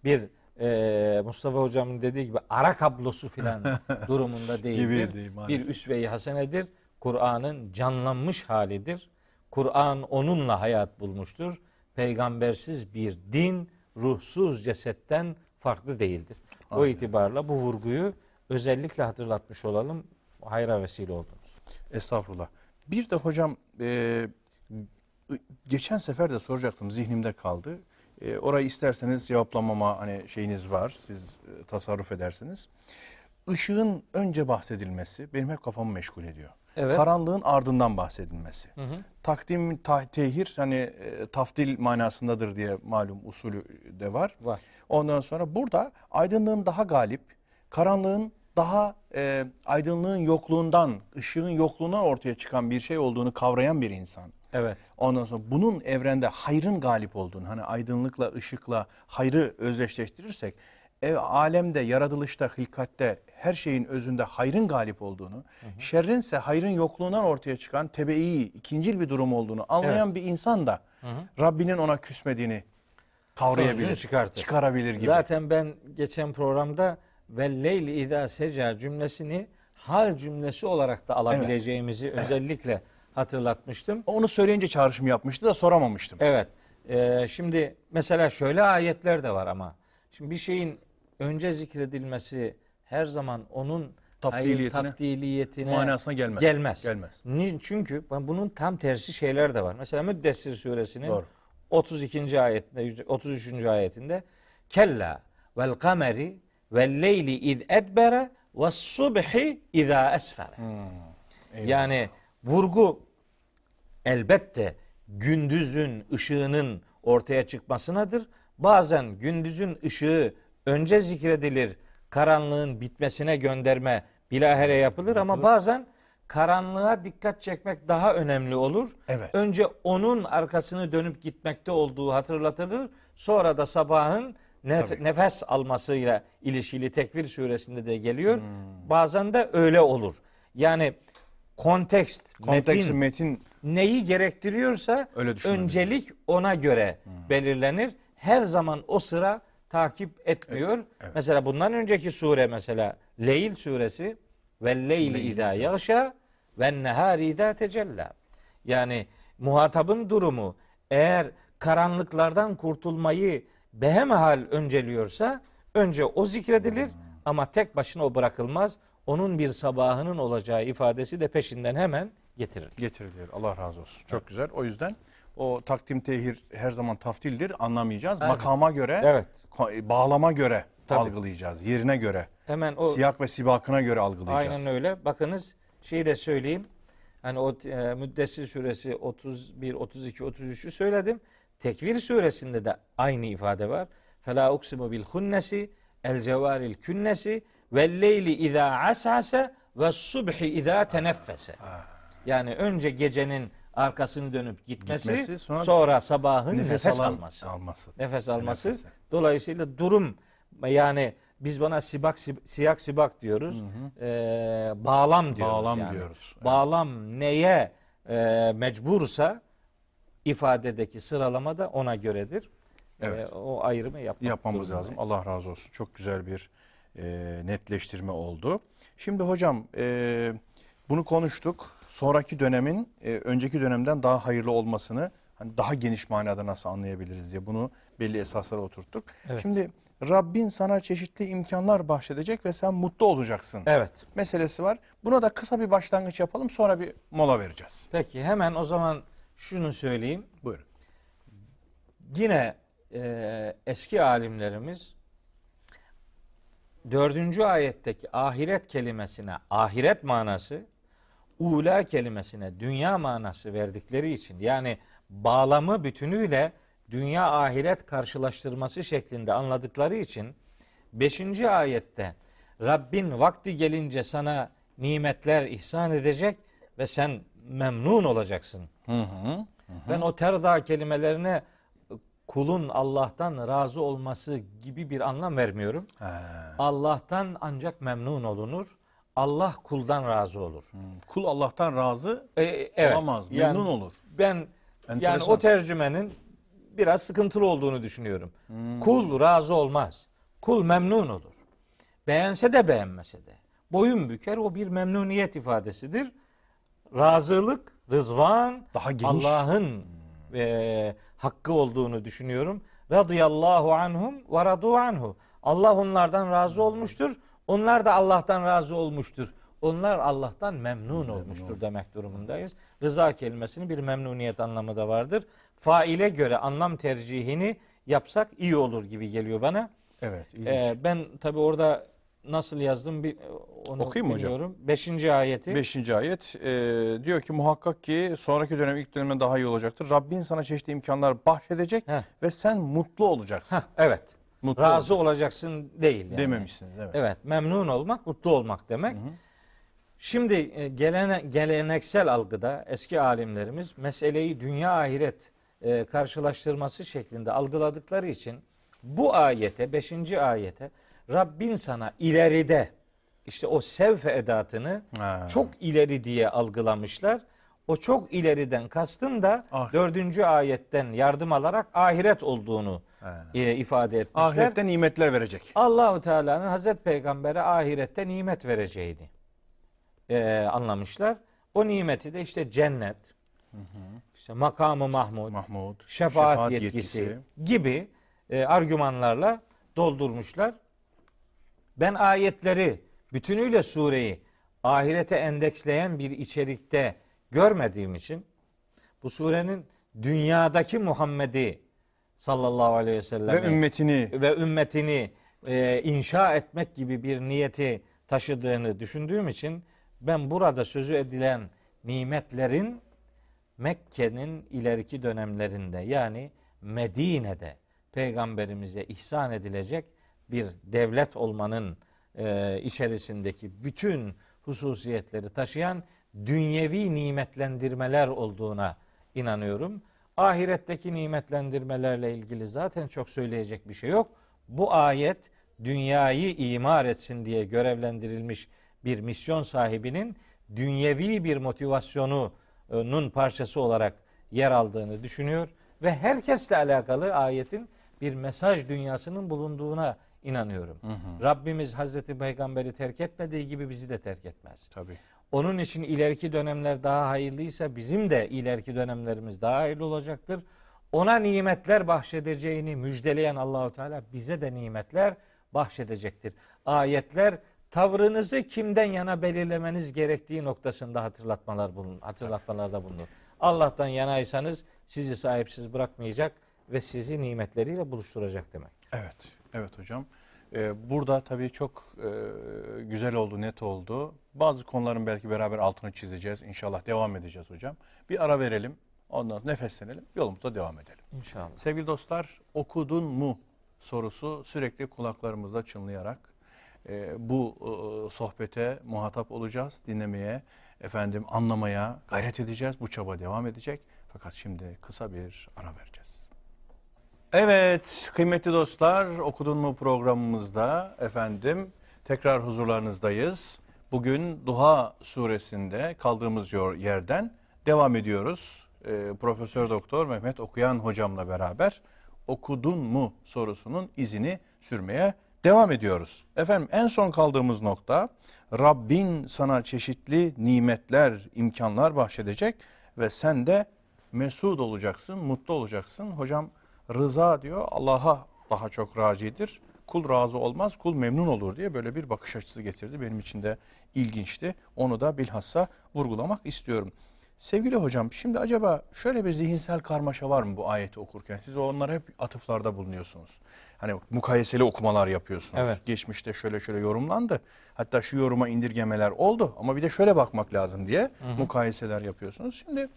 bir e, Mustafa hocamın dediği gibi ara kablosu filan <laughs> durumunda değildir. Değil, bir üsve-i hasenedir. Kur'an'ın canlanmış halidir. Kur'an onunla hayat bulmuştur. Peygambersiz bir din ruhsuz cesetten farklı değildir. O itibarla bu vurguyu özellikle hatırlatmış olalım. Hayra vesile oldunuz. Estağfurullah. Bir de hocam e, geçen sefer de soracaktım zihnimde kaldı. E, orayı isterseniz cevaplamama hani şeyiniz var. Siz e, tasarruf edersiniz. Işığın önce bahsedilmesi benim hep kafamı meşgul ediyor. Evet. Karanlığın ardından bahsedilmesi. Hı hı. Takdim, ta- tehir hani e, tafdil manasındadır diye malum usulü de var. Var. Ondan sonra burada aydınlığın daha galip, karanlığın daha e, aydınlığın yokluğundan, ışığın yokluğundan ortaya çıkan bir şey olduğunu kavrayan bir insan. Evet. Ondan sonra bunun evrende hayrın galip olduğunu, hani aydınlıkla, ışıkla hayrı özdeşleştirirsek, ev, alemde, yaratılışta, hilkatte her şeyin özünde hayrın galip olduğunu, şerrinse hayrın yokluğundan ortaya çıkan tebeii, ikincil bir durum olduğunu anlayan bir insan da Rabbinin ona küsmediğini kavrayabilir, çıkartır. çıkarabilir gibi. Zaten ben geçen programda ve leyli idâ seca cümlesini hal cümlesi olarak da alabileceğimizi özellikle hatırlatmıştım. Onu söyleyince çağrışım yapmıştı da soramamıştım. Evet. Ee, şimdi mesela şöyle ayetler de var ama. Şimdi bir şeyin önce zikredilmesi her zaman onun Tafdiliyetine, tafdiliyetine manasına gelmez. Gelmez. Gelmez. Ni- Çünkü bunun tam tersi şeyler de var. Mesela Müddessir suresinin Doğru. 32. ayetinde 33. ayetinde kella vel kameri vel leyli iz edbere ve subhi iza esfere. Hmm. Yani vurgu elbette gündüzün ışığının ortaya çıkmasınadır. Bazen gündüzün ışığı önce zikredilir, karanlığın bitmesine gönderme bilahere yapılır ama bazen karanlığa dikkat çekmek daha önemli olur. Evet. Önce onun arkasını dönüp gitmekte olduğu hatırlatılır. Sonra da sabahın nef- nefes almasıyla ilişkili Tekvir suresinde de geliyor. Hmm. Bazen de öyle olur. Yani kontekst, metin, metin neyi gerektiriyorsa Öyle öncelik ona göre belirlenir. Her zaman o sıra takip etmiyor. Mesela bundan önceki sure mesela Leyl suresi ve leyli izâ yağşa ve nehâri izâ tecella. Yani muhatabın durumu eğer karanlıklardan kurtulmayı behemehal önceliyorsa önce o zikredilir ama tek başına o bırakılmaz. Onun bir sabahının olacağı ifadesi de peşinden hemen getirilir. getiriliyor. Allah razı olsun. Çok güzel. O yüzden o takdim tehir her zaman taftildir anlamayacağız. Evet. Makama göre, Evet. ko- bağlama göre Tabii. algılayacağız. Yerine göre, Hemen o siyak ve sibakına göre algılayacağız. Aynen öyle. Bakınız şeyi de söyleyeyim. Hani o e, Müddessir suresi 31, 32, 33'ü söyledim. Tekvir suresinde de aynı ifade var. Fela uksimu bil hunnesi el cevaril künnesi ve leyli izâ asase ve subhi izâ teneffese. Yani önce gecenin arkasını dönüp gitmesi, Gitmesi, sonra sonra, sabahın nefes, alan- alması alması. nefes alması. Teneffüse. Dolayısıyla durum yani biz bana sibak sib- siyak sibak diyoruz. Ee, bağlam diyoruz. Bağlam yani. diyoruz. Evet. Bağlam neye e, mecbursa ifadedeki sıralama da ona göredir. Evet. Ee, o ayrımı yapmak yapmamız lazım. Allah razı olsun. Çok güzel bir e, netleştirme oldu. Şimdi hocam e, bunu konuştuk. Sonraki dönemin e, önceki dönemden daha hayırlı olmasını hani daha geniş manada nasıl anlayabiliriz diye bunu belli esaslara oturttuk. Evet. Şimdi Rabbin sana çeşitli imkanlar bahşedecek ve sen mutlu olacaksın. Evet. Meselesi var. Buna da kısa bir başlangıç yapalım sonra bir mola vereceğiz. Peki hemen o zaman şunu söyleyeyim. Buyurun. Yine e, eski alimlerimiz dördüncü ayetteki ahiret kelimesine ahiret manası ula kelimesine dünya manası verdikleri için yani bağlamı bütünüyle dünya ahiret karşılaştırması şeklinde anladıkları için 5. ayette Rabbin vakti gelince sana nimetler ihsan edecek ve sen memnun olacaksın. Hı hı. Ben o terza kelimelerine kulun Allah'tan razı olması gibi bir anlam vermiyorum. He. Allah'tan ancak memnun olunur. Allah kuldan razı olur. Kul Allah'tan razı E, evet. olamaz. Yani Memnun olur. Ben yani Enteresan. o tercümenin biraz sıkıntılı olduğunu düşünüyorum. Kul razı olmaz. Kul memnun olur. Beğense de beğenmese de. Boyun büker o bir memnuniyet ifadesidir. Razılık, rızvan. Allah'ın e, hakkı olduğunu düşünüyorum. Radıyallahu anhum ve radu anhu. Allah onlardan razı olmuştur. Onlar da Allah'tan razı olmuştur. Onlar Allah'tan memnun olmuştur demek durumundayız. Rıza kelimesinin bir memnuniyet anlamı da vardır. Faile göre anlam tercihini yapsak iyi olur gibi geliyor bana. Evet. ilginç. Ee, ben tabi orada nasıl yazdım bir onu Okuyayım mı hocam? bilmiyorum. Beşinci ayeti. Beşinci ayet e, diyor ki muhakkak ki sonraki dönem ilk dönemden daha iyi olacaktır. Rabbin sana çeşitli imkanlar bahşedecek Heh. ve sen mutlu olacaksın. Heh, evet. Mutlu Razı olacaksın. olacaksın değil yani. dememişsiniz. Evet. Evet, memnun olmak, mutlu olmak demek. Şimdi e, gelene, geleneksel algıda eski alimlerimiz meseleyi dünya ahiret e, karşılaştırması şeklinde algıladıkları için bu ayete, 5. ayete Rabbin sana ileride işte o sevfe edatını Ha. çok ileri diye algılamışlar. O çok ileriden kastın da Ah. ayetten yardım alarak ahiret olduğunu. E, ifade etmişler. Ahirette nimetler verecek. Allahu Teala'nın Hazreti Peygamber'e ahirette nimet vereceğini e, anlamışlar. O nimeti de işte cennet, işte makamı Mahmud, Mahmud, şefaat, yetkisi, gibi e, argümanlarla doldurmuşlar. Ben ayetleri bütünüyle sureyi ahirete endeksleyen bir içerikte görmediğim için bu surenin dünyadaki Muhammed'i sallallahu aleyhi ve sellem ve ümmetini ve ümmetini e, inşa etmek gibi bir niyeti taşıdığını düşündüğüm için ben burada sözü edilen nimetlerin Mekke'nin ileriki dönemlerinde yani Medine'de peygamberimize ihsan edilecek bir devlet olmanın e, içerisindeki bütün hususiyetleri taşıyan dünyevi nimetlendirmeler olduğuna inanıyorum. Ahiretteki nimetlendirmelerle ilgili zaten çok söyleyecek bir şey yok. Bu ayet dünyayı imar etsin diye görevlendirilmiş bir misyon sahibinin dünyevi bir motivasyonunun parçası olarak yer aldığını düşünüyor ve herkesle alakalı ayetin bir mesaj dünyasının bulunduğuna inanıyorum. Rabbimiz Hazreti Peygamber'i terk etmediği gibi bizi de terk etmez. tabii. Onun için ileriki dönemler daha hayırlıysa bizim de ileriki dönemlerimiz daha hayırlı olacaktır. Ona nimetler bahşedeceğini müjdeleyen Allahu Teala bize de nimetler bahşedecektir. Ayetler tavrınızı kimden yana belirlemeniz gerektiği noktasında hatırlatmalar bulun, hatırlatmalarda bulunur. Allah'tan yanaysanız sizi sahipsiz bırakmayacak ve sizi nimetleriyle buluşturacak demek. Evet, evet hocam. Ee, burada tabii çok e, güzel oldu, net oldu. Bazı konuların belki beraber altını çizeceğiz. İnşallah devam edeceğiz hocam. Bir ara verelim, ondan sonra nefeslenelim, yolumuza devam edelim. İnşallah. Sevgili dostlar, okudun mu sorusu sürekli kulaklarımızda çınlayarak e, bu e, sohbete muhatap olacağız, dinlemeye, efendim anlamaya gayret edeceğiz. Bu çaba devam edecek. Fakat şimdi kısa bir ara vereceğiz. Evet kıymetli dostlar okudun mu programımızda efendim tekrar huzurlarınızdayız. Bugün Duha suresinde kaldığımız yerden devam ediyoruz. Ee, Profesör Doktor Mehmet Okuyan hocamla beraber okudun mu sorusunun izini sürmeye devam ediyoruz. Efendim en son kaldığımız nokta Rabbin sana çeşitli nimetler, imkanlar bahşedecek ve sen de mesut olacaksın, mutlu olacaksın. Hocam rıza diyor Allah'a daha çok racidir. Kul razı olmaz, kul memnun olur diye böyle bir bakış açısı getirdi. Benim için de ilginçti. Onu da bilhassa vurgulamak istiyorum. Sevgili hocam şimdi acaba şöyle bir zihinsel karmaşa var mı bu ayeti okurken? Siz onlara hep atıflarda bulunuyorsunuz. Hani mukayeseli okumalar yapıyorsunuz. Evet. Geçmişte şöyle şöyle yorumlandı. Hatta şu yoruma indirgemeler oldu ama bir de şöyle bakmak lazım diye mukayeseler yapıyorsunuz. Şimdi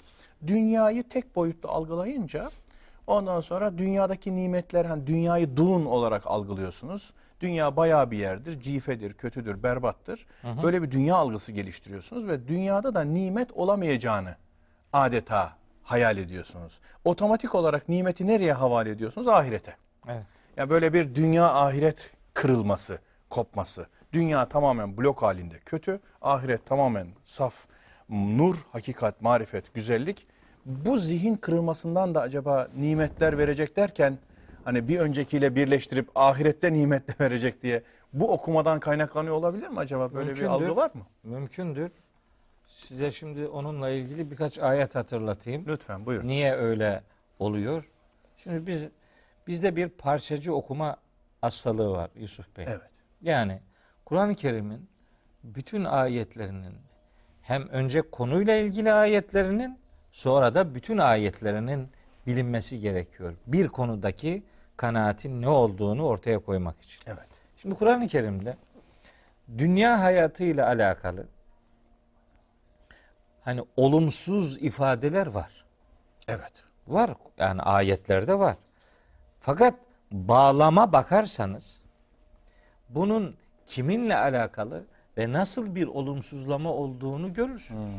dünyayı tek boyutlu algılayınca ondan sonra dünyadaki nimetler hani dünyayı duğun olarak algılıyorsunuz. Dünya bayağı bir yerdir, cifedir, kötüdür, berbattır. Böyle bir dünya algısı geliştiriyorsunuz ve dünyada da nimet olamayacağını adeta hayal ediyorsunuz. Otomatik olarak nimeti nereye havale ediyorsunuz? Ahirete. Evet. Ya böyle bir dünya ahiret kırılması, kopması. Dünya tamamen blok halinde kötü, ahiret tamamen saf, nur, hakikat, marifet, güzellik. Bu zihin kırılmasından da acaba nimetler verecek derken hani bir öncekiyle birleştirip ahirette nimetle <laughs> verecek diye bu okumadan kaynaklanıyor olabilir mi acaba? Böyle Mümkündür. bir algı var mı? Mümkündür. Size şimdi onunla ilgili birkaç ayet hatırlatayım. Lütfen buyurun. Niye öyle oluyor? Şimdi biz bizde bir parçacı okuma hastalığı var Yusuf Bey. Evet. Yani Kur'an-ı Kerim'in bütün ayetlerinin hem önce konuyla ilgili ayetlerinin sonra da bütün ayetlerinin bilinmesi gerekiyor. Bir konudaki kanaatin ne olduğunu ortaya koymak için. Evet. Şimdi Kur'an-ı Kerim'de dünya hayatıyla alakalı hani olumsuz ifadeler var. Evet. Var. Yani ayetlerde var. Fakat bağlama bakarsanız bunun kiminle alakalı ve nasıl bir olumsuzlama olduğunu görürsünüz.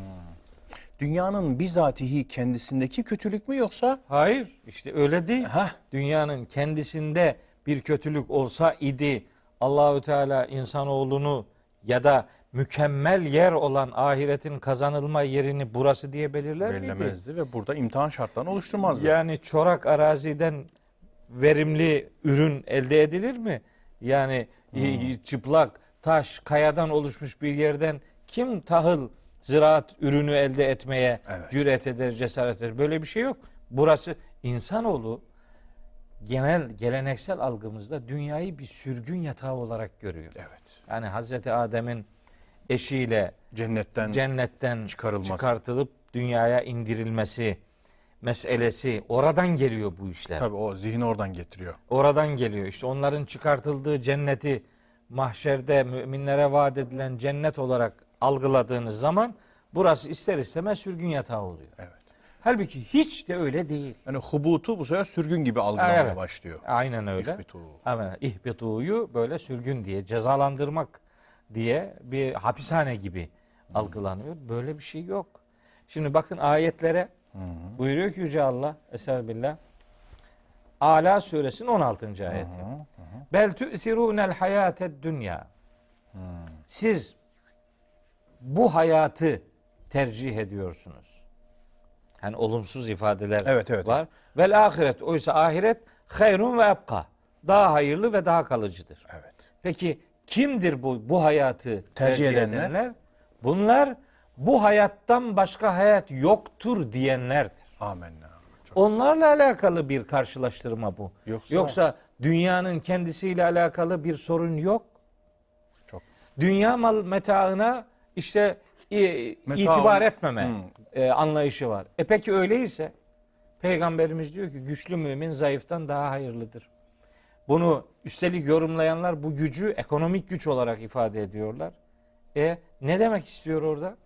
Dünyanın bizatihi kendisindeki kötülük mü yoksa Hayır, işte öyle değil. Heh. Dünyanın kendisinde bir kötülük olsa idi Allahü Teala insanoğlunu ya da mükemmel yer olan ahiretin kazanılma yerini burası diye belirler miydi? belirlemezdi ve burada imtihan şartlarını oluşturmazdı. Yani çorak araziden verimli ürün elde edilir mi? Yani y- çıplak taş, kayadan oluşmuş bir yerden kim tahıl ziraat ürünü elde etmeye Evet. cüret eder, cesaret eder? Böyle bir şey yok. Burası insanoğlu genel geleneksel algımızda dünyayı bir sürgün yatağı olarak görüyor. Evet. Yani Hazreti Adem'in eşiyle Cennetten cennetten çıkarılması. çıkartılıp dünyaya indirilmesi meselesi oradan geliyor bu işler. tabii o zihin oradan getiriyor. Oradan geliyor. İşte onların çıkartıldığı cenneti mahşerde müminlere vaat edilen cennet olarak algıladığınız zaman burası ister istemez sürgün yatağı oluyor. Evet. Halbuki hiç de öyle değil. Yani hubutu bu sefer sürgün gibi algılamaya Evet. başlıyor. Aynen öyle. İhbitu. İhbituyu böyle sürgün diye cezalandırmak diye bir hapishane gibi algılanıyor. Böyle bir şey yok. Şimdi bakın ayetlere buyuruyor ki Yüce Allah Eser billah Ala suresinin 16. ayeti. Bel tu'thirûnel hayâted dünya. Siz bu hayatı tercih ediyorsunuz. Yani olumsuz ifadeler Evet, evet. var. Vel ahiret oysa ahiret hayrun ve ebka. Daha hayırlı ve daha kalıcıdır. Evet. Peki kimdir bu bu hayatı tercih, Tercih edenler? edenler? Bunlar bu hayattan başka hayat yoktur diyenlerdir. Amenna. Çok- Onlarla alakalı bir karşılaştırma bu. Yoksa- Yoksa, dünyanın kendisiyle alakalı bir sorun yok. Çok. Dünya mal metaına işte i- Meta- itibar etmeme Hmm. e, anlayışı var. E peki öyleyse Peygamberimiz diyor ki güçlü mümin zayıftan daha hayırlıdır. Bunu üstelik yorumlayanlar bu gücü ekonomik güç olarak ifade ediyorlar. E ne demek istiyor orada?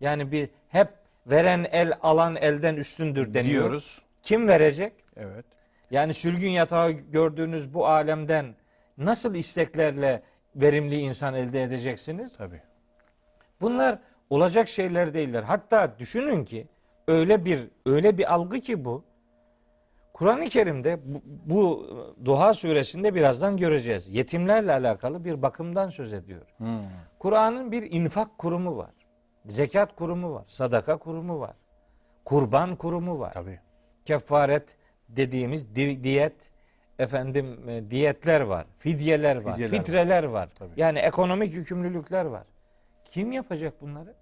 Yani bir hep veren el alan elden üstündür deniyor. Diyoruz. Kim verecek? Evet. Yani sürgün yatağı gördüğünüz bu alemden nasıl isteklerle verimli insan elde edeceksiniz? Tabii. Bunlar olacak şeyler değiller. Hatta düşünün ki öyle bir öyle bir algı ki bu. Kur'an-ı Kerim'de bu, bu Duha suresinde birazdan göreceğiz. Yetimlerle alakalı bir bakımdan söz ediyor. Hmm. Kur'an'ın bir infak kurumu var. Zekat kurumu var. Sadaka kurumu var. Kurban kurumu var. Tabii. Kefaret dediğimiz di- diyet efendim e, diyetler var. Fidyeler var. Fidyeler var. fitreler var. Tabii. Yani ekonomik yükümlülükler var. Kim yapacak bunları?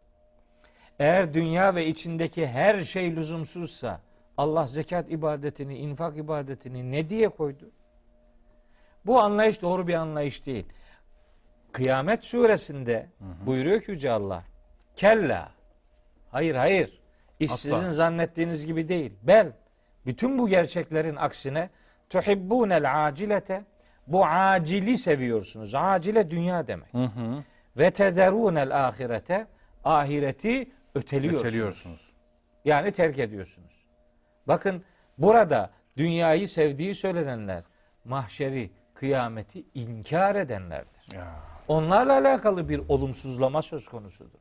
Eğer dünya ve içindeki her şey lüzumsuzsa Allah zekat ibadetini, infak ibadetini ne diye koydu? Bu anlayış doğru bir anlayış değil. Kıyamet suresinde buyuruyor ki Yüce Allah. Kella. Hayır hayır. İş Asla. sizin zannettiğiniz gibi değil. Bel bütün bu gerçeklerin aksine tuhibbunel acilete bu acili seviyorsunuz. Acile dünya demek. Hı hı. Ve tezerunel ahirete ahireti öteliyorsunuz. Öteliyorsunuz. Yani terk ediyorsunuz. Bakın burada dünyayı sevdiği söylenenler mahşeri, kıyameti inkar edenlerdir. Ya. Onlarla alakalı bir olumsuzlama söz konusudur.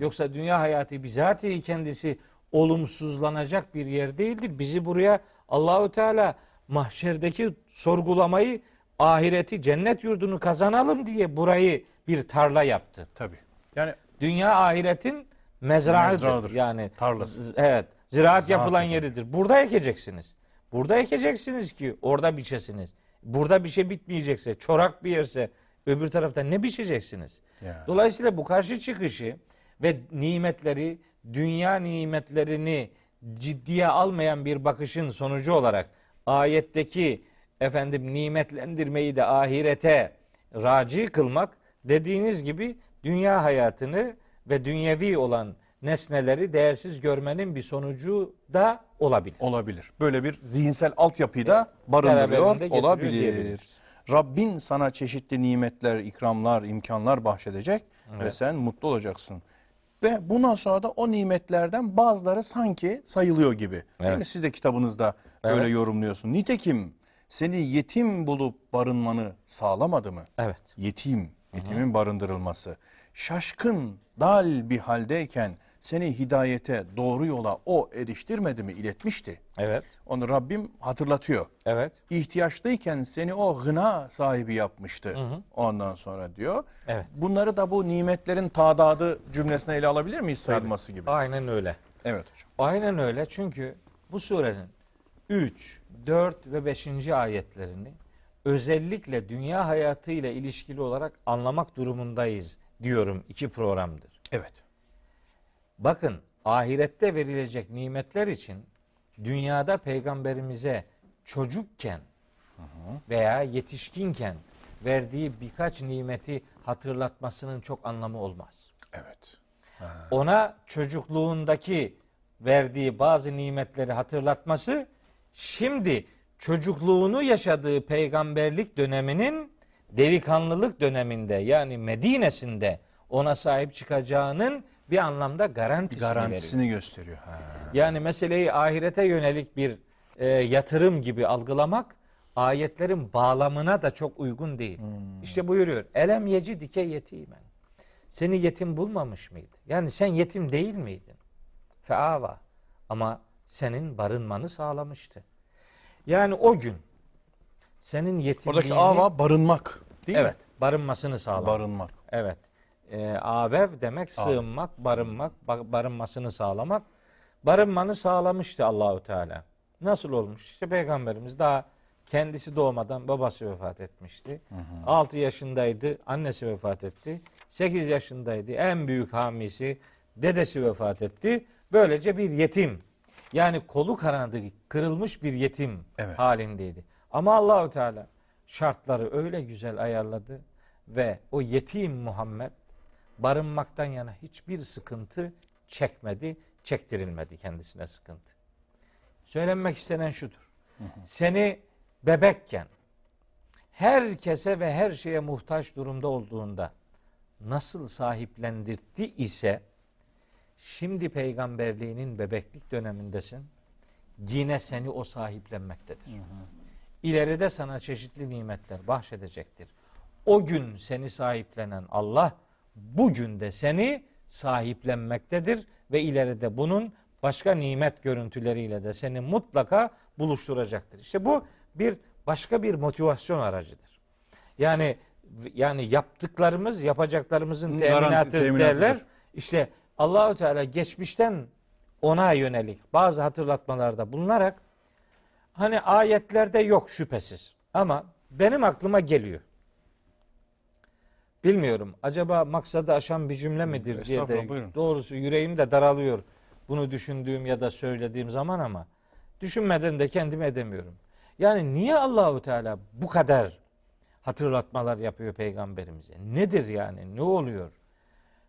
Yoksa dünya hayatı bizatihi kendisi olumsuzlanacak bir yer değildir. Bizi buraya Allahü Teala mahşerdeki sorgulamayı, ahireti, cennet yurdunu kazanalım diye burayı bir tarla yaptı. Tabii. Yani Dünya ahiretin mezraıdır. Mezrağıdır. Yani Tarlası. Evet. Ziraat Ziraat yapılan yeridir. Burada ekeceksiniz. Burada ekeceksiniz ki orada biçesiniz. Burada bir şey bitmeyecekse, çorak bir yerse öbür tarafta ne biçeceksiniz? Ya. Dolayısıyla bu karşı çıkışı ve nimetleri, dünya nimetlerini ciddiye almayan bir bakışın sonucu olarak ayetteki efendim nimetlendirmeyi de ahirete raci kılmak dediğiniz gibi dünya hayatını ve dünyevi olan nesneleri değersiz görmenin bir sonucu da olabilir. olabilir. Böyle bir zihinsel altyapıyı da barındırıyor olabilir. diyebiliriz. Rabbin sana çeşitli nimetler, ikramlar, imkanlar bahşedecek ve sen mutlu olacaksın. Ve bundan sonra da o nimetlerden bazıları sanki sayılıyor gibi. Değil Evet. mi? Siz de kitabınızda öyle Evet. yorumluyorsun. Nitekim seni yetim bulup barınmanı sağlamadı mı? Evet. Yetim, yetimin barındırılması. Şaşkın, dal bir haldeyken seni hidayete, doğru yola o eriştirmedi mi? İletmişti. Evet. Onu Rabbim hatırlatıyor. Evet. İhtiyaçtayken seni o gına sahibi yapmıştı. Ondan sonra diyor. Evet. Bunları da bu nimetlerin tadadı cümlesine ele alabilir miyiz sayılması gibi? Aynen öyle. Evet hocam. Aynen öyle çünkü bu surenin 3, 4 ve 5. ayetlerini özellikle dünya hayatı ile ilişkili olarak anlamak durumundayız diyorum iki programdır. Evet. Bakın ahirette verilecek nimetler için dünyada peygamberimize çocukken veya yetişkinken verdiği birkaç nimeti hatırlatmasının çok anlamı olmaz. Evet. ona çocukluğundaki verdiği bazı nimetleri hatırlatması şimdi çocukluğunu yaşadığı peygamberlik döneminin delikanlılık döneminde yani Medine'sinde ona sahip çıkacağının bir anlamda garantisini, veriyor. Garantisini gösteriyor. Ha. Yani meseleyi ahirete yönelik bir e, yatırım gibi algılamak ayetlerin bağlamına da çok uygun değil. İşte buyuruyor. Elem yeci dike yetimen. Seni yetim bulmamış mıydı? Yani sen yetim değil miydin? Feava. Ama senin barınmanı sağlamıştı. Yani o gün senin yetimliğini... Oradaki ava barınmak. Değil Evet. mi? Barınmasını sağlamak. Barınmak. Evet. Ee, avev demek sığınmak, barınmak, ba- barınmasını sağlamak. Barınmanı sağlamıştı Allahu Teala. Nasıl olmuş? İşte peygamberimiz daha kendisi doğmadan babası vefat etmişti. 6 yaşındaydı, annesi vefat etti. 8 yaşındaydı, en büyük hamisi dedesi vefat etti. Böylece bir yetim. Yani kolu kanadı kırılmış bir yetim Evet. halindeydi. Ama Allahu Teala şartları öyle güzel ayarladı ve o yetim Muhammed barınmaktan yana hiçbir sıkıntı çekmedi, çektirilmedi kendisine sıkıntı. Söylenmek istenen şudur. Seni bebekken herkese ve her şeye muhtaç durumda olduğunda nasıl sahiplendirdi ise şimdi peygamberliğinin bebeklik dönemindesin. Yine seni o sahiplenmektedir. İleride sana çeşitli nimetler bahşedecektir. O gün seni sahiplenen Allah bugün de seni sahiplenmektedir ve ileride bunun başka nimet görüntüleriyle de seni mutlaka buluşturacaktır. İşte bu bir başka bir motivasyon aracıdır. Yani yani yaptıklarımız yapacaklarımızın teminatı derler. İşte Allahü Teala geçmişten ona yönelik bazı hatırlatmalarda bulunarak hani ayetlerde yok şüphesiz ama benim aklıma geliyor. Bilmiyorum. Acaba maksadı aşan bir cümle midir diye de buyurun. doğrusu yüreğim de daralıyor. Bunu düşündüğüm ya da söylediğim zaman ama düşünmeden de kendime edemiyorum. Yani niye Allahu Teala bu kadar hatırlatmalar yapıyor peygamberimize? Nedir yani? Ne oluyor?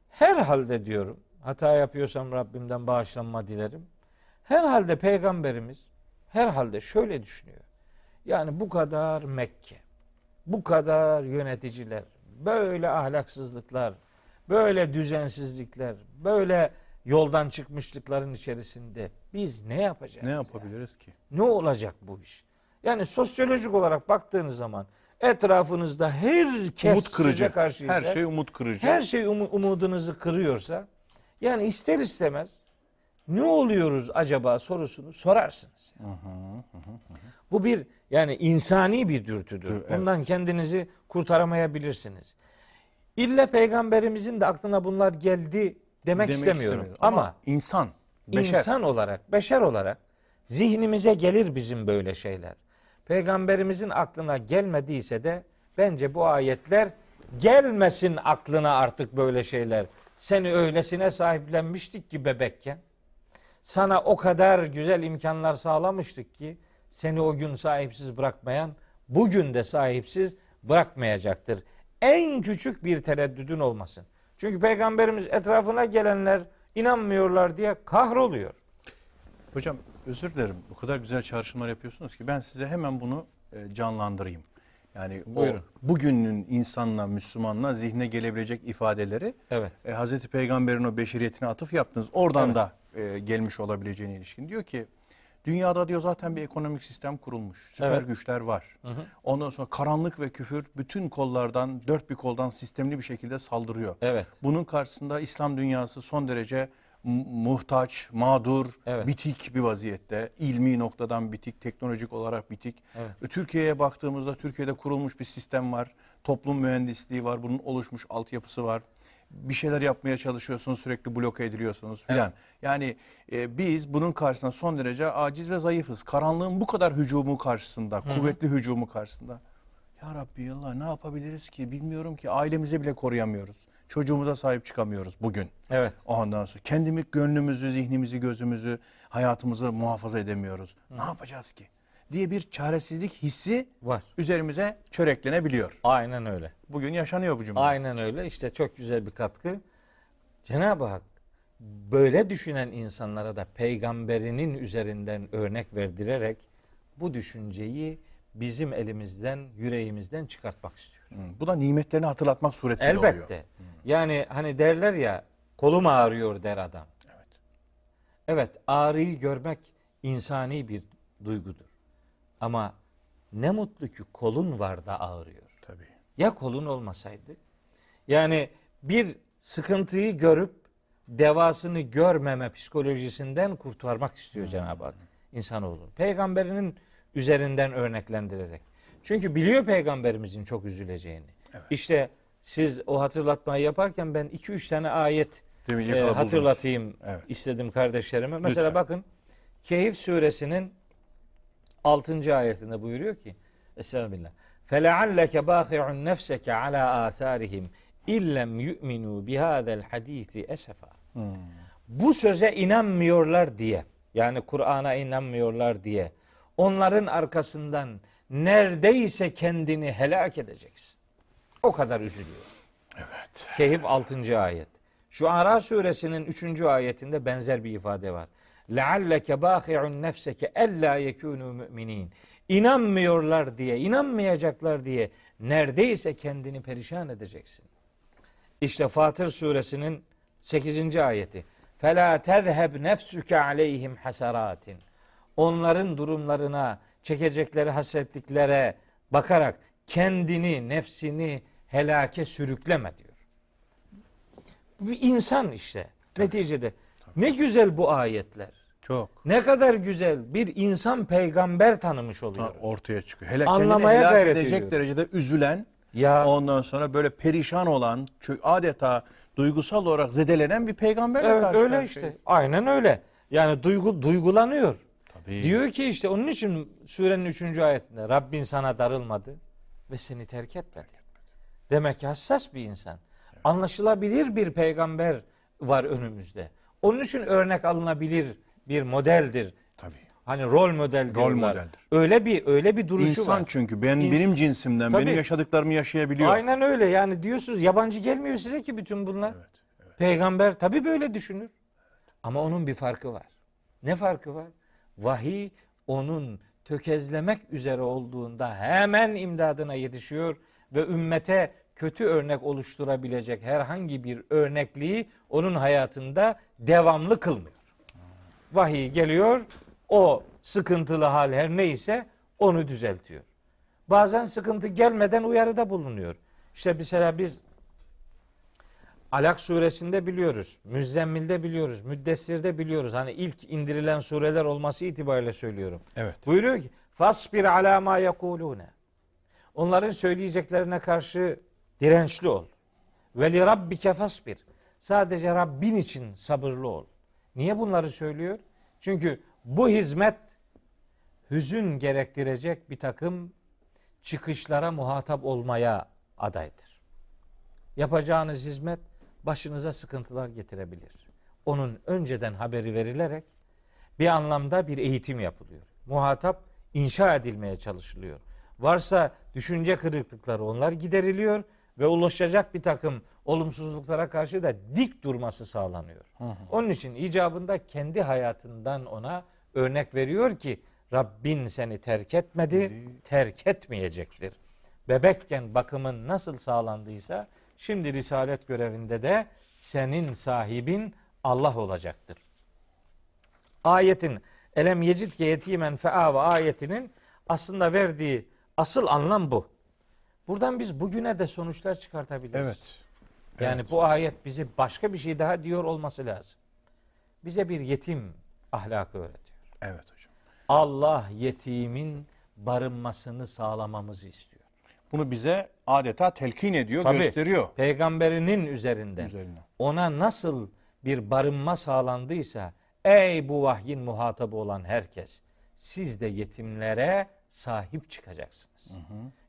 Herhalde diyorum Hata yapıyorsam Rabbimden bağışlanma dilerim. Herhalde peygamberimiz herhalde şöyle düşünüyor. Yani bu kadar Mekke, bu kadar yöneticiler, böyle ahlaksızlıklar, böyle düzensizlikler, böyle yoldan çıkmışlıkların içerisinde biz ne yapacağız? Ne ya? yapabiliriz ki? Ne olacak bu iş? Yani sosyolojik olarak baktığınız zaman etrafınızda herkes umut kırıcı. size karşı Her şey umut kırıcı. her şey umu- umudunuzu kırıyorsa yani ister istemez ne oluyoruz acaba sorusunu sorarsınız. Bu bir yani insani bir dürtüdür. Dür- evet. Bundan kendinizi kurtaramayabilirsiniz. İlle peygamberimizin de aklına bunlar geldi demek, istemiyorum. istemiyorum. Ama, insan, beşer. insan olarak, beşer olarak zihnimize gelir bizim böyle şeyler. Peygamberimizin aklına gelmediyse de bence bu ayetler gelmesin aklına artık böyle şeyler. Seni öylesine sahiplenmiştik ki bebekken. Sana o kadar güzel imkanlar sağlamıştık ki seni o gün sahipsiz bırakmayan bugün de sahipsiz bırakmayacaktır. En küçük bir tereddüdün olmasın. Çünkü peygamberimiz etrafına gelenler inanmıyorlar diye kahroluyor. Hocam özür dilerim. O kadar güzel çağrışımlar yapıyorsunuz ki ben size hemen bunu e, canlandırayım. Yani Buyurun. o bugünün insanla, Müslümanla zihne gelebilecek ifadeleri Evet. e, Hazreti Peygamber'in o beşeriyetine atıf yaptınız. Oradan Evet. da e, gelmiş olabileceğine ilişkin. Diyor ki dünyada diyor zaten bir ekonomik sistem kurulmuş. Süper Evet. güçler var. Hı hı. Ondan sonra karanlık ve küfür bütün kollardan, dört bir koldan sistemli bir şekilde saldırıyor. Evet. Bunun karşısında İslam dünyası son derece muhtaç, mağdur, Evet. bitik bir vaziyette. İlmi noktadan bitik, teknolojik olarak bitik. Evet. E, Türkiye'ye baktığımızda Türkiye'de kurulmuş bir sistem var. Toplum mühendisliği var, bunun oluşmuş altyapısı var. Bir şeyler yapmaya çalışıyorsunuz, sürekli bloke ediliyorsunuz filan. Yani e, biz bunun karşısında son derece aciz ve zayıfız. Karanlığın bu kadar hücumu karşısında, kuvvetli hücumu karşısında. Ya Rabbi Allah ne yapabiliriz ki bilmiyorum ki ailemizi bile koruyamıyoruz. Çocuğumuza sahip çıkamıyoruz bugün. Evet. Ondan sonra kendimi, gönlümüzü, zihnimizi, gözümüzü, hayatımızı muhafaza edemiyoruz. Ne yapacağız ki? diye bir çaresizlik hissi Var. üzerimize çöreklenebiliyor. Aynen öyle. Bugün yaşanıyor bu cümle. Aynen öyle. İşte çok güzel bir katkı. Cenab-ı Hak böyle düşünen insanlara da peygamberinin üzerinden örnek verdirerek bu düşünceyi bizim elimizden, yüreğimizden çıkartmak istiyor. Hı, Bu da nimetlerini hatırlatmak suretiyle oluyor. Elbette. Yani hani derler ya kolum ağrıyor der adam. Evet. Evet ağrıyı görmek insani bir duygudur. Ama ne mutlu ki kolun var da ağrıyor. Tabii. Ya kolun olmasaydı? Yani bir sıkıntıyı görüp devasını görmeme psikolojisinden kurtarmak istiyor Cenab-ı Hak insanoğlu. Peygamberinin üzerinden örneklendirerek. Çünkü biliyor peygamberimizin çok üzüleceğini. İşte siz o hatırlatmayı yaparken ben 2-3 tane ayet Demin e, yakala buldunuz. hatırlatayım Evet. istedim kardeşlerime. Mesela Lütfen. bakın Kehif suresinin 6. ayetinde buyuruyor ki Estağfirullah. فَلَعَلَّكَ بَاخِعُ نَفْسَكَ عَلَى آثَارِهِمْ اِلَّمْ يُؤْمِنُوا بِهَذَا الْحَد۪يثِ اَسَفًا Hmm. Bu söze inanmıyorlar diye yani Kur'an'a inanmıyorlar diye onların arkasından neredeyse kendini helak edeceksin. O kadar üzülüyor. Evet. Kehif 6. ayet. Şu Ara suresinin 3. ayetinde benzer bir ifade var. لَعَلَّكَ بَاخِعُ nefseke ella yekûnû müminin. İnanmıyorlar diye, inanmayacaklar diye neredeyse kendini perişan edeceksin. İşte Fatır suresinin 8. ayeti. فَلَا تَذْهَبْ نَفْسُكَ عَلَيْهِمْ حَسَرَاتٍ Onların durumlarına, çekecekleri hasretliklere bakarak kendini, nefsini helake sürükleme diyor. Bir insan işte neticede. Ne güzel bu ayetler. Çok. Ne kadar güzel bir insan peygamber tanımış oluyor. ortaya çıkıyor. Hele Anlamaya kendini helak gayret edecek ediyoruz. derecede üzülen, Ya ondan sonra böyle perişan olan, adeta duygusal olarak zedelenen bir peygamberle evet karşı öyle işte. Aynen öyle. Yani duygu duygulanıyor. Tabii. Diyor ki işte onun için surenin 3. ayetinde Rabbin sana darılmadı ve seni terk etmedi. Demek ki hassas bir insan. Anlaşılabilir bir peygamber var önümüzde. Onun için örnek alınabilir bir modeldir. Tabii. Hani rol model Rol modeldir. Öyle bir öyle bir duruşu İnsan var. çünkü ben İns- benim cinsimden Tabii. benim yaşadıklarımı yaşayabiliyor. Aynen öyle. Yani diyorsunuz yabancı gelmiyor size ki bütün bunlar. Evet. Peygamber tabi böyle düşünür. Ama onun bir farkı var. Ne farkı var? Vahiy onun tökezlemek üzere olduğunda hemen imdadına yetişiyor ve ümmete kötü örnek oluşturabilecek herhangi bir örnekliği onun hayatında devamlı kılmıyor. Vahiy geliyor, o sıkıntılı hal her neyse onu düzeltiyor. Bazen sıkıntı gelmeden uyarıda bulunuyor. İşte mesela biz Alak suresinde biliyoruz. Müzzemmil'de biliyoruz. Müddessir'de biliyoruz. Hani ilk indirilen sureler olması itibariyle söylüyorum. Evet. Buyuruyor ki fasbir ala ma yekulune. Onların söyleyeceklerine karşı dirençli ol. Ve li rabbike fasbir. Sadece Rabbin için sabırlı ol. Niye bunları söylüyor? Çünkü bu hizmet hüzün gerektirecek bir takım çıkışlara muhatap olmaya adaydır. Yapacağınız hizmet başınıza sıkıntılar getirebilir. Onun önceden haberi verilerek bir anlamda bir eğitim yapılıyor. Muhatap inşa edilmeye çalışılıyor. Varsa düşünce kırıklıkları onlar gideriliyor ve ulaşacak bir takım olumsuzluklara karşı da dik durması sağlanıyor. Onun için icabında kendi hayatından ona örnek veriyor ki Rabbin seni terk etmedi, terk etmeyecektir. Bebekken bakımın nasıl sağlandıysa şimdi risalet görevinde de senin sahibin Allah olacaktır. Ayetin elem yecidke yetimen feava ayetinin aslında verdiği asıl anlam bu. Buradan biz bugüne de sonuçlar çıkartabiliriz. Evet. Yani Evet. bu ayet bize başka bir şey daha diyor olması lazım. Bize bir yetim ahlakı öğretiyor. Evet hocam. Allah yetimin barınmasını sağlamamızı istiyor. Bunu bize adeta telkin ediyor, Tabii. gösteriyor. Peygamberinin üzerinden Üzerine. ona nasıl bir barınma sağlandıysa ey bu vahyin muhatabı olan herkes siz de yetimlere sahip çıkacaksınız.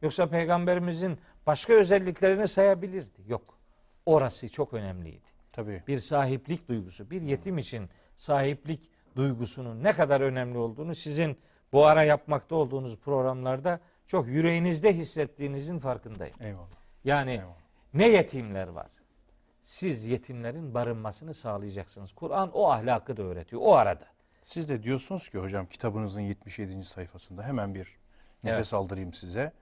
Yoksa peygamberimizin başka özelliklerini sayabilirdi. Yok. Orası çok önemliydi. Tabii. Bir sahiplik duygusu, bir yetim için sahiplik duygusunun ne kadar önemli olduğunu sizin bu ara yapmakta olduğunuz programlarda çok yüreğinizde hissettiğinizin farkındayım. Eyvallah. Yani Eyvallah. ne yetimler var? Siz yetimlerin barınmasını sağlayacaksınız. Kur'an o ahlakı da öğretiyor o arada. Siz de diyorsunuz ki hocam kitabınızın 77. sayfasında hemen bir nefes aldırayım size.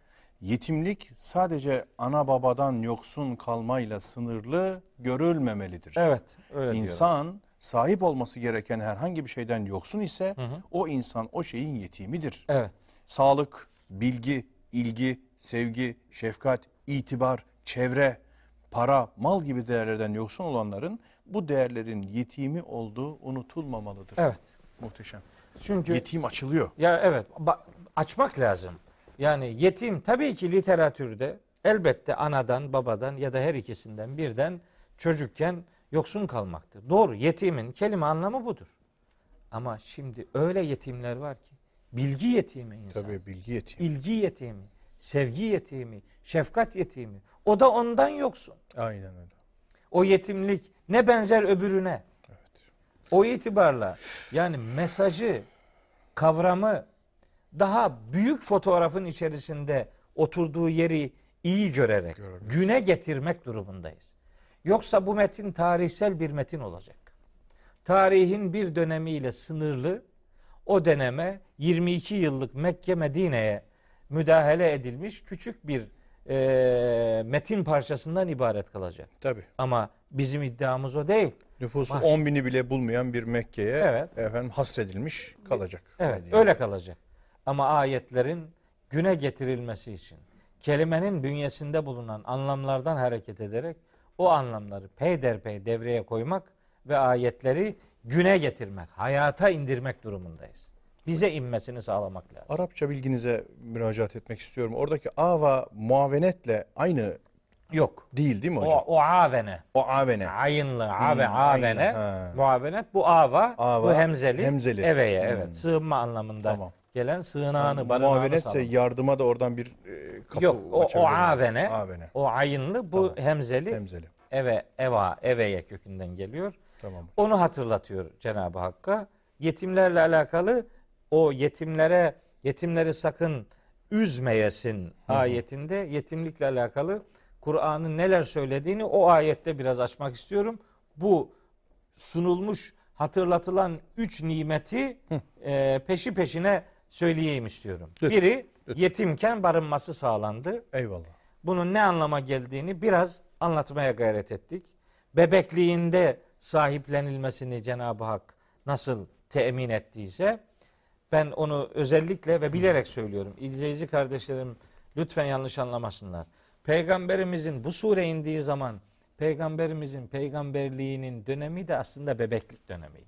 Yetimlik sadece ana babadan yoksun kalmayla sınırlı görülmemelidir. Evet, öyle diyor. İnsan sahip olması gereken herhangi bir şeyden yoksun ise o insan o şeyin yetimidir. Evet. Sağlık, bilgi, ilgi, sevgi, şefkat, itibar, çevre, para, mal gibi değerlerden yoksun olanların bu değerlerin yetimi olduğu unutulmamalıdır. Evet. Muhteşem. Çünkü Yetim açılıyor. ya evet açmak lazım. Yani yetim tabii ki literatürde elbette anadan, babadan ya da her ikisinden birden çocukken yoksun kalmaktır. Doğru. Yetimin kelime anlamı budur. Ama şimdi öyle yetimler var ki bilgi yetimi insan. Tabii bilgi yetimi. ilgi yetimi, sevgi yetimi, şefkat yetimi. O da ondan yoksun. Aynen öyle. O yetimlik ne benzer öbürüne. O itibarla yani mesajı, kavramı daha büyük fotoğrafın içerisinde oturduğu yeri iyi görerek güne getirmek durumundayız. Yoksa bu metin tarihsel bir metin olacak. Tarihin bir dönemiyle sınırlı o döneme 22 yıllık Mekke Medine'ye müdahale edilmiş küçük bir e, metin parçasından ibaret kalacak. Tabii. Ama bizim iddiamız o değil. Nüfusu Baş- 10 bini bile bulmayan bir Mekke'ye Evet. efendim hasredilmiş kalacak. Evet, Medine. öyle kalacak. Ama ayetlerin güne getirilmesi için kelimenin bünyesinde bulunan anlamlardan hareket ederek o anlamları peyderpey devreye koymak ve ayetleri güne getirmek, hayata indirmek durumundayız. Bize inmesini sağlamak lazım. Arapça bilginize müracaat etmek istiyorum. Oradaki ava muavenetle aynı Yok. değil değil mi O, hocam? o avene. O, avene. Ayınlı, ave, Hmm, avene. ha. Muavenet bu ava, Ava, bu hemzeli. hemzeli. Eveye, Hmm. evet. Sığınma anlamında Tamam. gelen sığınağını, barınağını Muavenetse sağlamak. yardıma da oradan bir e, kapı Yok, o, o açabilir avene, Avene. o ayınlı, bu hemzeli, Hemzeli. eve, eva, eveye kökünden geliyor. Tamam. Onu hatırlatıyor Cenab-ı Hakk'a. Yetimlerle alakalı o yetimlere, yetimleri sakın üzmeyesin ayetinde yetimlikle alakalı Kur'an'ın neler söylediğini o ayette biraz açmak istiyorum. bu sunulmuş hatırlatılan üç nimeti e, peşi peşine söyleyeyim istiyorum. Lütfen, Biri yetimken barınması sağlandı. Eyvallah. Bunun ne anlama geldiğini biraz anlatmaya gayret ettik. Bebekliğinde sahiplenilmesini Cenab-ı Hak nasıl temin ettiyse ben onu özellikle ve bilerek söylüyorum. İzleyici kardeşlerim lütfen yanlış anlamasınlar. Peygamberimizin bu sure indiği zaman peygamberimizin peygamberliğinin dönemi de aslında bebeklik dönemiydi.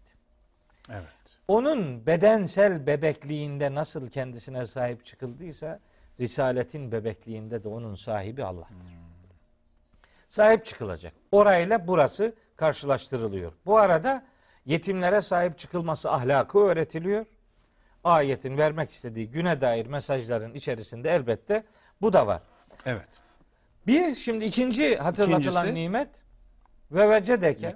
Evet. Onun bedensel bebekliğinde nasıl kendisine sahip çıkıldıysa Risaletin bebekliğinde de onun sahibi Allah'tır. Sahip çıkılacak. Orayla burası karşılaştırılıyor. Bu arada yetimlere sahip çıkılması ahlakı öğretiliyor. Ayetin vermek istediği güne dair mesajların içerisinde elbette bu da var. Evet. Bir şimdi ikinci hatırlatılan İkincisi, nimet ve vecedeke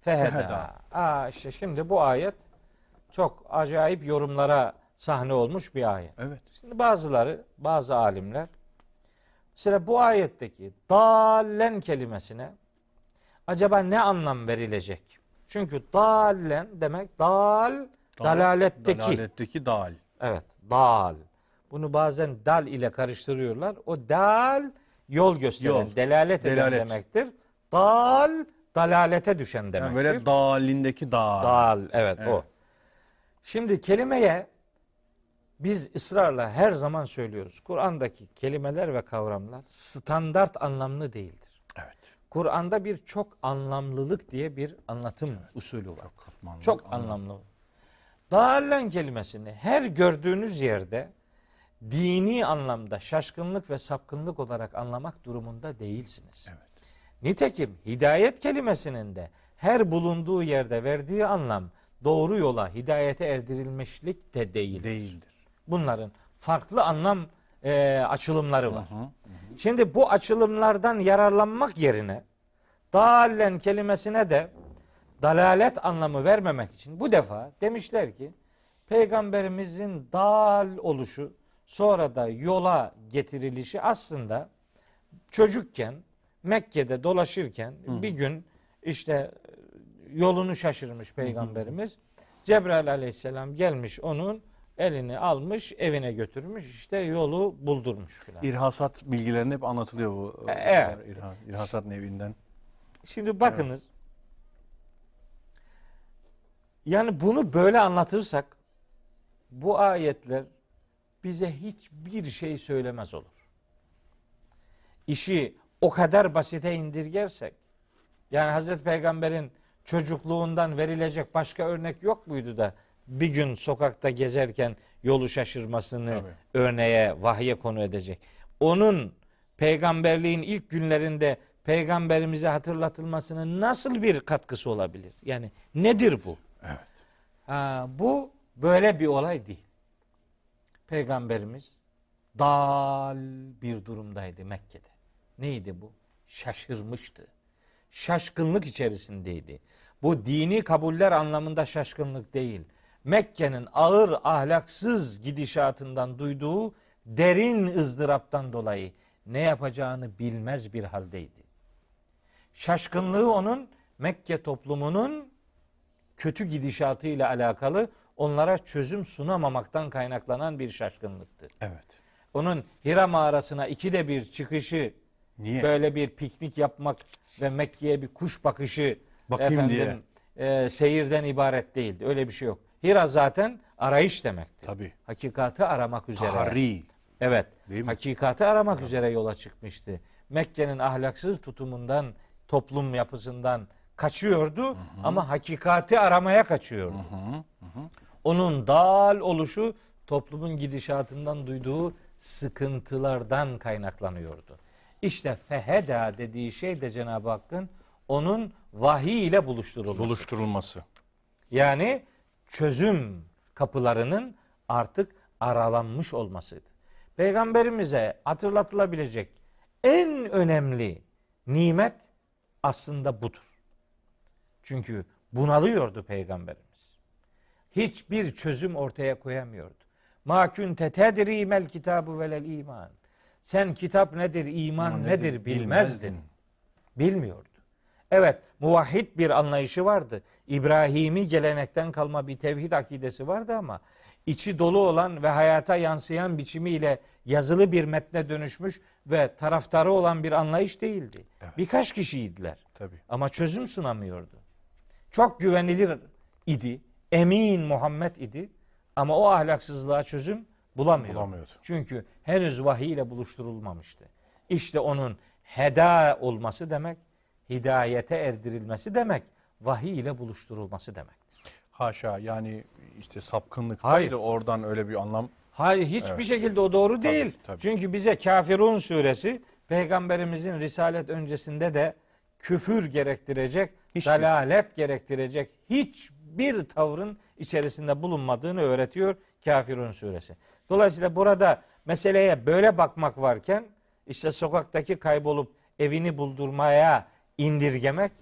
feheda. feheda. Aa işte şimdi bu ayet çok acayip yorumlara sahne olmuş bir ayet. Evet. Şimdi bazıları, bazı alimler mesela bu ayetteki dallen kelimesine acaba ne anlam verilecek? Çünkü dallen demek dal, dalaletteki. Dalaletteki dal. Evet, dal. Bunu bazen dal ile karıştırıyorlar. O dal yol gösteren, Yol. delalet eden Delalet. demektir. Dal dalalete düşen Yani demektir. böyle dalindeki dal. Dal, evet, Evet. o. Şimdi kelimeye biz ısrarla her zaman söylüyoruz. Kur'an'daki kelimeler ve kavramlar standart anlamlı değildir. Evet. Kur'an'da bir çok anlamlılık diye bir anlatım usulü var. Çok katmanlı. Çok anlam. anlamlı. Dağılen kelimesini her gördüğünüz yerde dini anlamda şaşkınlık ve sapkınlık olarak anlamak durumunda değilsiniz. Evet. Nitekim hidayet kelimesinin de her bulunduğu yerde verdiği anlam doğru yola hidayete erdirilmişlik de değildir. Değildir. Bunların farklı anlam e, açılımları var. Hı hı. Şimdi bu açılımlardan yararlanmak yerine dalen kelimesine de dalalet anlamı vermemek için bu defa demişler ki peygamberimizin dal oluşu sonra da yola getirilişi aslında çocukken Mekke'de dolaşırken bir gün işte e, yolunu şaşırmış peygamberimiz. Cebrail aleyhisselam gelmiş onun elini almış evine götürmüş işte yolu buldurmuş filan. İrhasat bilgilerini hep anlatılıyor bu. E, evet. İrha- İrhasat nevinden. Şimdi bakınız. Yani bunu böyle anlatırsak bu ayetler bize hiçbir şey söylemez olur. İşi o kadar basite indirgersek yani Hazreti Peygamber'in çocukluğundan verilecek başka örnek yok muydu da bir gün sokakta gezerken yolu şaşırmasını Tabii. örneğe, vahye konu edecek. Onun peygamberliğin ilk günlerinde peygamberimize hatırlatılmasının nasıl bir katkısı olabilir? Yani nedir bu? Evet. Ha, bu böyle bir olay değil. Peygamberimiz dal bir durumdaydı Mekke'de. Neydi bu? Şaşırmıştı. Şaşkınlık içerisindeydi. Bu dini kabuller anlamında şaşkınlık değil. Mekke'nin ağır ahlaksız gidişatından duyduğu derin ızdıraptan dolayı ne yapacağını bilmez bir haldeydi. Şaşkınlığı onun Mekke toplumunun kötü gidişatıyla alakalı onlara çözüm sunamamaktan kaynaklanan bir şaşkınlıktı. Evet. Onun Hira mağarasına ikide bir çıkışı, Niye? böyle bir piknik yapmak ve Mekke'ye bir kuş bakışı Bakayım efendim, e, seyirden ibaret değildi. Öyle bir şey yok. Hira zaten arayış demekti. Tabii. Hakikati aramak üzere. Tahri. Evet. Değil mi? Hakikati aramak üzere yola çıkmıştı. Mekke'nin ahlaksız tutumundan, toplum yapısından kaçıyordu ama hakikati aramaya kaçıyordu. Onun dal oluşu toplumun gidişatından duyduğu sıkıntılardan kaynaklanıyordu. İşte feheda dediği şey de Cenab-ı Hakk'ın onun vahiy ile buluşturulması. Buluşturulması. Yani çözüm kapılarının artık aralanmış olmasıydı. Peygamberimize hatırlatılabilecek en önemli nimet aslında budur. Çünkü bunalıyordu peygamberimiz. Hiçbir çözüm ortaya koyamıyordu. Ma kunte tedri mel kitabu velel iman. Sen kitap nedir, iman Nedir, nedir bilmezdin. bilmezdin. Bilmiyordu. Evet, muvahhid bir anlayışı vardı. İbrahimi gelenekten kalma bir tevhid akidesi vardı ama içi dolu olan ve hayata yansıyan biçimiyle yazılı bir metne dönüşmüş ve taraftarı olan bir anlayış değildi. Evet. Birkaç kişiydiler Tabii. ama çözüm sunamıyordu. Çok güvenilir idi, emin Muhammed idi ama o ahlaksızlığa çözüm bulamıyor. Bulamıyordu. Çünkü henüz vahiy ile buluşturulmamıştı. İşte onun heda olması demek, hidayete erdirilmesi demek, vahiy ile buluşturulması demektir. Haşa yani işte sapkınlık Hayır. oradan öyle bir anlam Hayır hiçbir Evet. şekilde o doğru değil. tabii. Çünkü bize Kafirun suresi peygamberimizin risalet öncesinde de küfür gerektirecek, Hiçbir- dalalet gerektirecek hiçbir tavrın içerisinde bulunmadığını öğretiyor Kafirun suresi. Dolayısıyla burada meseleye böyle bakmak varken işte sokaktaki kaybolup evini buldurmaya indirgemek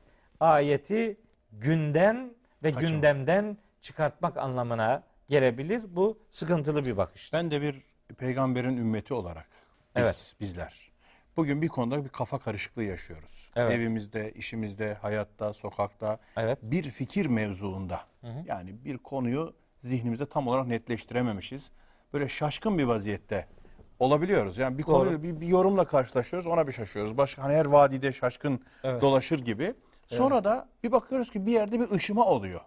ayeti günden ve Kaçırmak. gündemden çıkartmak anlamına gelebilir. Bu sıkıntılı bir bakış. Ben de bir peygamberin ümmeti olarak biz, Evet. bizler bugün bir konuda bir kafa karışıklığı yaşıyoruz. Evet. Evimizde, işimizde, hayatta, sokakta Evet. bir fikir mevzuunda. Yani bir konuyu zihnimizde tam olarak netleştirememişiz. Böyle şaşkın bir vaziyette olabiliyoruz. Yani bir Doğru. bir, bir yorumla karşılaşıyoruz, ona bir şaşıyoruz. Başka hani her vadide şaşkın Evet. dolaşır gibi. Sonra da bir bakıyoruz ki bir yerde bir ışıma oluyor.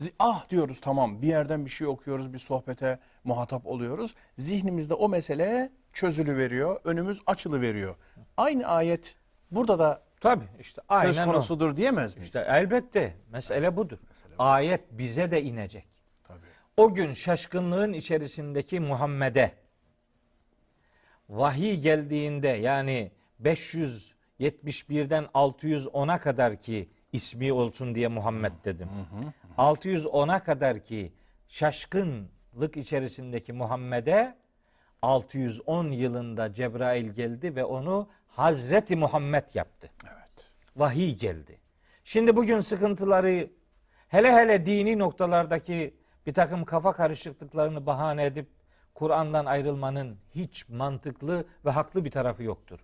Zi- Ah diyoruz tamam bir yerden bir şey okuyoruz, bir sohbete muhatap oluyoruz. Zihnimizde o mesele çözülü veriyor, önümüz açılı veriyor. Aynı ayet burada da Tabii işte aynen söz o. konusudur diyemez miyiz? İşte elbette mesele budur. Ayet bize de inecek. Tabii. O gün şaşkınlığın içerisindeki Muhammed'e vahiy geldiğinde yani 571'den 610'a kadar ki ismi olsun diye Muhammed dedim. 610'a kadar ki şaşkınlık içerisindeki Muhammed'e 610 yılında Cebrail geldi ve onu Hazreti Muhammed yaptı Evet. vahiy geldi. Şimdi bugün sıkıntıları hele hele dini noktalardaki bir takım kafa karışıklıklarını bahane edip Kur'an'dan ayrılmanın hiç mantıklı ve haklı bir tarafı yoktur.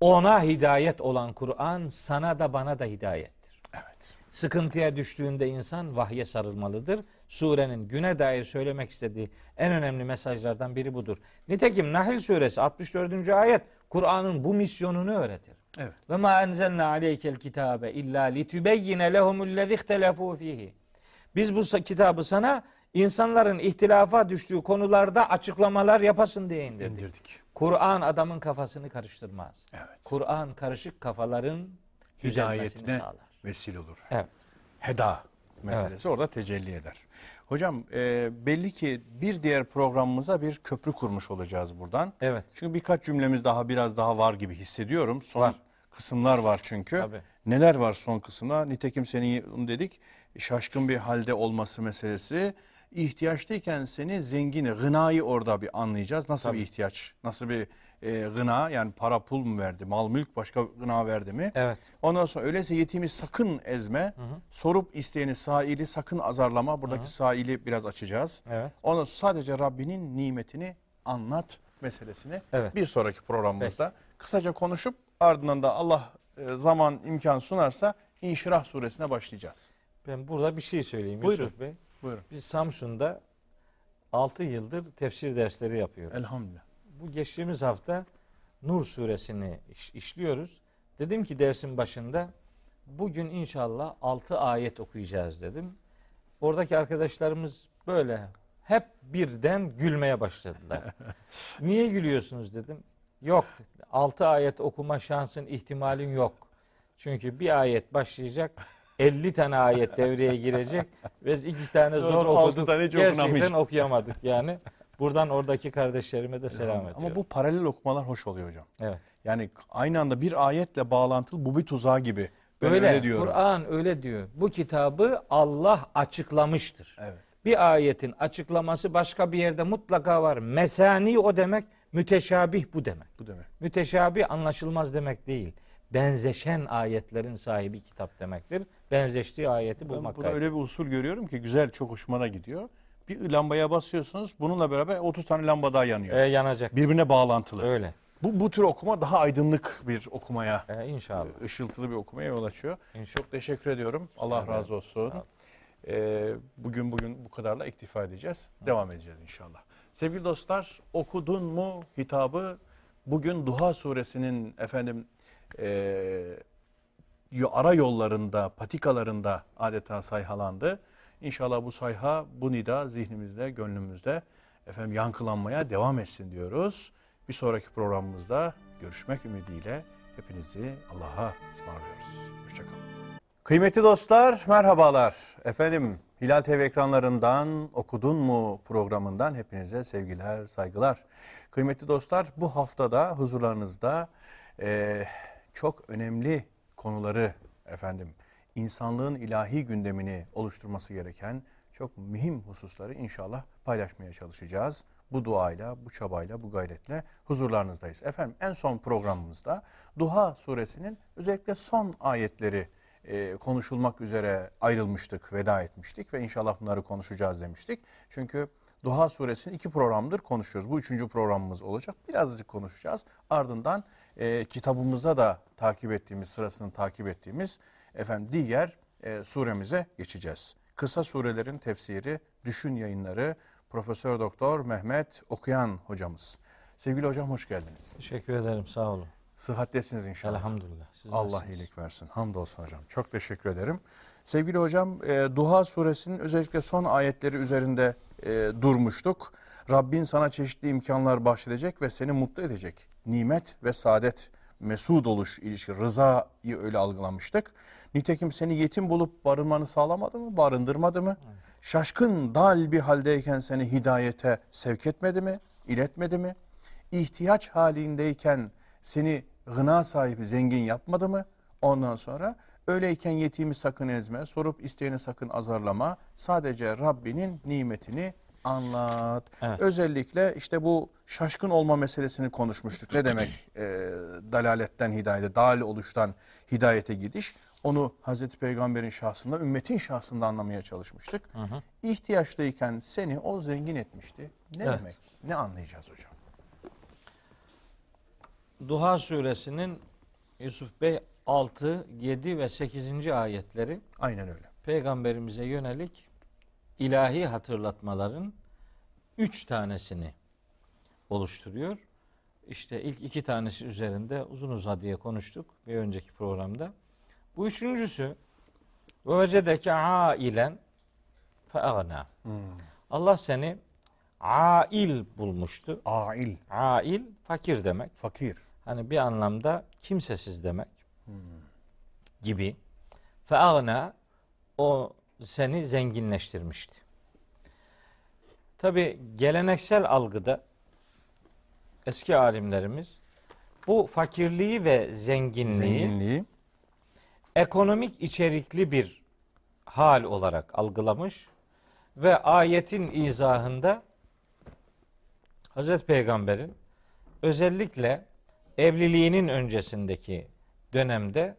Ona hidayet olan Kur'an sana da bana da hidayettir. Evet. Sıkıntıya düştüğünde insan vahye sarılmalıdır. Surenin güne dair söylemek istediği en önemli mesajlardan biri budur. Nitekim Nahl suresi 64. ayet Kur'an'ın bu misyonunu öğretir. Evet. Ve ma enzelna aleykel kitabe illa litübeyyine lehumullezî ihtelefû fihi. Biz bu kitabı sana insanların ihtilafa düştüğü konularda açıklamalar yapasın diye indirdik. İndirdik. Kur'an adamın kafasını karıştırmaz. Evet. Kur'an karışık kafaların Hidayetine sağlar. vesile olur. Evet. Heda meselesi orada tecelli eder. Hocam e, belli ki bir diğer programımıza bir köprü kurmuş olacağız buradan. Evet. Çünkü birkaç cümlemiz daha biraz daha var gibi hissediyorum. Son Var. kısımlar var çünkü. Tabii. Neler var son kısımda? Nitekim senin dedik şaşkın bir halde olması meselesi. İhtiyaçtayken seni zengini, gınayı orada bir anlayacağız. Nasıl Tabii. bir ihtiyaç? Nasıl bir e, gına yani para pul mu verdi, mal mülk başka gına verdi mi? Evet. Ondan sonra öyleyse yetimi sakın ezme. Sorup isteyeni saili sakın azarlama. Buradaki saili biraz açacağız. Evet. Ondan sonra sadece Rabbinin nimetini anlat meselesini Evet. bir sonraki programımızda kısaca konuşup ardından da Allah e, zaman imkan sunarsa İnşirah suresine başlayacağız. Ben burada bir şey söyleyeyim Buyurun. Yusuf Bey. Buyurun. Biz Samsun'da 6 yıldır tefsir dersleri yapıyoruz. Elhamdülillah. Bu geçtiğimiz hafta Nur suresini iş- işliyoruz. Dedim ki dersin başında bugün inşallah 6 ayet okuyacağız dedim. Oradaki arkadaşlarımız böyle hep birden gülmeye başladılar. <laughs> Niye gülüyorsunuz dedim. Yok 6 ayet okuma şansın ihtimalin yok. Çünkü bir ayet başlayacak 50 tane ayet devreye girecek ve iki tane zor Altı okuduk. tane hiç Gerçekten okuyamadık yani. Buradan oradaki kardeşlerime de selam ediyorum. Ama bu paralel okumalar hoş oluyor hocam. evet. Yani aynı anda bir ayetle bağlantılı bu bir tuzağı gibi. Ben öyle, öyle diyorum. Kur'an öyle diyor. Bu kitabı Allah açıklamıştır. Evet. Bir ayetin açıklaması başka bir yerde mutlaka var. Mesani o demek, müteşabih bu demek. Bu demek. Müteşabih anlaşılmaz demek değil. Benzeşen ayetlerin sahibi kitap demektir. Benzeştiği ayeti Ben bulmak burada kaydıyla. öyle bir usul görüyorum ki güzel çok hoşuma da gidiyor. Bir lambaya basıyorsunuz bununla beraber 30 tane lamba daha yanıyor. E, yanacak. Birbirine bağlantılı. Öyle. Bu, bu tür okuma daha aydınlık bir okumaya, E, inşallah. ışıltılı bir okumaya yol açıyor. İnşallah. Çok teşekkür ediyorum. Allah ederim. razı olsun. Ee, bugün bugün bu kadarla iktifa edeceğiz. Devam edeceğiz inşallah. Sevgili dostlar, okudun mu hitabı bugün Duha suresinin efendim yo- ara yollarında, patikalarında adeta sayhalandı. İnşallah bu sayha, bu nida zihnimizde, gönlümüzde efendim yankılanmaya devam etsin diyoruz. Bir sonraki programımızda görüşmek ümidiyle hepinizi Allah'a ısmarlıyoruz. Hoşçakalın. Kıymetli dostlar, merhabalar. Efendim, Hilal TV ekranlarından Okudun mu programından hepinize sevgiler, saygılar. Kıymetli dostlar, bu haftada huzurlarınızda eee, çok önemli konuları efendim, insanlığın ilahi gündemini oluşturması gereken çok mühim hususları inşallah paylaşmaya çalışacağız. Bu duayla, bu çabayla, bu gayretle huzurlarınızdayız. Efendim en son programımızda Duha suresinin özellikle son ayetleri e, konuşulmak üzere ayrılmıştık, veda etmiştik ve inşallah bunları konuşacağız demiştik. Çünkü Duha suresini iki programdır konuşuyoruz. Bu üçüncü programımız olacak. Birazcık konuşacağız. Ardından e, kitabımızda da takip ettiğimiz, sırasını takip ettiğimiz efendim diğer e, suremize geçeceğiz. Kısa surelerin tefsiri, düşün yayınları Profesör Doktor Mehmet Okuyan hocamız. Sevgili hocam hoş geldiniz. Teşekkür ederim. Sağ olun. Sıhhattesiniz inşallah. Elhamdülillah. Siz Allah nasılsınız? iyilik versin. Hamdolsun hocam. Çok teşekkür ederim. Sevgili hocam, e, Duha suresinin özellikle son ayetleri üzerinde e, durmuştuk. Rabbin sana çeşitli imkanlar bahşedecek ve seni mutlu edecek. Nimet ve saadet, mesud oluş ilişki, rızayı öyle algılamıştık. Nitekim seni yetim bulup barınmanı sağlamadı mı, barındırmadı mı? Şaşkın, dal bir haldeyken seni hidayete sevk etmedi mi, iletmedi mi? ihtiyaç halindeyken seni gına sahibi zengin yapmadı mı? Ondan sonra öyleyken yetimi sakın ezme, sorup isteyeni sakın azarlama. Sadece Rabbinin nimetini anlat. Evet. Özellikle işte bu şaşkın olma meselesini konuşmuştuk. Ne demek e, dalaletten hidayete, dal oluştan hidayete gidiş? Onu Hazreti Peygamber'in şahsında, ümmetin şahsında anlamaya çalışmıştık. İhtiyaçtayken seni o zengin etmişti. Ne Evet. demek? Ne anlayacağız hocam? Duha suresinin Yusuf Bey 6, 7 ve 8. ayetleri Aynen öyle. peygamberimize yönelik ilahi hatırlatmaların üç tanesini oluşturuyor. İşte ilk iki tanesi üzerinde uzun uzadıya konuştuk bir önceki programda. Bu üçüncüsü ve vecedeke ailen feagna. Allah seni ail bulmuştu. Ail, Ail fakir demek. fakir. Hani bir anlamda kimsesiz demek gibi. Feagna o seni zenginleştirmişti. Tabi geleneksel algıda eski alimlerimiz bu fakirliği ve zenginliği, Zenginliği. ekonomik içerikli bir hal olarak algılamış ve ayetin izahında Hazreti Peygamber'in özellikle evliliğinin öncesindeki dönemde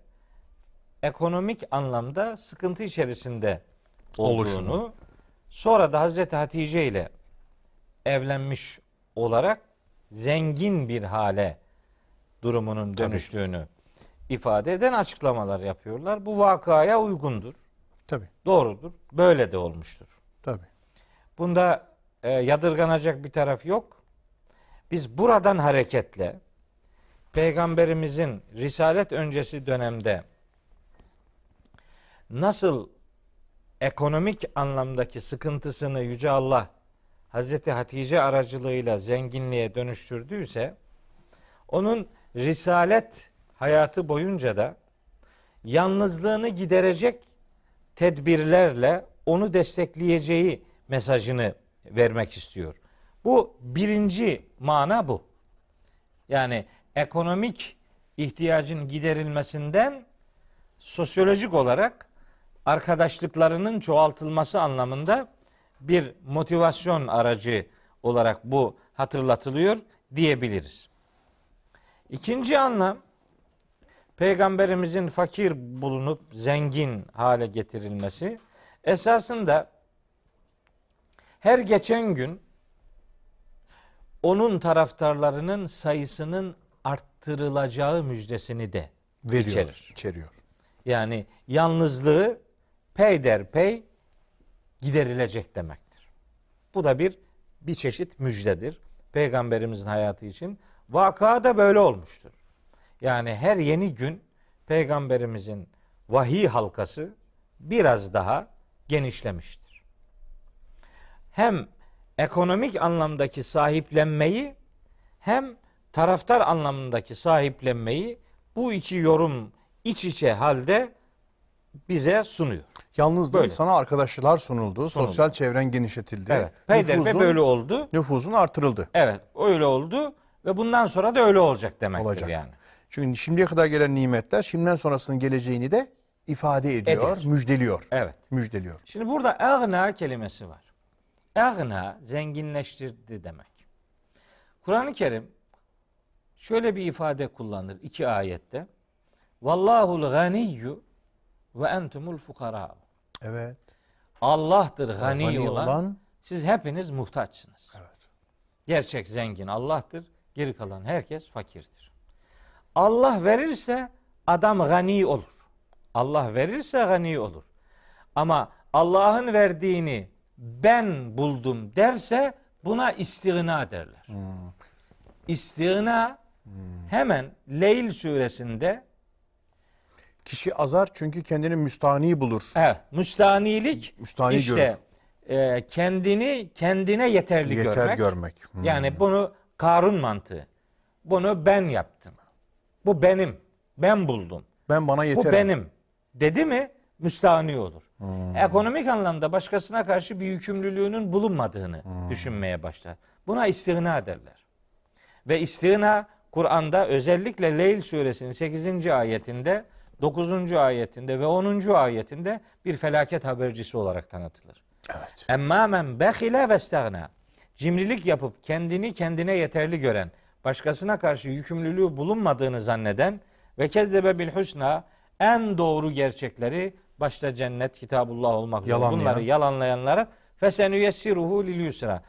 ekonomik anlamda sıkıntı içerisinde olduğunu, Oluşunu. sonra da Hazreti Hatice ile evlenmiş olarak zengin bir hale durumunun dönüştüğünü ifade eden açıklamalar yapıyorlar. Bu vakaya uygundur, Tabii, doğrudur, böyle de olmuştur. tabii. Bunda e, yadırganacak bir taraf yok. Biz buradan hareketle peygamberimizin risalet öncesi dönemde nasıl ekonomik anlamdaki sıkıntısını Yüce Allah Hazreti Hatice aracılığıyla zenginliğe dönüştürdüyse onun risalet hayatı boyunca da yalnızlığını giderecek tedbirlerle onu destekleyeceği mesajını vermek istiyor. Bu birinci mana bu. Yani ekonomik ihtiyacın giderilmesinden sosyolojik olarak arkadaşlıklarının çoğaltılması anlamında bir motivasyon aracı olarak bu hatırlatılıyor diyebiliriz. İkinci anlam peygamberimizin fakir bulunup zengin hale getirilmesi esasında her geçen gün onun taraftarlarının sayısının arttırılacağı müjdesini de Veriyor, içerir. içeriyor. Yani yalnızlığı peyderpey giderilecek demektir. Bu da bir bir çeşit müjdedir. Peygamberimizin hayatı için. Vaka da böyle olmuştur. Yani her yeni gün peygamberimizin vahiy halkası biraz daha genişlemiştir. Hem ekonomik anlamdaki sahiplenmeyi hem taraftar anlamındaki sahiplenmeyi bu iki yorum iç içe halde bize sunuyor. Yalnız değil, Böyle. sana arkadaşlar sunuldu. Sunuldu. Sosyal çevren genişletildi. Evet. Peyderpey Nüfuzun- böyle oldu. Nüfuzun artırıldı. Evet, öyle oldu ve bundan sonra da öyle olacak demektir Olacak. yani. Çünkü şimdiye kadar gelen nimetler şimdiden sonrasının geleceğini de ifade ediyor, Eder. müjdeliyor. Evet. Müjdeliyor. Şimdi burada agna kelimesi var. Agna zenginleştirdi demek. Kur'an-ı Kerim şöyle bir ifade kullanır iki ayette. Vallahul ganiyyu ve entumul fukara. Evet. Allah'tır gani, Gani olan, olan- siz hepiniz muhtaçsınız. Evet. Gerçek zengin Allah'tır. Geri kalan herkes fakirdir. Allah verirse adam gani olur. Allah verirse gani olur. Ama Allah'ın verdiğini ben buldum derse buna istigna derler. İstigna hemen Leyl suresinde Kişi azar çünkü kendini müstani bulur. evet, müstanilik Müstani işte e, kendini kendine yeterli Yeter görmek. görmek. Hmm. Yani bunu Karun mantığı. Bunu ben yaptım. Bu benim. Ben buldum. Ben bana yeterim. Bu benim. Dedi mi müstahni olur. Ekonomik anlamda başkasına karşı bir yükümlülüğünün bulunmadığını düşünmeye başlar. Buna istigna derler. Ve istigna Kur'an'da özellikle Leyl suresinin 8. ayetinde, 9. ayetinde ve 10. ayetinde bir felaket habercisi olarak tanıtılır. Evet. Emmâ men behile ve stagna. Cimrilik yapıp kendini kendine yeterli gören, başkasına karşı yükümlülüğü bulunmadığını zanneden ve kezzebe bil husna en doğru gerçekleri başta cennet kitabullah olmak üzere Yalanlayan. bunları yalanlayanlara fesenü yessiruhu lil yusra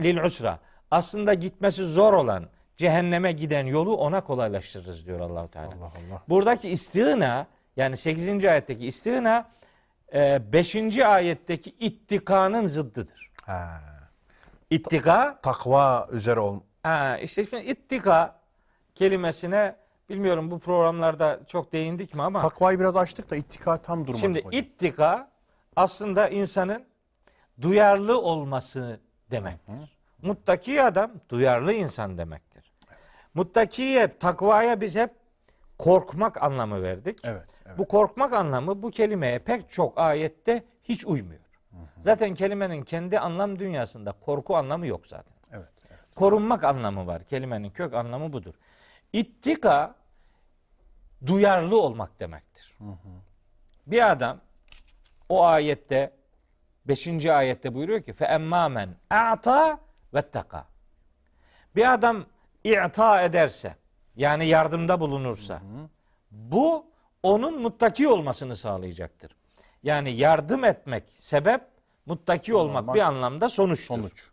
lil usra aslında gitmesi zor olan cehenneme giden yolu ona kolaylaştırırız diyor Allahu Teala. Allah Allah. Buradaki istigna yani 8. ayetteki istigna 5. ayetteki ittikanın zıddıdır. Ha. İttika Takva üzere ol. ha, işte şimdi ittika kelimesine bilmiyorum bu programlarda çok değindik mi ama Takvayı biraz açtık da ittika tam durmadı şimdi hocam. ittika aslında insanın duyarlı olması demektir. Muttaki adam duyarlı insan demektir. Muttakiye, takvaya biz hep korkmak anlamı verdik. Evet, evet. Bu korkmak anlamı bu kelimeye pek çok ayette hiç uymuyor. Zaten kelimenin kendi anlam dünyasında korku anlamı yok zaten. Evet. evet. Korunmak anlamı var. Kelimenin kök anlamı budur. İttika duyarlı olmak demektir. Bir adam o ayette 5. ayette buyuruyor ki fe emmâmen a'ta vettaka. Bir adam i'ta ederse yani yardımda bulunursa bu onun muttaki olmasını sağlayacaktır. Yani yardım etmek sebep muttaki olmak Olmak. bir anlamda sonuçtur. Sonuç.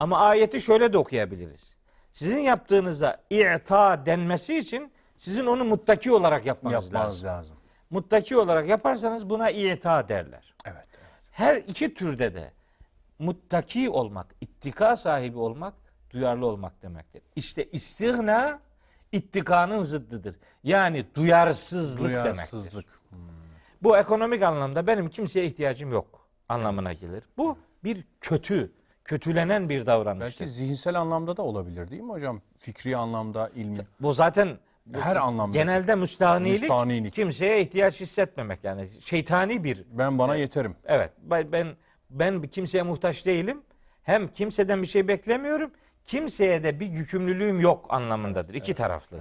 Ama ayeti şöyle de okuyabiliriz. Sizin yaptığınıza i'ta denmesi için sizin onu muttaki olarak yapmanız Yapmanız lazım. lazım. Muttaki olarak yaparsanız buna i'ta derler. Evet. Her iki türde de muttaki olmak, ittika sahibi olmak, duyarlı olmak demektir. İşte istigna ittikanın zıddıdır. Yani duyarsızlık, demektir. Duyarsızlık. Bu ekonomik anlamda benim kimseye ihtiyacım yok anlamına gelir. Bu bir kötü, kötülenen bir davranıştır. Belki zihinsel anlamda da olabilir değil mi hocam? Fikri anlamda, ilmi. Bu zaten Her anlamda. genelde müstahnilik, Müstahnilik. kimseye ihtiyaç hissetmemek yani şeytani bir Ben bana yeterim. evet ben ben, ben kimseye muhtaç değilim. Hem kimseden bir şey beklemiyorum. Kimseye de bir yükümlülüğüm yok anlamındadır. İki taraflı.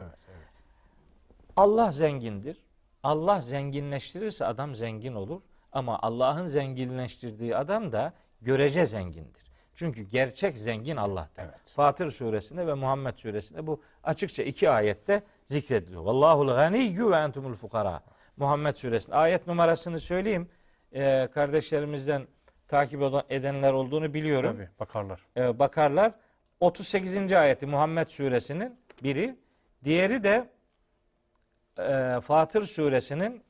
Allah zengindir. Allah zenginleştirirse adam zengin olur. Ama Allah'ın zenginleştirdiği adam da görece zengindir. Çünkü gerçek zengin Allah'tır. Evet. Fatır suresinde ve Muhammed suresinde bu açıkça iki ayette zikrediliyor. Vallahul ganiyyü ve entumul fukara. Muhammed suresinde ayet numarasını söyleyeyim. Ee, kardeşlerimizden takip edenler olduğunu biliyorum. Tabii bakarlar. Ee, bakarlar. 38. ayeti Muhammed suresinin biri Diğeri de e, Fatır suresinin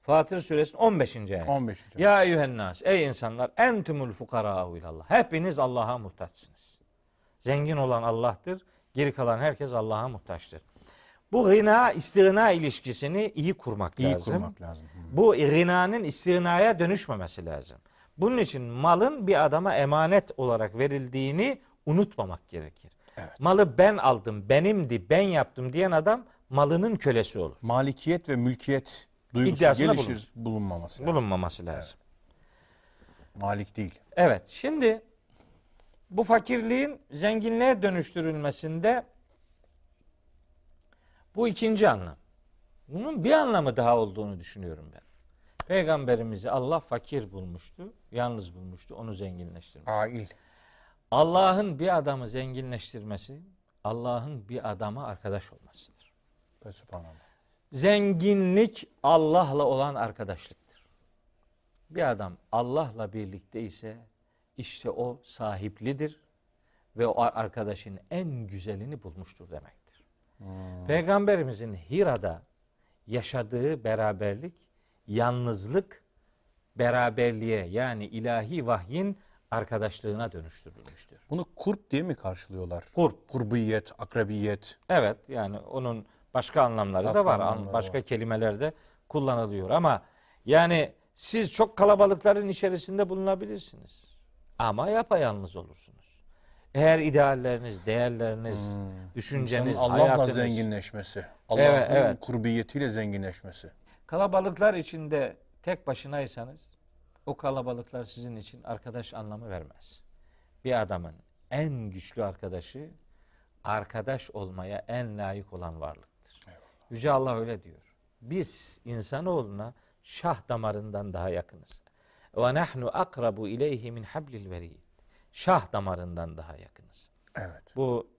Fatır suresinin 15. ayet. 15. Ya eyyühennas ey insanlar entumul fukara'u ilallah. Hepiniz Allah'a muhtaçsınız. Zengin olan Allah'tır. Geri kalan herkes Allah'a muhtaçtır. Bu gına istigna ilişkisini iyi kurmak İyi lazım. kurmak lazım. Bu gınanın istinaya dönüşmemesi lazım. Bunun için malın bir adama emanet olarak verildiğini unutmamak gerekir. Malı ben aldım, benimdi, ben yaptım diyen adam malının kölesi olur. Malikiyet ve mülkiyet duygusu İddiasında gelişir bulunur. bulunmaması lazım. Bulunmaması lazım. Malik değil. Evet, şimdi bu fakirliğin zenginliğe dönüştürülmesinde bu ikinci anlam. Bunun bir anlamı daha olduğunu düşünüyorum ben. Peygamberimizi Allah fakir bulmuştu, yalnız bulmuştu, onu zenginleştirmiş. Ail. Allah'ın bir adamı zenginleştirmesi, Allah'ın bir adama arkadaş olmasıdır. Subhanallah. Zenginlik Allah'la olan arkadaşlıktır. Bir adam Allah'la birlikte ise işte o sahiplidir ve o arkadaşın en güzelini bulmuştur demektir. Peygamberimizin Hira'da yaşadığı beraberlik, yalnızlık beraberliğe yani ilahi vahyin arkadaşlığına dönüştürülmüştür. Bunu kurp diye mi karşılıyorlar? Kurp. Kurbiyet, akrabiyet. Evet yani onun başka anlamları da Başka var. anlamları An- Başka kelimeler de kullanılıyor ama yani siz çok kalabalıkların içerisinde bulunabilirsiniz. Ama yapayalnız olursunuz. Eğer idealleriniz, değerleriniz, düşünceniz, İnsanın Allah'la hayatınız zenginleşmesi. Allah'ın Evet, evet. kurbiyetiyle zenginleşmesi. kalabalıklar içinde tek başınaysanız o kalabalıklar sizin için arkadaş anlamı vermez. Bir adamın en güçlü arkadaşı arkadaş olmaya en layık olan varlıktır. Yüce Allah öyle diyor. Biz insanoğluna şah damarından daha yakınız. Ve nahnu akrabu ileyhi min hablil verid. Şah damarından daha yakınız. Evet. Bu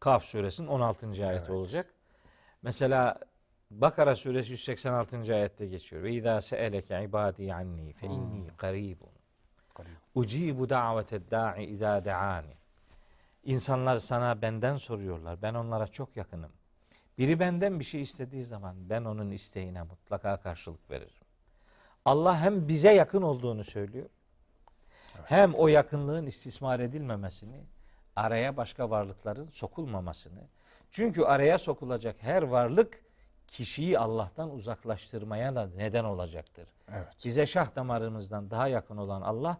Kaf suresinin 16. ayeti Evet. olacak. Mesela Bakara suresi 186. ayette geçiyor. Ve izâ se'eleke ibâdî anni fe inni qarîbun. Ucibu daveted da'i izâ de'ani. İnsanlar sana benden soruyorlar. Ben onlara çok yakınım. Biri benden bir şey istediği zaman ben onun isteğine mutlaka karşılık veririm. Allah hem bize yakın olduğunu söylüyor. Hem o yakınlığın istismar edilmemesini, araya başka varlıkların sokulmamasını. Çünkü araya sokulacak her varlık kişiyi Allah'tan uzaklaştırmaya da neden olacaktır. Evet. Bize şah damarımızdan daha yakın olan Allah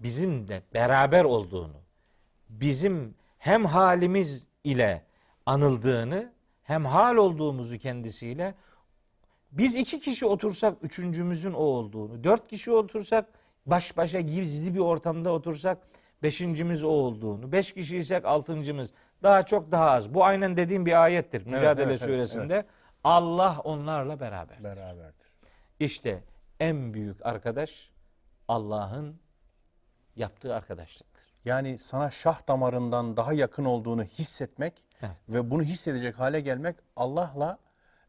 bizimle beraber olduğunu, bizim hem halimiz ile anıldığını hem hal olduğumuzu kendisiyle biz iki kişi otursak üçüncümüzün o olduğunu, dört kişi otursak baş başa gizli bir ortamda otursak beşincimiz o olduğunu, beş kişiysek altıncımız, daha çok daha az. Bu aynen dediğim bir ayettir Mücadele evet, evet, suresinde. Allah onlarla beraber. Beraberdir. İşte en büyük arkadaş Allah'ın yaptığı arkadaşlıktır. Yani sana şah damarından daha yakın olduğunu hissetmek Evet. ve bunu hissedecek hale gelmek Allah'la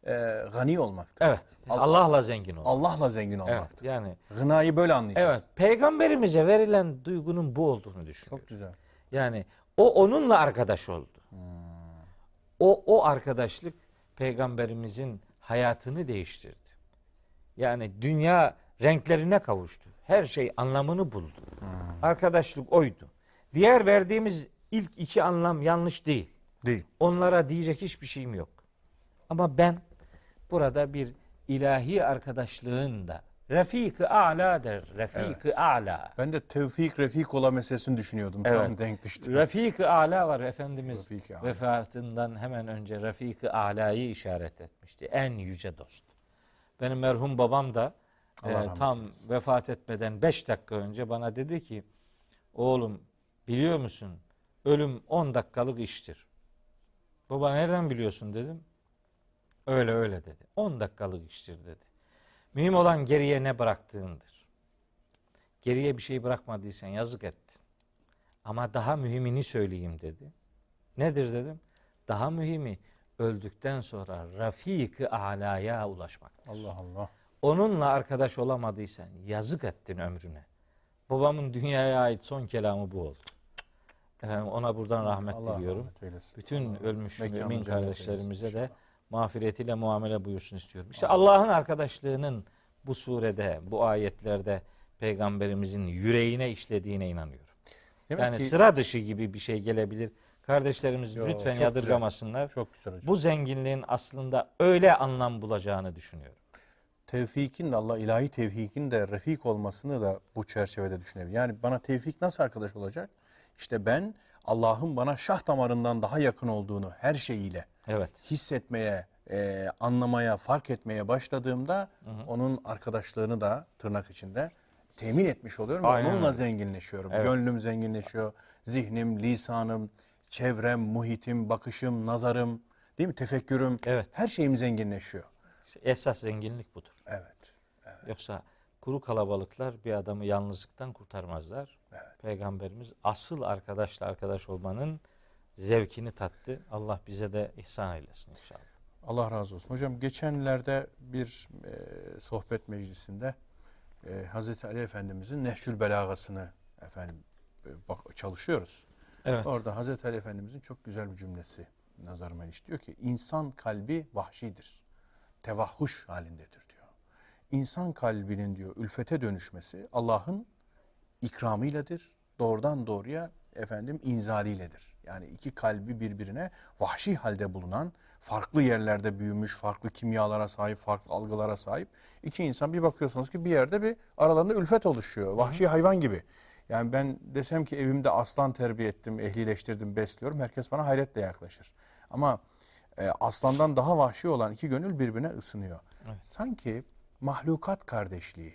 e, gani olmaktır. Evet. Allah- Allah'la zengin olmak. Allah'la zengin Evet. olmaktır. Yani Gınayı böyle anlayacağız. evet. Peygamberimize verilen duygunun bu olduğunu düşünüyorum. Çok güzel. Yani o onunla arkadaş oldu. O o arkadaşlık peygamberimizin hayatını değiştirdi. Yani dünya renklerine kavuştu. Her şey anlamını buldu. Arkadaşlık oydu. Diğer verdiğimiz ilk iki anlam yanlış değil. Değil. Onlara diyecek hiçbir şeyim yok. Ama ben burada bir ilahi arkadaşlığın da Refik-i a'la der. Refik-i a'la. Ben de tevfik refik ola meselesini düşünüyordum. Tam Evet. denk düştü. Refik-i a'la var Efendimiz a'la. vefatından hemen önce Refik-i a'layı işaret etmişti. En yüce dost. Benim merhum babam da Allah e, tam eylesin. vefat etmeden 5 dakika önce bana dedi ki oğlum biliyor musun ölüm 10 dakikalık iştir. Baba nereden biliyorsun dedim. Öyle öyle dedi. 10 dakikalık iştir dedi. Mühim olan geriye ne bıraktığındır. Geriye bir şey bırakmadıysan yazık ettin. Ama daha mühimini söyleyeyim dedi. Nedir dedim. Daha mühimi öldükten sonra Rafik-i Ala'ya ulaşmak. Allah Allah. Onunla arkadaş olamadıysan yazık ettin ömrüne. Babamın dünyaya ait son kelamı bu oldu. Efendim ona buradan rahmet Allah diliyorum. rahmet eylesin. Bütün ölmüş Mekanı mümin kardeşlerimize de mağfiretiyle muamele buyursun istiyorum. İşte Allah'ın arkadaşlığının bu surede, bu ayetlerde peygamberimizin yüreğine işlediğine inanıyorum. Demek yani ki sıra dışı gibi bir şey gelebilir. Kardeşlerimiz Yo, lütfen çok yadırgamasınlar. çok güzel hocam. Bu zenginliğin aslında öyle anlam bulacağını düşünüyorum. tevfikin de Allah ilahi tevfikin de refik olmasını da bu çerçevede düşünebilir. Yani bana tevfik nasıl arkadaş olacak? İşte ben Allah'ın bana şah damarından daha yakın olduğunu her şeyiyle Evet. hissetmeye, e, anlamaya, fark etmeye başladığımda onun arkadaşlığını da tırnak içinde temin etmiş oluyorum. Aynen onunla öyle. zenginleşiyorum. Evet. Gönlüm zenginleşiyor. Zihnim, lisanım, çevrem, muhitim, bakışım, nazarım, değil mi? Tefekkürüm. Evet. Her şeyim zenginleşiyor. İşte esas zenginlik budur. Evet. Yoksa kuru kalabalıklar bir adamı yalnızlıktan kurtarmazlar. Evet. Peygamberimiz asıl arkadaşla arkadaş olmanın zevkini tattı. Allah bize de ihsan eylesin inşallah. Allah razı olsun. Hocam geçenlerde bir e, sohbet meclisinde e, Hazreti Ali Efendimizin Nehşül Belagasını efendim e, bak, çalışıyoruz. Evet. Orada Hazreti Ali Efendimizin çok güzel bir cümlesi nazarıma ilişti. Diyor ki insan kalbi vahşidir. Tevahhuş halindedir diyor. İnsan kalbinin diyor ülfete dönüşmesi Allah'ın ikramıyledir. Doğrudan doğruya efendim inzaliyledir. Yani iki kalbi birbirine vahşi halde bulunan, farklı yerlerde büyümüş, farklı kimyalara sahip, farklı algılara sahip iki insan bir bakıyorsunuz ki bir yerde bir aralarında ülfet oluşuyor. Vahşi hayvan gibi. Yani ben desem ki evimde aslan terbiye ettim, ehlileştirdim, besliyorum. Herkes bana hayretle yaklaşır. Ama e, aslandan daha vahşi olan iki gönül birbirine ısınıyor. Evet. Sanki mahlukat kardeşliği,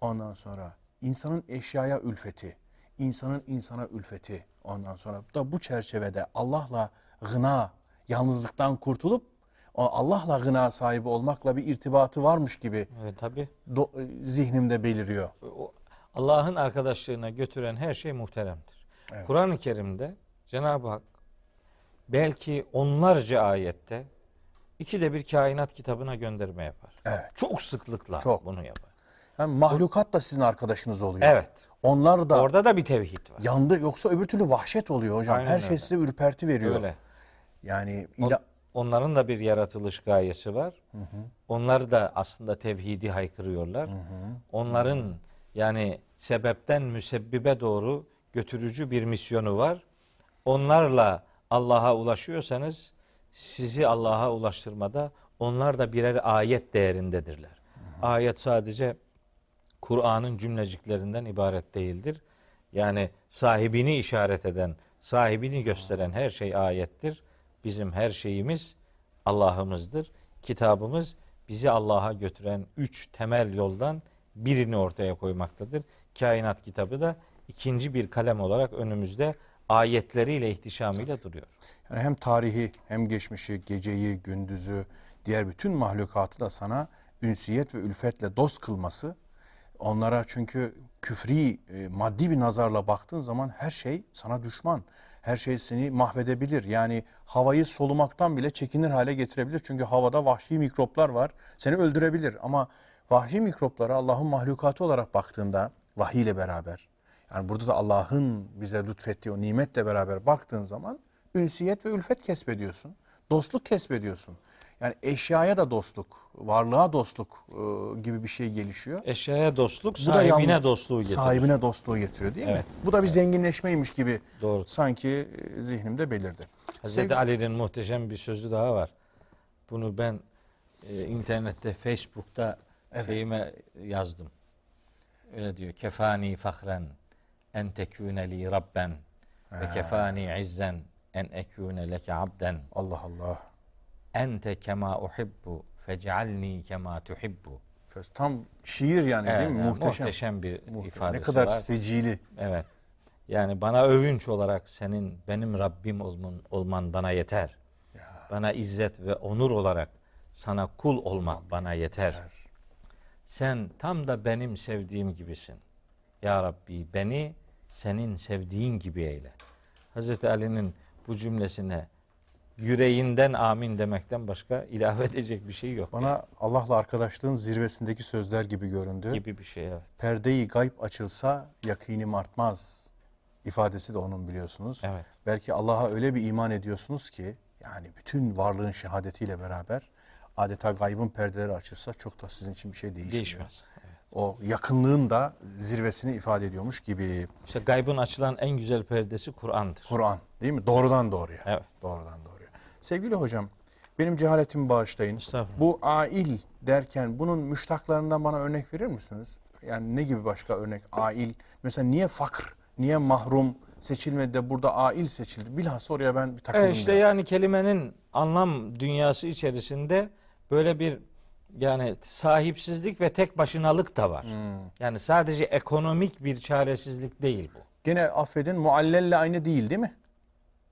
ondan sonra insanın eşyaya ülfeti, insanın insana ülfeti, ondan sonra da bu çerçevede Allah'la gına, yalnızlıktan kurtulup Allah'la gına sahibi olmakla bir irtibatı varmış gibi Evet tabi. do- zihnimde beliriyor. Allah'ın arkadaşlığına götüren her şey muhteremdir. Evet. Kur'an-ı Kerim'de Cenab-ı Hak belki onlarca ayette ikide bir kainat kitabına gönderme yapar. Evet. Çok sıklıkla Çok. bunu yapar. Yani mahlukat da sizin arkadaşınız oluyor. Evet. Onlar da Orada da bir tevhid var. yandı yoksa öbür türlü vahşet oluyor hocam. Aynen Her şey öyle. size ürperti veriyor. Öyle. Yani O- ila- onların da bir yaratılış gayesi var. Onlar da aslında tevhidi haykırıyorlar. Onların yani sebepten müsebbibe doğru götürücü bir misyonu var. Onlarla Allah'a ulaşıyorsanız sizi Allah'a ulaştırmada onlar da birer ayet değerindedirler. Ayet sadece Kur'an'ın cümleciklerinden ibaret değildir. Yani sahibini işaret eden, sahibini gösteren her şey ayettir. Bizim her şeyimiz Allah'ımızdır. Kitabımız bizi Allah'a götüren üç temel yoldan birini ortaya koymaktadır. Kainat kitabı da ikinci bir kalem olarak önümüzde ayetleriyle, ihtişamıyla duruyor. yani hem tarihi hem geçmişi, geceyi, gündüzü, diğer bütün mahlukatı da sana ünsiyet ve ülfetle dost kılması onlara çünkü küfri e, maddi bir nazarla baktığın zaman her şey sana düşman. Her şey seni mahvedebilir. Yani havayı solumaktan bile çekinir hale getirebilir. Çünkü havada vahşi mikroplar var. Seni öldürebilir. Ama vahşi mikroplara Allah'ın mahlukatı olarak baktığında vahiy ile beraber yani burada da Allah'ın bize lütfettiği o nimetle beraber baktığın zaman ünsiyet ve ülfet kesbediyorsun. Dostluk kesbediyorsun. Yani eşyaya da dostluk, varlığa dostluk e, gibi bir şey gelişiyor. Eşyaya dostluk, Bu da sahibine yalnız- dostluğu getirir. Sahibine dostluğu getiriyor değil mi? Evet. Bu da bir zenginleşmeymiş gibi Doğru. sanki e, zihnimde belirdi. Hazreti Sevgili- Ali'nin muhteşem bir sözü daha var. Bunu ben e, internette, Facebook'ta Evet. şeyime yazdım. Öyle diyor. Kefani fahren en tekune li rabben ve kefani izzen en ekune leke abden. Allah Allah. Ente kema uhibbu fec'alni kema tuhibbu. Tam şiir yani Evet, değil mi? yani Muhteşem. muhteşem bir Muhteşem. ifadesi Ne kadar var. secili. Evet. Yani bana övünç olarak senin benim Rabbim olman, olman bana yeter. Bana izzet ve onur olarak sana kul olmak bana yeter. Sen tam da benim sevdiğim gibisin. Ya Rabbi beni senin sevdiğin gibi eyle. Hazreti Ali'nin bu cümlesine yüreğinden amin demekten başka ilave <laughs> edecek bir şey yok. Bana Allah'la arkadaşlığın zirvesindeki sözler gibi göründü. gibi bir şey evet. Perdeyi gayb açılsa yakinim artmaz. ifadesi de onun biliyorsunuz. Evet. Belki Allah'a öyle bir iman ediyorsunuz ki yani bütün varlığın şehadetiyle beraber adeta gaybın perdeleri açılsa çok da sizin için bir şey değişmiyor. Değişmez. O yakınlığın da zirvesini ifade ediyormuş gibi. İşte gaybın açılan en güzel perdesi Kur'an'dır. Kur'an değil mi? Doğrudan doğruya. Evet. Doğrudan doğruya. Sevgili hocam benim cehaletimi bağışlayın. Bu ail derken bunun müştaklarından bana örnek verir misiniz? Yani ne gibi başka örnek? Ail. Mesela niye fakr, niye mahrum seçilmedi de burada ail seçildi? Bilhassa oraya ben bir takıldım. Evet işte biraz. yani kelimenin anlam dünyası içerisinde böyle bir yani sahipsizlik ve tek başınalık da var. Hmm. Yani sadece ekonomik bir çaresizlik değil bu. Gene affedin muallelle aynı değil değil mi?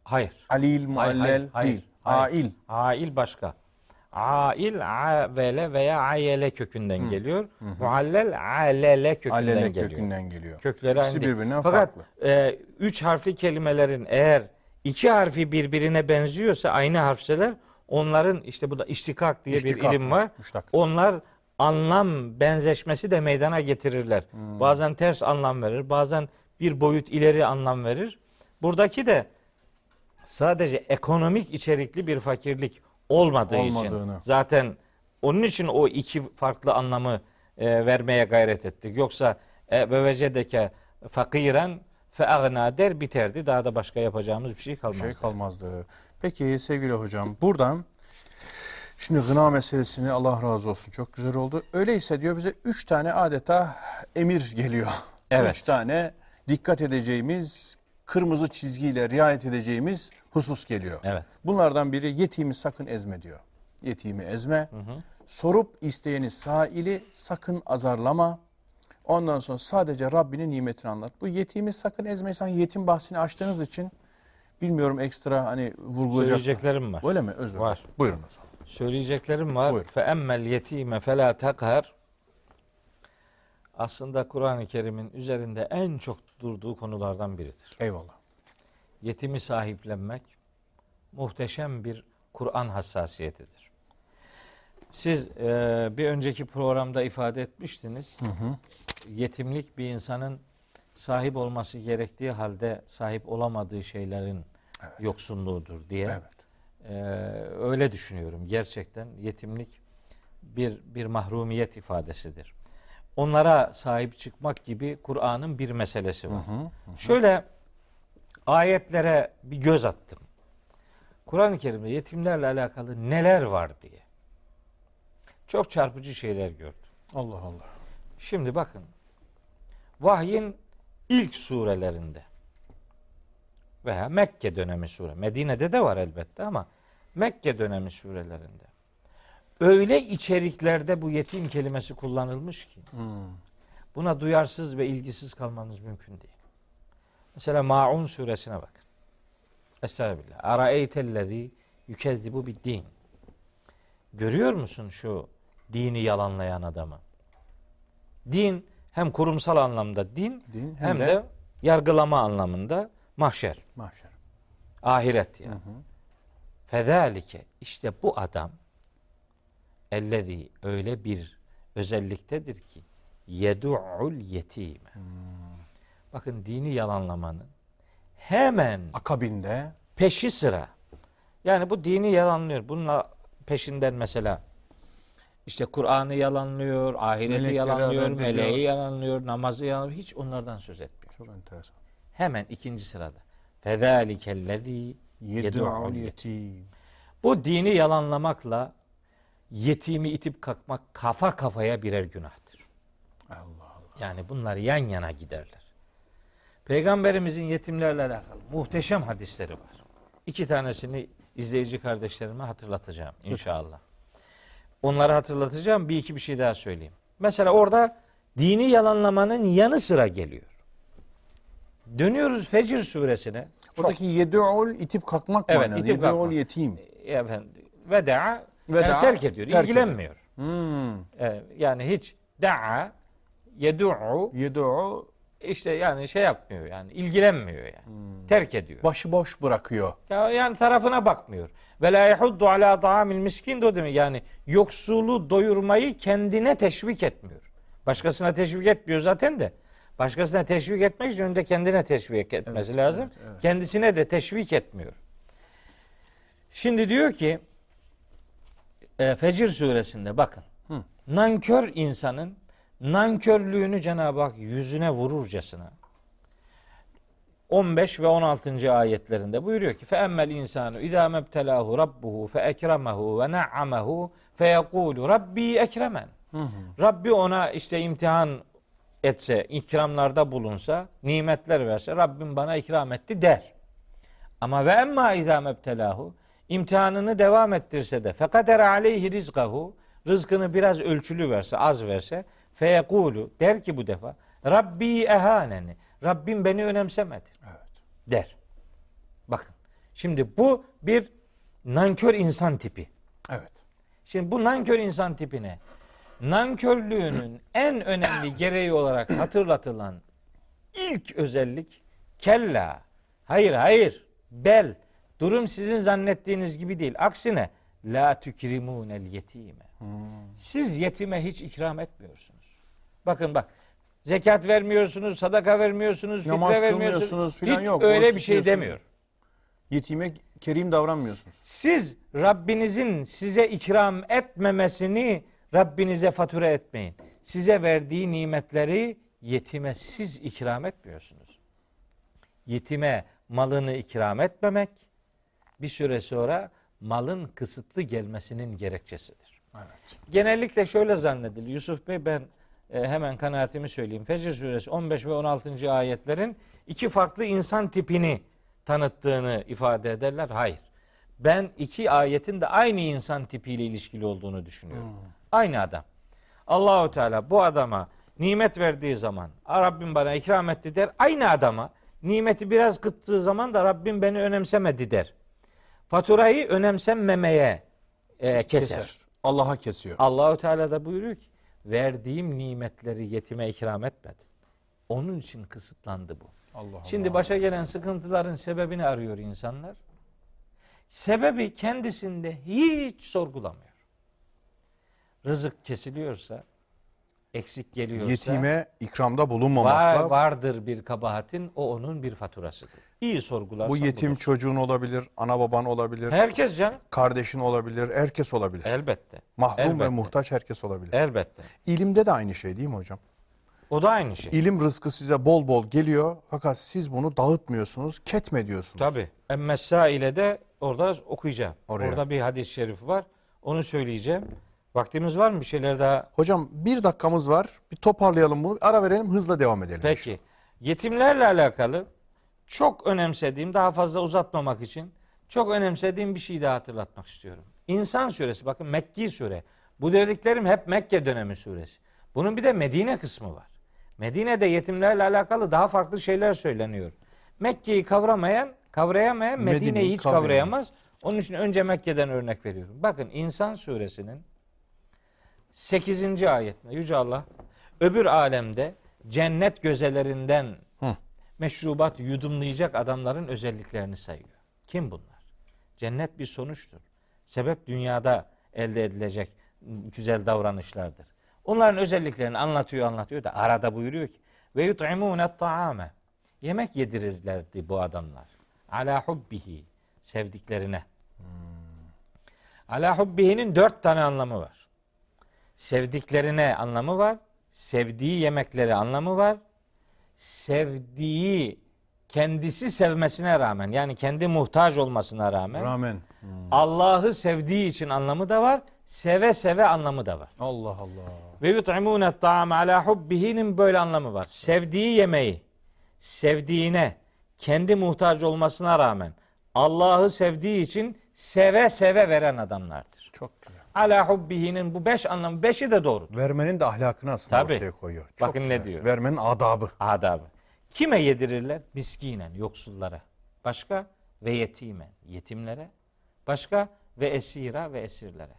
Hayır. Alil, muallel hayır, hayır, değil. Hayır. Ail. Ail başka. Ail avele veya ayele kökünden geliyor. Muallel alele kökünden Alele geliyor. kökünden geliyor. Kökleri İkisi aynı birbirinden Fakat farklı. e, üç harfli kelimelerin eğer iki harfi birbirine benziyorsa aynı harfseler onların işte bu da iştikak diye İştikak bir ilim var, var. müştak. Onlar anlam benzeşmesi de meydana getirirler. Hmm. Bazen ters anlam verir, bazen bir boyut ileri anlam verir. Buradaki de sadece ekonomik içerikli bir fakirlik olmadığı için zaten onun için o iki farklı anlamı e, vermeye gayret ettik. Yoksa e, ve vecedeke fakiren fe agna der biterdi. Daha da başka yapacağımız bir şey Bir kalmazdı. şey kalmazdı. Peki sevgili hocam buradan şimdi gına meselesini Allah razı olsun çok güzel oldu. Öyleyse diyor bize üç tane adeta emir geliyor. Evet. Üç tane dikkat edeceğimiz kırmızı çizgiyle riayet edeceğimiz husus geliyor. Evet. Bunlardan biri yetimi sakın ezme diyor. Yetimi ezme. Sorup isteyeni saili sakın azarlama. Ondan sonra sadece Rabbinin nimetini anlat. Bu yetimi sakın ezme. Sanki yetim bahsini açtığınız için bilmiyorum ekstra hani vurgulayacak. Söyleyeceklerim var. Öyle mi? Özür Var. dilerim. Buyurun o zaman. Söyleyeceklerim var. Buyur. Fe emmel yetime fela takhar. Aslında Kur'an-ı Kerim'in üzerinde en çok durduğu konulardan biridir. Eyvallah. Yetimi sahiplenmek muhteşem bir Kur'an hassasiyetidir. Siz e, bir önceki programda ifade etmiştiniz. Yetimlik bir insanın sahip olması gerektiği halde sahip olamadığı şeylerin yoksunluğudur diye. Evet. Ee, öyle düşünüyorum gerçekten yetimlik bir bir mahrumiyet ifadesidir. Onlara sahip çıkmak gibi Kur'an'ın bir meselesi var. Şöyle ayetlere bir göz attım. Kur'an-ı Kerim'de yetimlerle alakalı neler var diye. Çok çarpıcı şeyler gördüm. Allah Allah. Şimdi bakın. Vahyin ilk surelerinde veya Mekke dönemi sure. Medine'de de var elbette ama Mekke dönemi surelerinde öyle içeriklerde bu yetim kelimesi kullanılmış ki buna duyarsız ve ilgisiz kalmanız mümkün değil. Mesela Maun suresine bakın. Estağfirullah. Araeytellezî yükezzibu bid din. Görüyor musun şu dini yalanlayan adamı? Din hem kurumsal anlamda din, Din, hem, hem de, de- yargılama anlamında mahşer, Mahşer. ahiret yani. Fezalike işte bu adam ellezî öyle bir özelliktedir ki yedu'ul yetime. Bakın dini yalanlamanın hemen Akabinde peşi sıra. Yani bu dini yalanlıyor. Bununla peşinden mesela işte Kur'an'ı yalanlıyor, ahireti Melekleri yalanlıyor, meleği yalanlıyor, namazı yalanlıyor. Hiç onlardan söz etmiyor. çok enteresan. Hemen ikinci sırada. Fezâlikellezî yedu'ul yetim. Bu dini yalanlamakla yetimi itip kalkmak kafa kafaya birer günahtır. Allah Allah. Yani bunlar yan yana giderler. Peygamberimizin yetimlerle alakalı muhteşem hadisleri var. İki tanesini izleyici kardeşlerime hatırlatacağım inşallah. Onları hatırlatacağım. Bir iki bir şey daha söyleyeyim. Mesela orada dini yalanlamanın yanı sıra geliyor. Dönüyoruz Fecr suresine. Çok- Oradaki yedu'ul itip kalkmak Evet, manası. Yedu'ul yetim. efendim, veda, Veda, yani terk ediyor, terk ilgilenmiyor. Hmm. Ee, yani hiç da'a, yedu'u Yedu'u işte yani şey yapmıyor yani ilgilenmiyor yani. Terk ediyor. başıboş bırakıyor. Ya yani tarafına bakmıyor. Ve la yahuddu ala ta'amil miskin de o demek yani yoksulu doyurmayı kendine teşvik etmiyor. Başkasına teşvik etmiyor zaten de. Başkasına teşvik etmek için önce kendine teşvik etmesi lazım. Kendisine de teşvik etmiyor. Şimdi diyor ki e, Fecir suresinde bakın. Nankör insanın nankörlüğünü Cenab-ı Hak yüzüne vururcasına 15 ve 16. ayetlerinde buyuruyor ki mebtelâhu rabbuhu fe ekremehu ve na'amehu fe yekûlu rabbi ekremen. Rabbi ona işte imtihan etse, ikramlarda bulunsa, nimetler verse Rabbim bana ikram etti der. Ama ve emma izâ mebtelâhu imtihanını devam ettirse de fekader aleyhi rizkahu rızkını biraz ölçülü verse, az verse feyekulu der ki bu defa Rabbi ehaneni Rabbim beni önemsemedi. Der. Bakın. Şimdi bu bir nankör insan tipi. Evet. Şimdi bu nankör insan tipine nankörlüğünün en önemli gereği olarak hatırlatılan ilk özellik kella. Hayır hayır. Bel. Durum sizin zannettiğiniz gibi değil. Aksine la tükrimunel yetime. Siz yetime hiç ikram etmiyorsunuz. Bakın bak. Zekat vermiyorsunuz, sadaka vermiyorsunuz, Namaz fitre vermiyorsunuz. filan Hiç yok. öyle bir şey demiyor. Yetime kerim davranmıyorsunuz. Siz Rabbinizin size ikram etmemesini Rabbinize fatura etmeyin. Size verdiği nimetleri yetime siz ikram etmiyorsunuz. Yetime malını ikram etmemek bir süre sonra malın kısıtlı gelmesinin gerekçesidir. Evet. Genellikle şöyle zannedilir. Yusuf Bey ben e, hemen kanaatimi söyleyeyim. Fecr suresi 15 ve 16. ayetlerin iki farklı insan tipini tanıttığını ifade ederler. Hayır. Ben iki ayetin de aynı insan tipiyle ilişkili olduğunu düşünüyorum. Aynı adam. Allahu Teala bu adama nimet verdiği zaman "Aa, Rabbim bana ikram etti der. Aynı adama nimeti biraz kıttığı zaman da Rabbim beni önemsemedi der. Faturayı önemsenmemeye e, keser. Allah'a kesiyor. Allahu Teala da buyuruyor ki verdiğim nimetleri yetime ikram etmedi. Onun için kısıtlandı bu. Allah Şimdi başa gelen sıkıntıların sebebini arıyor insanlar. Sebebi kendisinde hiç sorgulamıyor. Rızık kesiliyorsa, eksik geliyorsa Yetime ikramda var, bulunmamakla vardır bir kabahatin o onun bir faturasıdır. İyi sorgularsan bu yetim budur. çocuğun olabilir, ana baban olabilir, herkes canım kardeşin olabilir, herkes olabilir. elbette. Mahrum elbette. ve muhtaç herkes olabilir. Elbette. İlimde de aynı şey değil mi hocam? O da aynı şey. İlim rızkı size bol bol geliyor fakat siz bunu dağıtmıyorsunuz, ketme diyorsunuz. Tabi. Emmessa ile de orada okuyacağım. Oraya. Orada bir hadis-i şerif var. Onu söyleyeceğim. Vaktimiz var mı bir şeyler daha? Hocam bir dakikamız var. Bir toparlayalım bunu. Ara verelim hızla devam edelim. Peki. Yetimlerle alakalı çok önemsediğim, daha fazla uzatmamak için çok önemsediğim bir şey daha hatırlatmak istiyorum. İnsan suresi bakın Mekki sure. Bu dediklerim hep Mekke dönemi suresi. Bunun bir de Medine kısmı var. Medine'de yetimlerle alakalı daha farklı şeyler söyleniyor. Mekke'yi kavramayan, kavrayamayan Medine'yi hiç kavrayamaz. Onun için önce Mekke'den örnek veriyorum. Bakın İnsan suresinin 8. ayetinde Yüce Allah öbür alemde cennet gözelerinden Hı. meşrubat yudumlayacak adamların özelliklerini sayıyor. Kim bunlar? Cennet bir sonuçtur. Sebep dünyada elde edilecek güzel davranışlardır. Onların özelliklerini anlatıyor anlatıyor da arada buyuruyor ki ve yut'imûne ta'ame yemek yedirirlerdi bu adamlar. Ala hubbihi sevdiklerine. Ala hubbihinin dört tane anlamı var. Sevdiklerine anlamı var. Sevdiği yemekleri anlamı var. Sevdiği kendisi sevmesine rağmen yani kendi muhtaç olmasına rağmen Rağmen. Allah'ı sevdiği için anlamı da var. Seve seve anlamı da var. Allah Allah. Ve yut'imûne ta'am ala hubbihinin böyle anlamı var. Sevdiği yemeği sevdiğine kendi muhtaç olmasına rağmen Allah'ı sevdiği için seve seve veren adamlardır. Ala hubbihinin bu beş anlamı beşi de doğru. Vermenin de ahlakını aslında Tabii. ortaya koyuyor. Çok Bakın ne güzel. diyor? Vermenin adabı. Adabı. Kime yedirirler? Miskinen, yoksullara. Başka? Ve yetimen, yetimlere. Başka? Ve esira ve esirlere.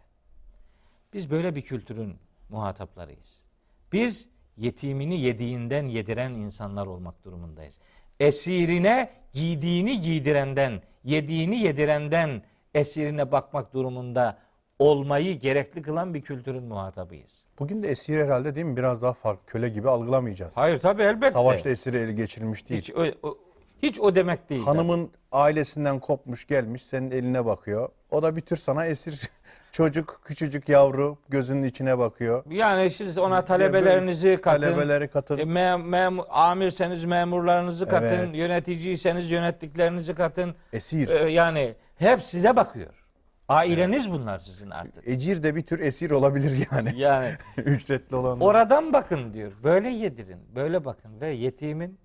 Biz böyle bir kültürün muhataplarıyız. Biz yetimini yediğinden yediren insanlar olmak durumundayız. Esirine giydiğini giydirenden, yediğini yedirenden esirine bakmak durumunda olmayı gerekli kılan bir kültürün muhatabıyız. Bugün de esir herhalde değil mi? Biraz daha farklı. Köle gibi algılamayacağız. Hayır tabii elbette. Savaşta esiri ele geçirilmiş değil. hiç o, o- hiç o demek değil. Hanımın ailesinden kopmuş gelmiş senin eline bakıyor. O da bir tür sana esir <laughs> çocuk küçücük yavru gözünün içine bakıyor. Yani siz ona talebelerinizi katın. Talebeleri katın. E, mem- mem- amirseniz memurlarınızı katın, Evet. yöneticiyseniz yönettiklerinizi katın. Esir. E, yani hep size bakıyor. Aileniz bunlar sizin artık. Ecir de bir tür esir olabilir yani. Yani <laughs> Ücretli olan. oradan bakın diyor. Böyle yedirin, böyle bakın ve yetimin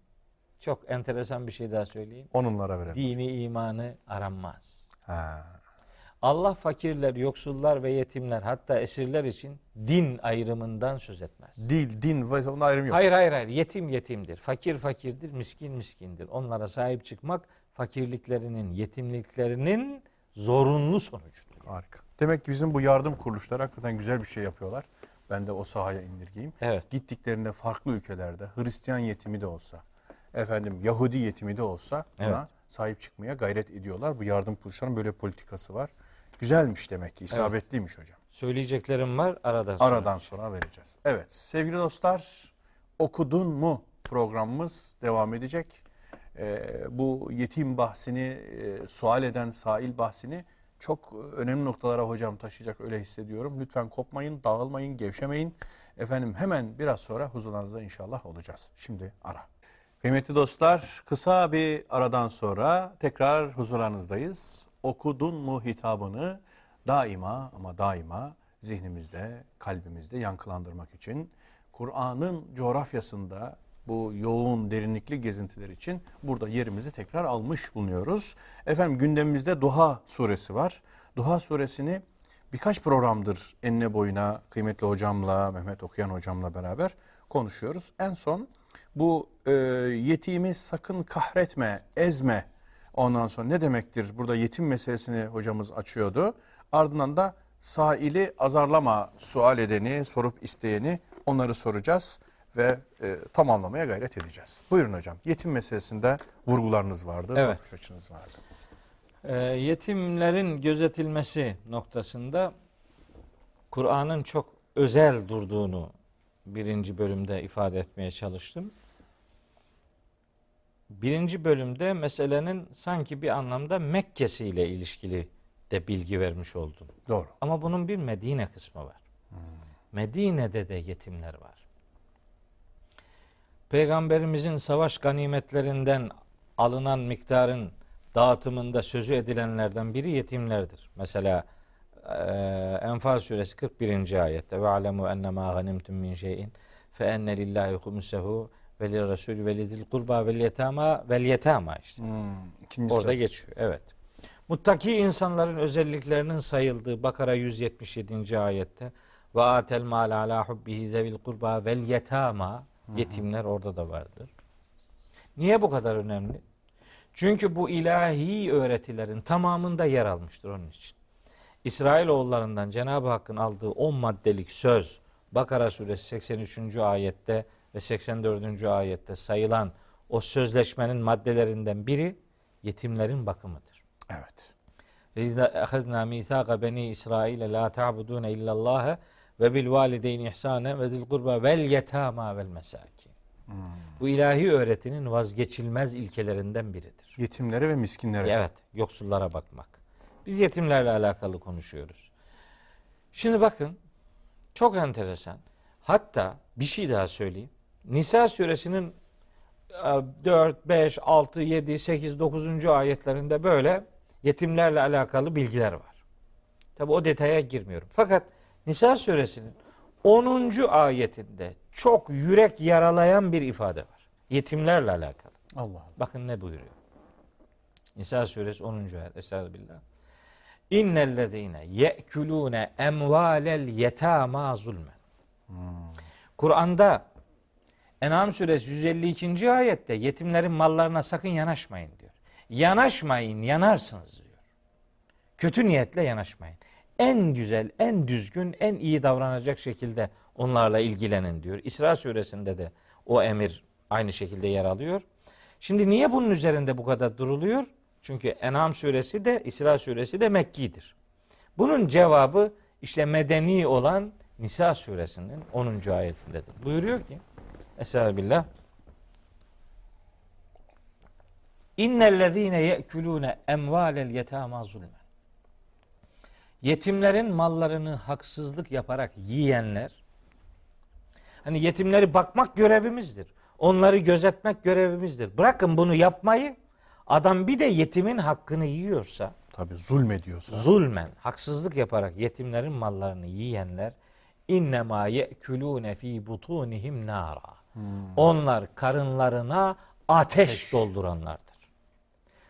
çok enteresan bir şey daha söyleyeyim. Onunlara verelim. Dini imanı aranmaz. Ha. Allah fakirler, yoksullar ve yetimler hatta esirler için din ayrımından söz etmez. Dil, din ve onun ayrım yok. Hayır hayır hayır. Yetim yetimdir. Fakir fakirdir. Miskin miskindir. Onlara sahip çıkmak fakirliklerinin, yetimliklerinin zorunlu sonucudur. Harika. Demek ki bizim bu yardım kuruluşları hakikaten güzel bir şey yapıyorlar. Ben de o sahaya indirgeyim. Evet. Gittiklerinde farklı ülkelerde Hristiyan yetimi de olsa, efendim Yahudi yetimi de olsa buna Evet. sahip çıkmaya gayret ediyorlar. Bu yardım kuruluşlarının böyle politikası var. Güzelmiş demek ki, isabetliymiş hocam. Söyleyeceklerim var aradan sonra. Aradan sonra vereceğiz. Evet sevgili dostlar okudun mu programımız devam edecek. Ee, bu yetim bahsini, e, sual eden sail bahsini çok önemli noktalara hocam taşıyacak öyle hissediyorum. Lütfen kopmayın, dağılmayın, gevşemeyin. Efendim hemen biraz sonra huzurlarınızda inşallah olacağız. Şimdi ara. Kıymetli dostlar kısa bir aradan sonra tekrar huzurlarınızdayız. Okudun mu hitabını daima ama daima zihnimizde, kalbimizde yankılandırmak için Kur'an'ın coğrafyasında bu yoğun derinlikli gezintiler için burada yerimizi tekrar almış bulunuyoruz. Efendim gündemimizde Duha suresi var. Duha suresini birkaç programdır enine boyuna kıymetli hocamla, Mehmet Okuyan hocamla beraber konuşuyoruz. En son bu e, yetimi sakın kahretme, ezme. Ondan sonra ne demektir? Burada yetim meselesini hocamız açıyordu. Ardından da saili azarlama, sual edeni, sorup isteyeni onları soracağız ve e, tamamlamaya gayret edeceğiz. Buyurun hocam. Yetim meselesinde vurgularınız vardı, Evet. bakış açınız vardı. Ee, yetimlerin gözetilmesi noktasında Kur'an'ın çok özel durduğunu birinci bölümde ifade etmeye çalıştım. Birinci bölümde meselenin sanki bir anlamda Mekke'si ile ilişkili de bilgi vermiş oldum. Doğru. Ama bunun bir Medine kısmı var. Medine'de de yetimler var. Peygamberimizin savaş ganimetlerinden alınan miktarın dağıtımında sözü edilenlerden biri yetimlerdir. Mesela eee, Enfal suresi 41. ayette ve alemu ennemâ ganimtum min şeyin fe enne lillahi humusehu ve li rasul ve lidil kurba vel yetama vel yetama işte. Hmm, Orada sıra. geçiyor. Evet. Muttaki insanların özelliklerinin sayıldığı Bakara 177. ayette ve atel mal ala hubbihi zevil kurba vel yetama yetimler orada da vardır. Niye bu kadar önemli? Çünkü bu ilahi öğretilerin tamamında yer almıştır onun için. İsrailoğullarından Cenab-ı Hakk'ın aldığı 10 maddelik söz Bakara suresi 83. ayette ve 84. ayette sayılan o sözleşmenin maddelerinden biri yetimlerin bakımıdır. Evet. Ve izâ ehazna mîsâka beni İsrail la ta'budûne illallâhe ve bil valideyni ihsâne ve zil kurba vel yetâmâ vel mesâkin. Bu ilahi öğretinin vazgeçilmez ilkelerinden biridir. Yetimlere ve miskinlere. Evet, yoksullara bakmak. Biz yetimlerle alakalı konuşuyoruz. Şimdi bakın, çok enteresan. Hatta bir şey daha söyleyeyim. Nisa suresinin e, 4, 5, 6, 7, 8, 9. ayetlerinde böyle yetimlerle alakalı bilgiler var. Tabi o detaya girmiyorum. Fakat Nisa suresinin 10. ayetinde çok yürek yaralayan bir ifade var. Yetimlerle alakalı. Allah. Bakın ne buyuruyor. Nisa suresi 10. ayet. Estağfirullah. İnnellezine ye'kulune emvalel yetama zulmen. Kur'an'da En'am suresi 152. ayette yetimlerin mallarına sakın yanaşmayın diyor. Yanaşmayın, yanarsınız diyor. Kötü niyetle yanaşmayın. En güzel, en düzgün, en iyi davranacak şekilde onlarla ilgilenin diyor. İsra suresinde de o emir aynı şekilde yer alıyor. Şimdi niye bunun üzerinde bu kadar duruluyor? Çünkü En'am suresi de İsra suresi de Mekki'dir. Bunun cevabı işte medeni olan Nisa suresinin 10. ayetindedir. Buyuruyor ki Estağfirullah İnnellezîne ye'kulûne emvâlel yetâmâ zulmen. Yetimlerin mallarını haksızlık yaparak yiyenler hani yetimleri bakmak görevimizdir. Onları gözetmek görevimizdir. Bırakın bunu yapmayı. Adam bir de yetimin hakkını yiyorsa Tabii zulmediyorsa. zulmen, haksızlık yaparak yetimlerin mallarını yiyenler innema ye'kulûne fî butunihim nara. Onlar karınlarına ateş, dolduranlardır.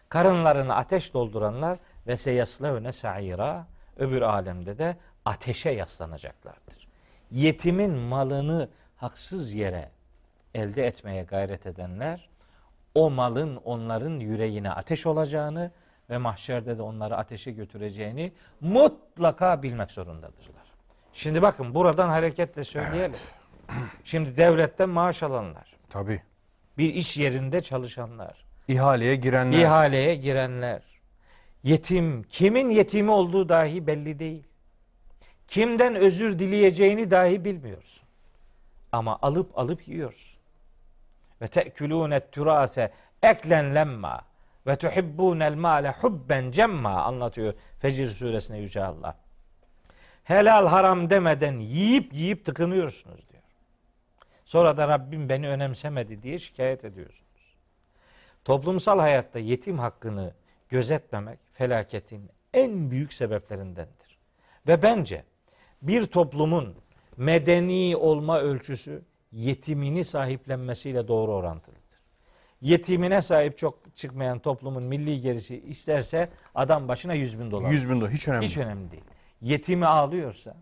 Karınlarına ateş dolduranlar ve seyaslevne sa'ira öbür alemde de ateşe yaslanacaklardır. Yetimin malını haksız yere elde etmeye gayret edenler o malın onların yüreğine ateş olacağını ve mahşerde de onları ateşe götüreceğini mutlaka bilmek zorundadırlar. Şimdi bakın buradan hareketle söyleyelim. Şimdi devletten maaş alanlar, Tabii. bir iş yerinde çalışanlar, İhaleye girenler. ihaleye girenler, yetim, kimin yetimi olduğu dahi belli değil. Kimden özür dileyeceğini dahi bilmiyorsun. Ama alıp alıp yiyorsun. Ve te'kulûne türase eklen lemma ve tuhibbûnel mâle hubben cemma anlatıyor Fecir suresine Yüce Allah. Helal haram demeden yiyip yiyip tıkınıyorsunuz diyor. Sonra da Rabbim beni önemsemedi diye şikayet ediyorsunuz. Toplumsal hayatta yetim hakkını gözetmemek felaketin en büyük sebeplerindendir. Ve bence bir toplumun medeni olma ölçüsü yetimini sahiplenmesiyle doğru orantılıdır. Yetimine sahip çok çıkmayan toplumun milli gerisi isterse adam başına 100 bin dolar. 100 bin dolar hiç önemli Hiç değil. önemli değil. Yetimi ağlıyorsa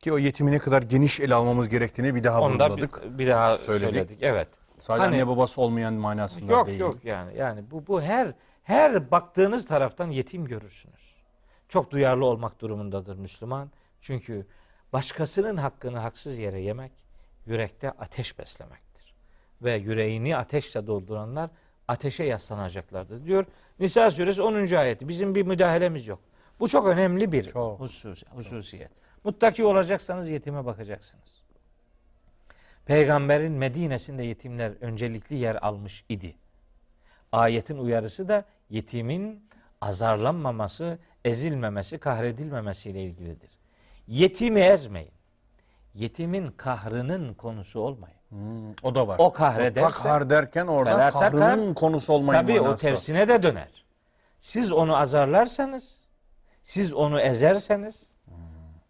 Ki o yetimi ne kadar geniş ele almamız gerektiğini bir daha onu da bir, bir daha söyledik. söyledik. Evet. Sadece Hani- anne babası olmayan manasında Yok değil. yok yani yani bu bu her her baktığınız taraftan yetim görürsünüz. Çok duyarlı olmak durumundadır Müslüman. Çünkü başkasının hakkını haksız yere yemek yürekte ateş beslemektir. Ve yüreğini ateşle dolduranlar ateşe yaslanacaklardır diyor. Nisa suresi 10. ayeti. Bizim bir müdahalemiz yok. Bu çok önemli bir Çok. husus, hususiyet. Muttaki olacaksanız yetime bakacaksınız. Peygamberin Medine'sinde yetimler öncelikli yer almış idi. Ayetin uyarısı da yetimin azarlanmaması, ezilmemesi, kahredilmemesiyle ilgilidir. Yetimi ezmeyin. Yetimin kahrının konusu olmayın. Hmm, o da var. O kahrederse- O Kahr derken orada kahrının konusu olmayın Tabii o manası var. tersine de döner. Siz onu azarlarsanız, siz onu ezerseniz,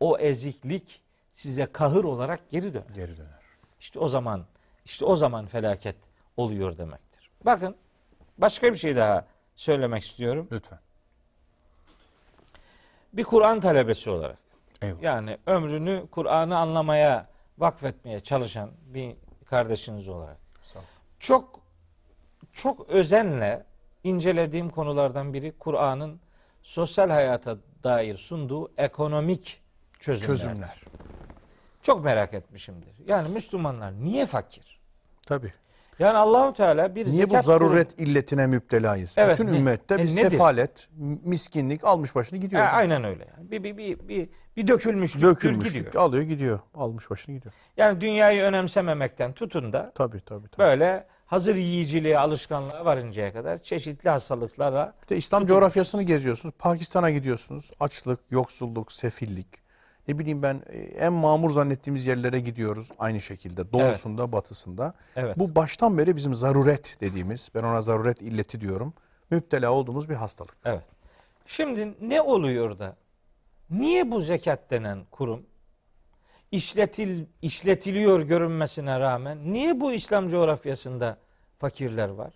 o eziklik size kahır olarak geri döner. Geri döner. İşte o zaman işte o zaman felaket oluyor demektir. Bakın başka bir şey daha söylemek istiyorum. Lütfen. Bir Kur'an talebesi olarak Eyvallah. yani ömrünü Kur'an'ı anlamaya vakfetmeye çalışan bir kardeşiniz olarak Sağ ol. çok çok özenle incelediğim konulardan biri Kur'an'ın sosyal hayata dair sunduğu ekonomik çözümler. Çözümler. Çok merak etmişimdir. Yani Müslümanlar niye fakir? Tabii. Yani Allahu Teala bir Niye bu zaruret illetine müptelayız? Evet, Bütün ne- ümmette ne- bir nedir? sefalet, miskinlik almış başını gidiyor. Hocam. aynen öyle. Yani. Bir, bir, bir, bir, bir dökülmüşlük Dökülmüşlük gidiyor. alıyor gidiyor. Almış başını gidiyor. Yani dünyayı önemsememekten tutun da Tabii tabii. tabii. böyle hazır yiyiciliğe, alışkanlığa varıncaya kadar çeşitli hastalıklara Bir de İslam coğrafyasını geziyorsunuz. Pakistan'a gidiyorsunuz. Açlık, yoksulluk, sefillik. Ne bileyim ben e, en mamur zannettiğimiz yerlere gidiyoruz aynı şekilde. Doğusunda, batısında. Evet. Bu baştan beri bizim zaruret dediğimiz, ben ona zaruret illeti diyorum. Müptela olduğumuz bir hastalık. Evet. Şimdi ne oluyor da? Niye bu zekat denen kurum işletil işletiliyor görünmesine rağmen niye bu İslam coğrafyasında fakirler var?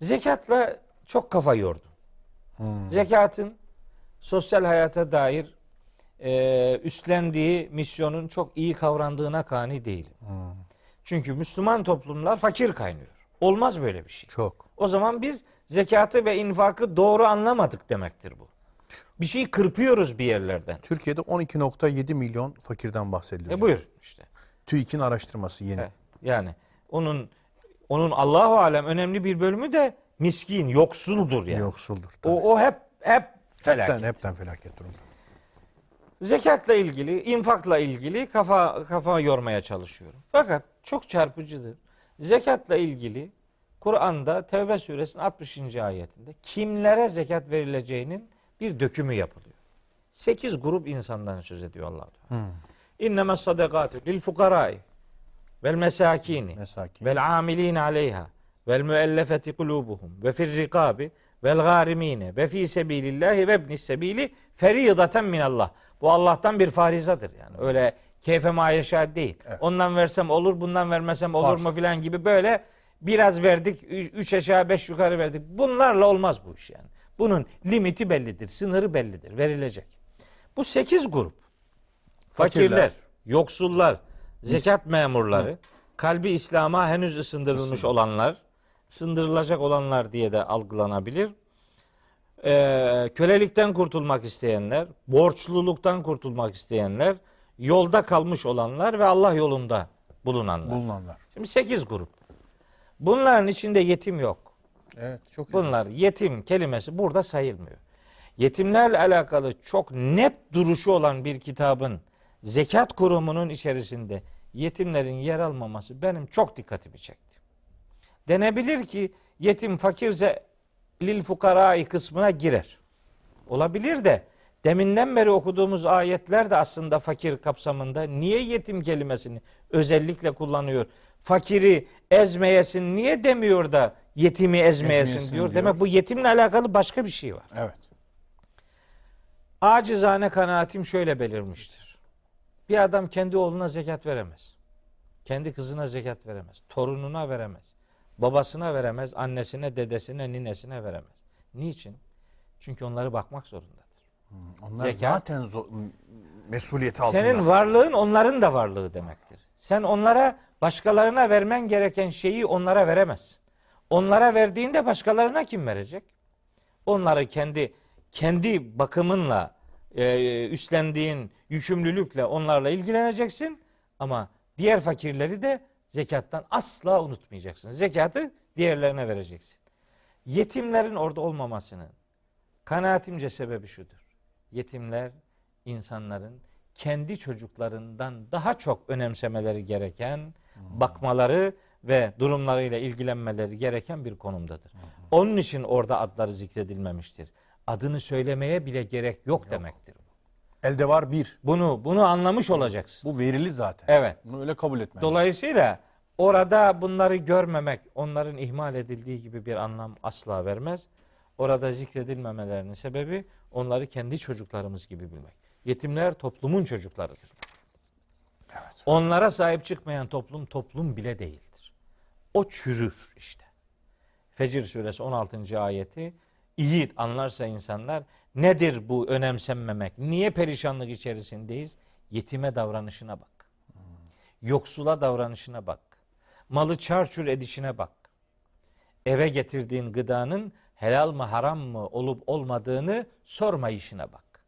Zekatla çok kafa yordum. Zekatın sosyal hayata dair e, üstlendiği misyonun çok iyi kavrandığına kani değilim. Çünkü Müslüman toplumlar fakir kaynıyor. Olmaz böyle bir şey. Çok. O zaman biz zekatı ve infakı doğru anlamadık demektir bu. Bir şeyi kırpıyoruz bir yerlerden. Türkiye'de 12.7 milyon fakirden bahsediliyor. E buyur işte. TÜİK'in araştırması yeni. Evet. Yani onun onun Allahu alem önemli bir bölümü de miskin, yoksuldur yani. Yoksuldur. tabii. O o hep hep felaket. Hepten, hepten felaket durumda. Zekatla ilgili, infakla ilgili kafa kafa yormaya çalışıyorum. Fakat çok çarpıcıdır. Zekatla ilgili Kur'an'da Tevbe suresinin 60. ayetinde kimlere zekat verileceğinin bir dökümü yapılıyor. 8 grup insandan söz ediyor Allah Teala. İnneme sadakatü lil fukarai vel mesakini Mesakin. vel amilin aleyha vel müellefeti kulubuhum ve fir rikabi vel garimine ve fi sebilillahi ve ibnis sebili feridaten minallah. Bu Allah'tan bir farizadır yani. Öyle keyfe mayeşa değil. Ondan versem olur, bundan vermesem olur Farz. mu filan gibi böyle biraz verdik, üç aşağı beş yukarı verdik. Bunlarla olmaz bu iş yani. Bunun limiti bellidir, sınırı bellidir, verilecek. Bu sekiz grup. Fakirler, Fakirler. yoksullar, zekat memurları, kalbi İslam'a henüz ısındırılmış olanlar, sındırılacak olanlar diye de algılanabilir. Ee, kölelikten kurtulmak isteyenler, borçluluktan kurtulmak isteyenler, yolda kalmış olanlar ve Allah yolunda bulunanlar. Bulunanlar. Şimdi sekiz grup. Bunların içinde yetim yok. Evet çok Bunlar yetim kelimesi burada sayılmıyor. Yetimlerle alakalı çok net duruşu olan bir kitabın zekat kurumunun içerisinde yetimlerin yer almaması benim çok dikkatimi çekti. Denebilir ki yetim fakirse lil fukarai kısmına girer. Olabilir de deminden beri okuduğumuz ayetler de aslında fakir kapsamında niye yetim kelimesini özellikle kullanıyor? Fakiri ezmeyesin niye demiyor da yetimi ezmeyesin, Ezmeyesin diyor. diyor. Demek bu yetimle alakalı başka bir şey var. Evet. Acizane kanaatim şöyle belirmiştir. Bir adam kendi oğluna zekat veremez. Kendi kızına zekat veremez. Torununa veremez. Babasına veremez. Annesine, dedesine, ninesine veremez. Niçin? Çünkü onları bakmak zorundadır. Onlar Zekat- zaten zo- mesuliyeti altında. Senin varlığın onların da varlığı demektir. Sen onlara başkalarına vermen gereken şeyi onlara veremezsin. Onlara verdiğinde başkalarına kim verecek? Onları kendi kendi bakımınla e, üstlendiğin yükümlülükle onlarla ilgileneceksin ama diğer fakirleri de zekattan asla unutmayacaksın. Zekatı diğerlerine vereceksin. Yetimlerin orada olmamasının kanaatimce sebebi şudur. Yetimler insanların kendi çocuklarından daha çok önemsemeleri gereken, bakmaları ve durumlarıyla ilgilenmeleri gereken bir konumdadır. Onun için orada adları zikredilmemiştir. Adını söylemeye bile gerek yok, demektir. Elde var bir. Bunu bunu anlamış olacaksın. Bu verili zaten. Evet. Bunu öyle kabul etmen. Dolayısıyla orada bunları görmemek, onların ihmal edildiği gibi bir anlam asla vermez. Orada zikredilmemelerinin sebebi onları kendi çocuklarımız gibi bilmek. Yetimler toplumun çocuklarıdır. Onlara sahip çıkmayan toplum toplum bile değildir. O çürür işte. Fecir suresi 16. ayeti iyi anlarsa insanlar nedir bu önemsenmemek? Niye perişanlık içerisindeyiz? Yetime davranışına bak. Yoksula davranışına bak. Malı çarçur edişine bak. Eve getirdiğin gıdanın helal mı haram mı olup olmadığını sorma işine bak.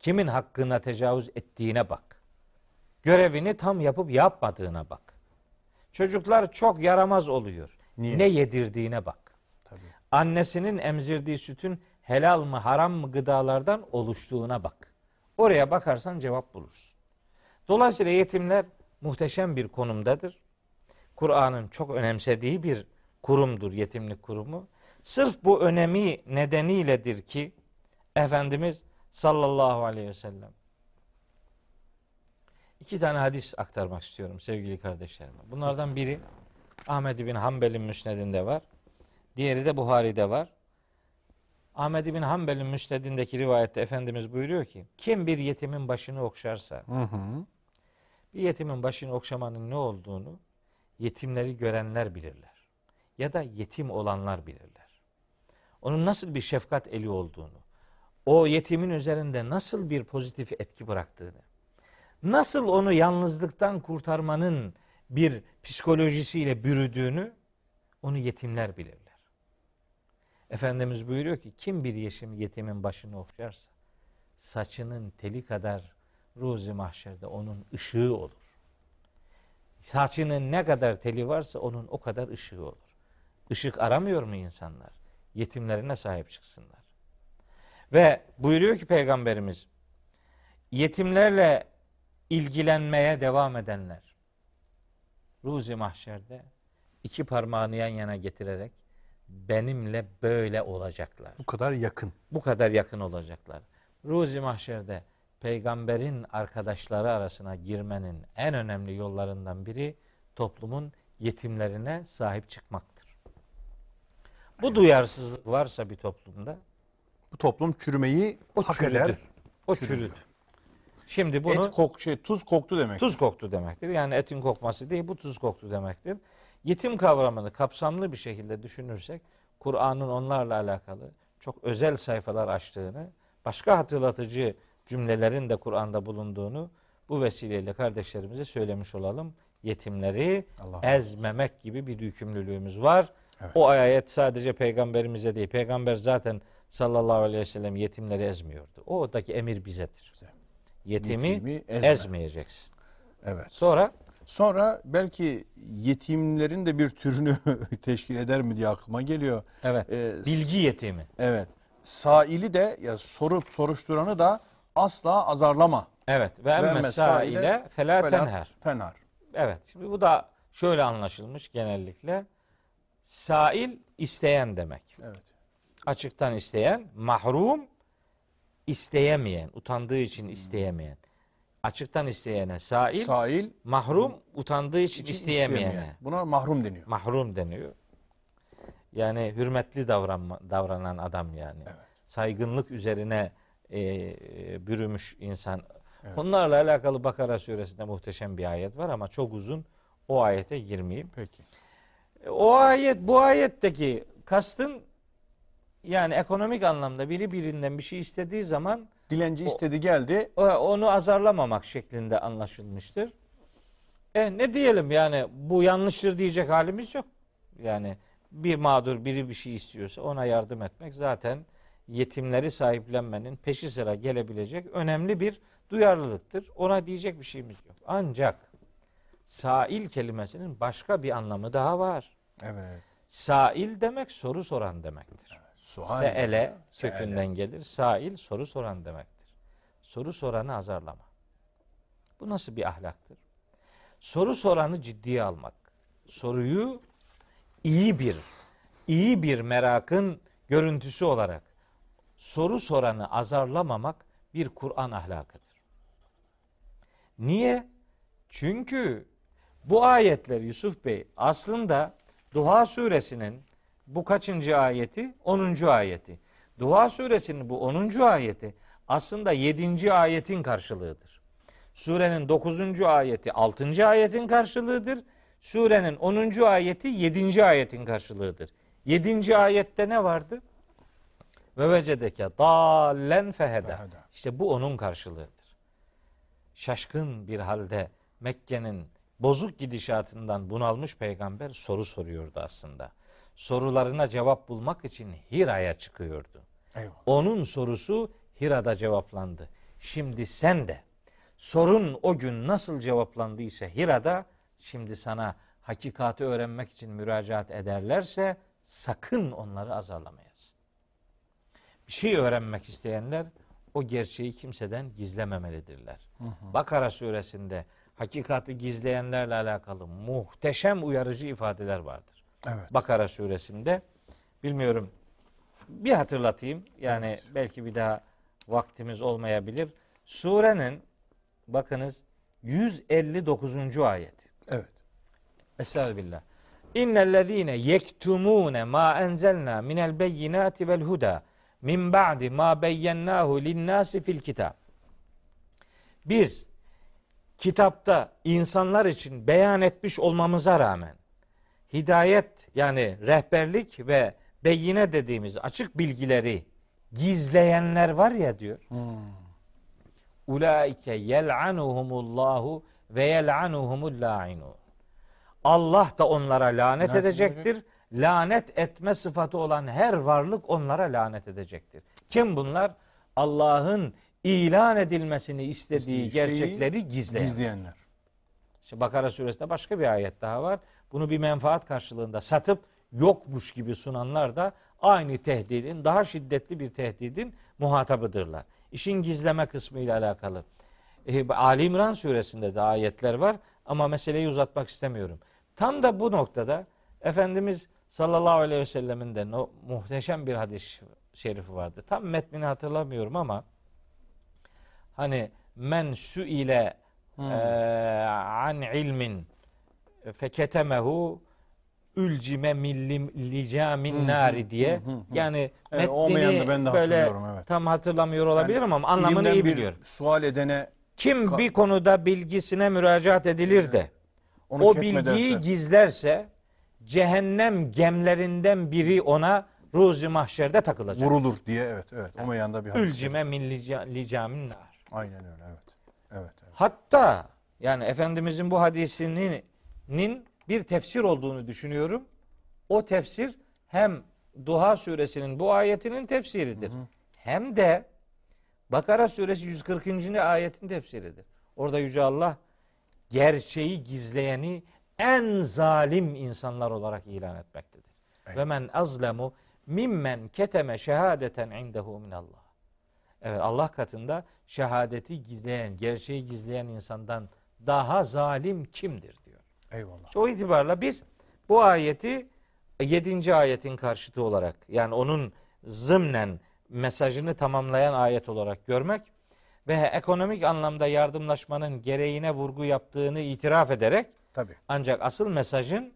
Kimin hakkına tecavüz ettiğine bak. Görevini tam yapıp yapmadığına bak. Çocuklar çok yaramaz oluyor. Niye? Ne yedirdiğine bak. Tabii. Annesinin emzirdiği sütün helal mı haram mı gıdalardan oluştuğuna bak. Oraya bakarsan cevap bulursun. Dolayısıyla yetimler muhteşem bir konumdadır. Kur'an'ın çok önemsediği bir kurumdur yetimlik kurumu. Sırf bu önemi nedeniyledir ki Efendimiz sallallahu aleyhi ve sellem iki tane hadis aktarmak istiyorum sevgili kardeşlerim. Bunlardan biri Ahmed bin Hanbel'in müsnedinde var. Diğeri de Buhari'de var. Ahmed bin Hanbel'in müsnedindeki rivayette Efendimiz buyuruyor ki kim bir yetimin başını okşarsa Hı hı. bir yetimin başını okşamanın ne olduğunu yetimleri görenler bilirler. Ya da yetim olanlar bilirler. Onun nasıl bir şefkat eli olduğunu, o yetimin üzerinde nasıl bir pozitif etki bıraktığını, nasıl onu yalnızlıktan kurtarmanın bir psikolojisiyle bürüdüğünü onu yetimler bilirler. Efendimiz buyuruyor ki kim bir yeşim yetimin başını okşarsa saçının teli kadar ruzi mahşerde onun ışığı olur. Saçının ne kadar teli varsa onun o kadar ışığı olur. Işık aramıyor mu insanlar? Yetimlerine sahip çıksınlar. Ve buyuruyor ki Peygamberimiz yetimlerle ilgilenmeye devam edenler ruzi mahşerde iki parmağını yan yana getirerek benimle böyle olacaklar. Bu kadar yakın. Bu kadar yakın olacaklar. Ruzi mahşerde peygamberin arkadaşları arasına girmenin en önemli yollarından biri toplumun yetimlerine sahip çıkmaktır. Bu duyarsızlık varsa bir toplumda Bu toplum çürümeyi o hak çürüdü. eder. O çürüdü. çürüdü. Şimdi bunu Et kok şey tuz koktu demek. tuz koktu demektir. Yani etin kokması değil bu tuz koktu demektir. Yetim kavramını kapsamlı bir şekilde düşünürsek Kur'an'ın onlarla alakalı çok özel sayfalar açtığını, başka hatırlatıcı cümlelerin de Kur'an'da bulunduğunu bu vesileyle kardeşlerimize söylemiş olalım. Yetimleri Allah ezmemek gibi bir yükümlülüğümüz var. Evet. O ayet sadece peygamberimize değil. Peygamber zaten sallallahu aleyhi ve sellem yetimleri ezmiyordu. O oradaki emir bizedir. Yetimi, Yetimi ezme. ezmeyeceksin. Evet. Sonra Sonra belki yetimlerin de bir türünü <laughs> teşkil eder mi diye aklıma geliyor. evet Ee, bilgi yetimi. Evet. Saili de ya sorup soruşturanı da asla azarlama. Evet ve emme saile Felâ tenher. Tenhar. Evet şimdi bu da şöyle anlaşılmış genellikle. Sail isteyen demek. Evet. Açıktan isteyen, mahrum isteyemeyen, utandığı için isteyemeyen. Açıktan isteyene sail, Sail mahrum utandığı için için isteyemeyene. isteyemeyen. Buna mahrum deniyor. mahrum deniyor. Yani hürmetli davranma, davranan adam yani. Saygınlık üzerine e, bürümüş insan. Onlarla alakalı Bakara suresinde muhteşem bir ayet var ama çok uzun. O ayete girmeyeyim. Peki. E, O ayet bu ayetteki kastın yani ekonomik anlamda biri birinden bir şey istediği zaman Dilenci istedi geldi. o- onu azarlamamak şeklinde anlaşılmıştır. E ne diyelim yani bu yanlıştır diyecek halimiz yok. Yani bir mağdur biri bir şey istiyorsa ona yardım etmek zaten yetimleri sahiplenmenin peşi sıra gelebilecek önemli bir duyarlılıktır. Ona diyecek bir şeyimiz yok. Ancak sail kelimesinin başka bir anlamı daha var. Evet. Sail demek soru soran demektir. Sual. Seele kökünden gelir. Sail soru soran demektir. Soru soranı azarlama. Bu nasıl bir ahlaktır? Soru soranı ciddiye almak. Soruyu iyi bir, iyi bir merakın görüntüsü olarak soru soranı azarlamamak bir Kur'an ahlakıdır. Niye? Çünkü bu ayetler Yusuf Bey aslında Duha suresinin bu kaçıncı ayeti? 10. ayeti. Duha suresinin bu 10. ayeti aslında 7. ayetin karşılığıdır. Surenin 9. ayeti 6. ayetin karşılığıdır. Surenin 10. ayeti 7. ayetin karşılığıdır. 7. ayette ne vardı? Ve vecedeke feheda. Feheda. İşte bu onun karşılığıdır. Şaşkın bir halde Mekke'nin bozuk gidişatından bunalmış peygamber soru soruyordu aslında. Sorularına cevap bulmak için Hira'ya çıkıyordu. Eyvallah. Onun sorusu Hira'da cevaplandı. Şimdi sen de sorun o gün nasıl cevaplandıysa Hira'da şimdi sana hakikati öğrenmek için müracaat ederlerse sakın onları azarlamayasın. Bir şey öğrenmek isteyenler o gerçeği kimseden gizlememelidirler. Bakara suresinde hakikati gizleyenlerle alakalı muhteşem uyarıcı ifadeler vardır. Evet. Bakara suresinde bilmiyorum bir hatırlatayım. Yani belki bir daha vaktimiz olmayabilir. Surenin bakınız 159. ayet. Evet. Estağfirullah. İnnellezîne yektumûne mâ enzelnâ minel beyinâti vel huda min ba'di mâ beyyennâhu linnâsi fil kitâb. Biz kitapta insanlar için beyan etmiş olmamıza rağmen hidayet yani rehberlik ve beyine dediğimiz açık bilgileri gizleyenler var ya diyor. Ulaike yel'anuhumullahu ve yel'anuhumul la'inun. Allah da onlara lanet Lanet edecektir. Lanet etme sıfatı olan her varlık onlara lanet edecektir. Kim bunlar? Allah'ın ilan edilmesini istediği gerçekleri gizleyen. Gizleyenler. İşte Bakara suresinde başka bir ayet daha var. Bunu bir menfaat karşılığında satıp yokmuş gibi sunanlar da aynı tehdidin, daha şiddetli bir tehdidin muhatabıdırlar. İşin gizleme kısmı ile alakalı. E, Ali İmran suresinde de ayetler var ama meseleyi uzatmak istemiyorum. Tam da bu noktada Efendimiz sallallahu aleyhi ve sellemin de no, muhteşem bir hadis şerifi vardı. Tam metnini hatırlamıyorum ama hani men su ile an ilmin feketemehu ülcime millim licamin nari diye yani Evet, metnini ben de böyle evet. tam hatırlamıyor olabilirim ama anlamını iyi biliyorum. Sual edene Kim bir konuda bilgisine müracaat edilir de onu o bilgiyi gizlerse cehennem gemlerinden biri ona ruzi mahşerde takılacak. vurulur diye evet evet o meyanda bir hadis. Ülcime min lica- licamin nar. Aynen öyle evet. Evet. evet. Hatta yani Efendimizin bu hadisinin nin bir tefsir olduğunu düşünüyorum. O tefsir hem Duha suresinin bu ayetinin tefsiridir. Hem de Bakara suresi 140. ayetin tefsiridir. Orada Yüce Allah gerçeği gizleyeni en zalim insanlar olarak ilan etmektedir. Ve men azlemu mimmen keteme şehadeten indehu minallah. Evet Allah katında şehadeti gizleyen, gerçeği gizleyen insandan daha zalim kimdir diyor. Eyvallah. O itibarla biz bu ayeti 7. ayetin karşıtı olarak yani onun zımnen mesajını tamamlayan ayet olarak görmek ve ekonomik anlamda yardımlaşmanın gereğine vurgu yaptığını itiraf ederek Tabii. ancak asıl mesajın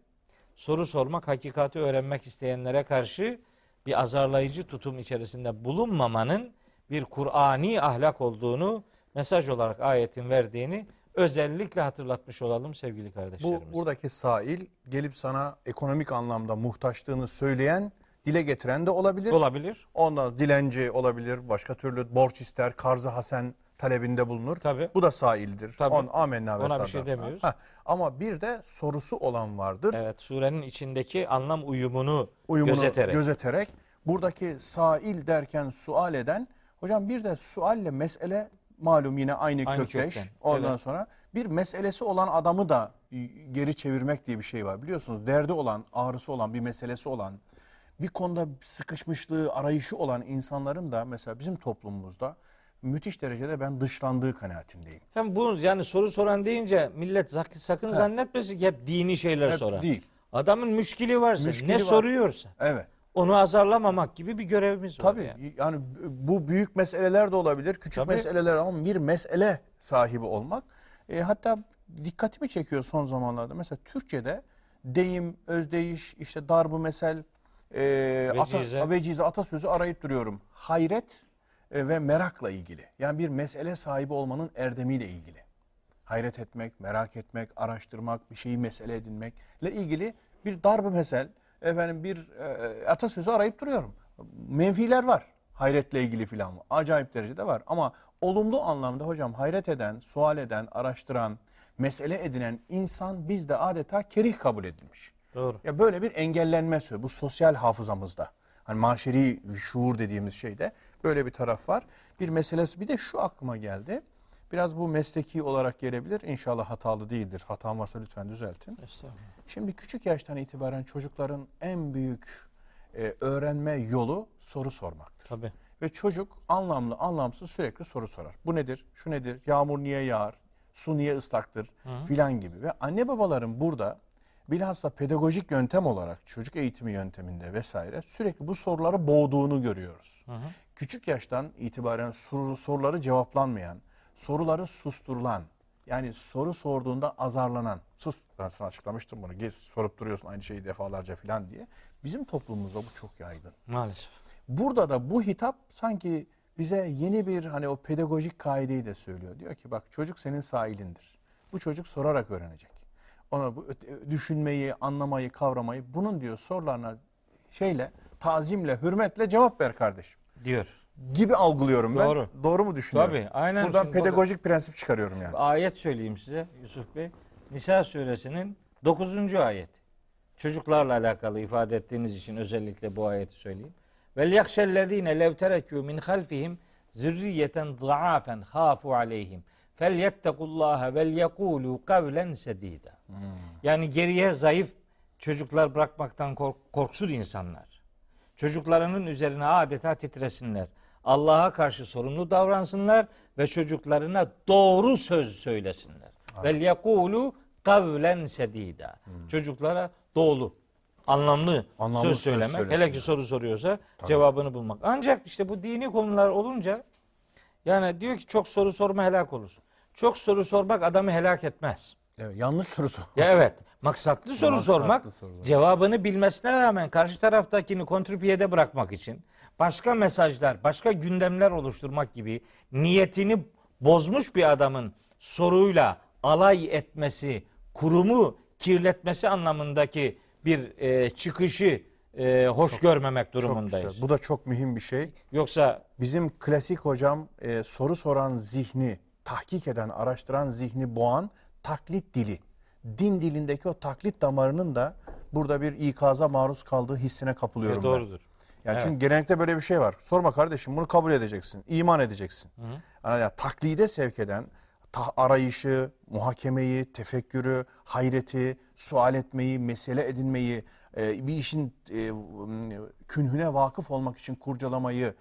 soru sormak, hakikati öğrenmek isteyenlere karşı bir azarlayıcı tutum içerisinde bulunmamanın bir Kur'ani ahlak olduğunu mesaj olarak ayetin verdiğini özellikle hatırlatmış olalım sevgili Bu kardeşlerimiz. buradaki sail gelip sana ekonomik anlamda muhtaçlığını söyleyen, dile getiren de olabilir. olabilir. Ondan dilenci olabilir, başka türlü borç ister, karzı hasen talebinde bulunur. Tabii. Bu da saildir. Tabii. On, amenna ve Ona bir sadaka. şey demiyoruz. Ha, Ama bir de sorusu olan vardır. Evet, surenin içindeki anlam uyumunu Uyumunu gözeterek. gözeterek. Buradaki sail derken sual eden, hocam bir de sualle mesele malum yine aynı, Aynı kökleş. kökten, Ondan evet. sonra bir meselesi olan adamı da geri çevirmek diye bir şey var. Biliyorsunuz derdi olan, ağrısı olan, bir meselesi olan, bir konuda sıkışmışlığı, arayışı olan insanların da mesela bizim toplumumuzda müthiş derecede ben dışlandığı kanaatindeyim. Hem bu yani soru soran deyince millet sak- sakın zannetmesin ki hep dini şeyler Hep sorar. değil. Adamın müşkili varsa, Müşkili ne var. soruyorsa Evet. Onu azarlamamak gibi bir görevimiz var. Tabii yani. yani. bu büyük meseleler de olabilir, küçük Tabii. meseleler ama bir mesele sahibi olmak. E, hatta dikkatimi çekiyor son zamanlarda. Mesela Türkçe'de deyim, özdeyiş, işte darbu mesel, e, Vecize. ata, vecize, atasözü arayıp duruyorum. Hayret e, ve merakla ilgili. Yani bir mesele sahibi olmanın erdemiyle ilgili. Hayret etmek, merak etmek, araştırmak, bir şeyi mesele edinmekle ilgili bir darbu mesel, efendim bir e, atasözü arayıp duruyorum. Menfiler var hayretle ilgili filan. Acayip derecede var. Ama olumlu anlamda hocam hayret eden, sual eden, araştıran, mesele edinen insan bizde adeta kerih kabul edilmiş. Doğru. Ya böyle bir engellenme söz. Bu sosyal hafızamızda. Hani maşeri şuur dediğimiz şeyde böyle bir taraf var. Bir meselesi bir de şu aklıma geldi. Biraz bu mesleki olarak gelebilir. İnşallah hatalı değildir. Hatam varsa lütfen düzeltin. Estağfurullah. Şimdi küçük yaştan itibaren çocukların en büyük e, öğrenme yolu soru sormaktır. Tabii. Ve çocuk anlamlı anlamsız sürekli soru sorar. Bu nedir? Şu nedir? Yağmur niye yağar? Su niye ıslaktır? Filan gibi. Ve anne babaların burada bilhassa pedagojik yöntem olarak çocuk eğitimi yönteminde vesaire sürekli bu soruları boğduğunu görüyoruz. Küçük yaştan itibaren soru, soruları cevaplanmayan, soruları susturulan, yani soru sorduğunda azarlanan, sus ben sana açıklamıştım bunu, geç sorup duruyorsun aynı şeyi defalarca filan diye. Bizim toplumumuzda bu çok yaygın. Maalesef. Burada da bu hitap sanki bize yeni bir hani o pedagojik kaideyi de söylüyor. Diyor ki bak çocuk senin sahilindir. Bu çocuk sorarak öğrenecek. Ona bu düşünmeyi, anlamayı, kavramayı bunun diyor sorularına şeyle, tazimle, hürmetle cevap ver kardeşim Diyor. Gibi algılıyorum ben. Doğru. Doğru mu düşünüyorum? Tabii, aynen. Buradan Şimdi pedagojik prensip çıkarıyorum yani. Ayet söyleyeyim size Yusuf Bey. Nisa suresinin 9. ayet. Çocuklarla alakalı ifade ettiğiniz için özellikle bu ayeti söyleyeyim. Vel yakşellezine lev terekû min halfihim zürriyeten zaafen hafu aleyhim felyettekullaha vel yekulu kavlen sedida. Yani geriye zayıf çocuklar bırakmaktan kork- korksun insanlar. Çocuklarının üzerine adeta titresinler. Allah'a karşı sorumlu davransınlar ve çocuklarına doğru söz söylesinler. Vel yekulu kavlen sedida. Çocuklara doğru, anlamlı, Anlamlı söz söz söylemek. söylesinler. hele ki soru soruyorsa cevabını bulmak. Ancak işte bu dini konular olunca yani diyor ki çok soru sorma helak olursun. Çok soru sormak adamı helak etmez. Evet, yanlış soru sor. Ya evet. Maksatlı soru Maksatlı sormak sorular. cevabını bilmesine rağmen karşı taraftakini kontrpiyede bırakmak için başka mesajlar, başka gündemler oluşturmak gibi niyetini bozmuş bir adamın soruyla alay etmesi, kurumu kirletmesi anlamındaki bir e, çıkışı e, hoş görmemek Çok durumundayız. güzel. Bu da çok mühim bir şey. Yoksa Bizim klasik hocam e, soru soran zihni, tahkik eden, araştıran zihni boğan taklit dili. Din dilindeki o taklit damarının da burada bir ikaza maruz kaldığı hissine kapılıyorum e, ben. doğrudur. Yani Evet. çünkü gelenekte böyle bir şey var. Sorma kardeşim bunu kabul edeceksin, iman edeceksin. Yani taklide sevk eden ta- arayışı, muhakemeyi, tefekkürü, hayreti, sual etmeyi, mesele edinmeyi, e, bir işin e, künhüne vakıf olmak için kurcalamayı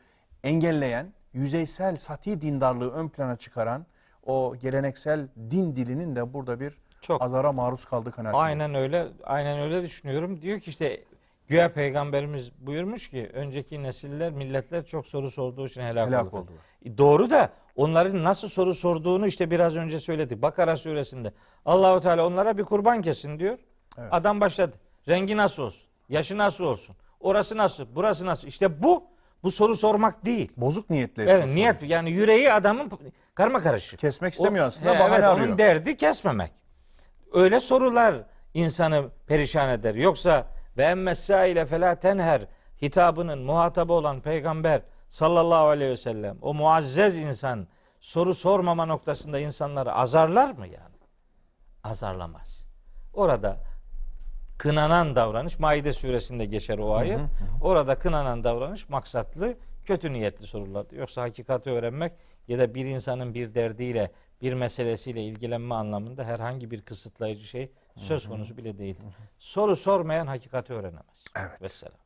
engelleyen, yüzeysel sati dindarlığı ön plana çıkaran o geleneksel din dilinin de burada bir Çok. azara maruz kaldığı kanaatindeyim. Aynen öyle. Aynen öyle düşünüyorum. Diyor ki işte güya peygamberimiz buyurmuş ki önceki nesiller, milletler çok soru sorduğu için helak, Helak oldu. E, Doğru da onların nasıl soru sorduğunu işte biraz önce söyledik. Bakara suresinde. Allahu Teala onlara bir kurban kesin diyor. Evet. Adam başladı. Rengi nasıl olsun? Yaşı nasıl olsun? Orası nasıl? Burası nasıl? İşte bu bu soru sormak değil. Bozuk niyetle. Evet, soru niyet yani yüreği adamın karma karışık. Kesmek istemiyor O- aslında, He, bahane evet, arıyor. Onun derdi kesmemek. Öyle sorular insanı perişan eder. Yoksa ve emmessaile felâ tenher hitabının muhatabı olan peygamber sallallahu aleyhi ve sellem o muazzez insan soru sormama noktasında insanları azarlar mı yani? Azarlamaz. Orada kınanan davranış Maide suresinde geçer o ayet. Orada kınanan davranış maksatlı, kötü niyetli sorulardır. Yoksa hakikati öğrenmek ya da bir insanın bir derdiyle, bir meselesiyle ilgilenme anlamında herhangi bir kısıtlayıcı şey söz konusu bile değil. Soru sormayan hakikati öğrenemez. Evet. Vesselam.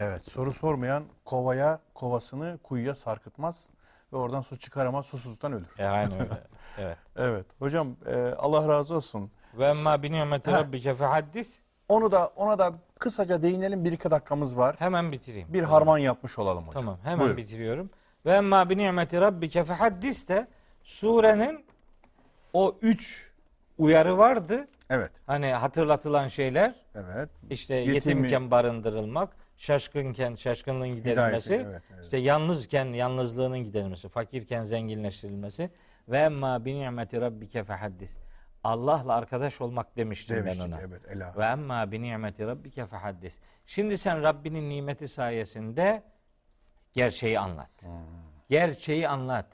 Evet soru sormayan kovaya kovasını kuyuya sarkıtmaz ve oradan su çıkaramaz susuzluktan ölür. E aynen öyle. <laughs> Evet. Evet hocam e, Allah razı olsun. Ve emma bi nimeti rabbike fehaddis. Onu da ona da kısaca değinelim bir iki dakikamız var. Hemen bitireyim. Bir harman yapmış olalım hocam. Tamam hemen Buyurun. bitiriyorum. Ve emma bi nimeti rabbike fehaddis de surenin o üç uyarı vardı. Evet. Hani hatırlatılan şeyler Evet. işte Yetimi- yetimken barındırılmak, şaşkınken şaşkınlığın giderilmesi, Hidayeti, evet, evet. işte yalnızken yalnızlığının giderilmesi, fakirken zenginleştirilmesi ve emma bi nimeti rabbike fehaddis. Allah'la arkadaş olmak demiştim Demiştik ben ona. evet ela. Ve emma bi nimeti rabbike fehaddis. Şimdi sen Rabbinin nimeti sayesinde gerçeği anlat. Hmm. Gerçeği anlat.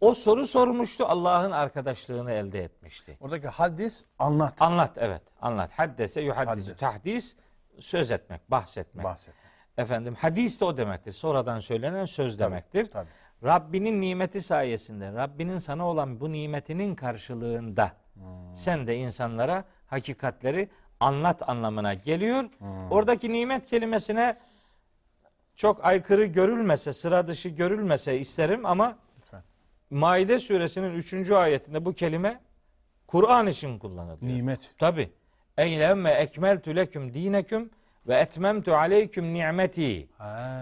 O soru sormuştu, Allah'ın arkadaşlığını elde etmişti. Oradaki hadis anlat. Anlat evet, anlat. Haddese yuhaddisu. Tahdis söz etmek, bahsetmek. Bahset. Efendim hadis de o demektir. Sonradan söylenen söz demektir. tabii. Rabbinin nimeti sayesinde, Rabbinin sana olan bu nimetinin karşılığında Hmm. sen de insanlara hakikatleri anlat anlamına geliyor. Hmm. Oradaki nimet kelimesine çok aykırı görülmese, sıra dışı görülmese isterim ama Lütfen. Maide suresinin 3. ayetinde bu kelime Kur'an için kullanılıyor. Nimet. Tabi. Eylemme ekmeltu leküm dineküm ve etmemtu aleyküm nimeti.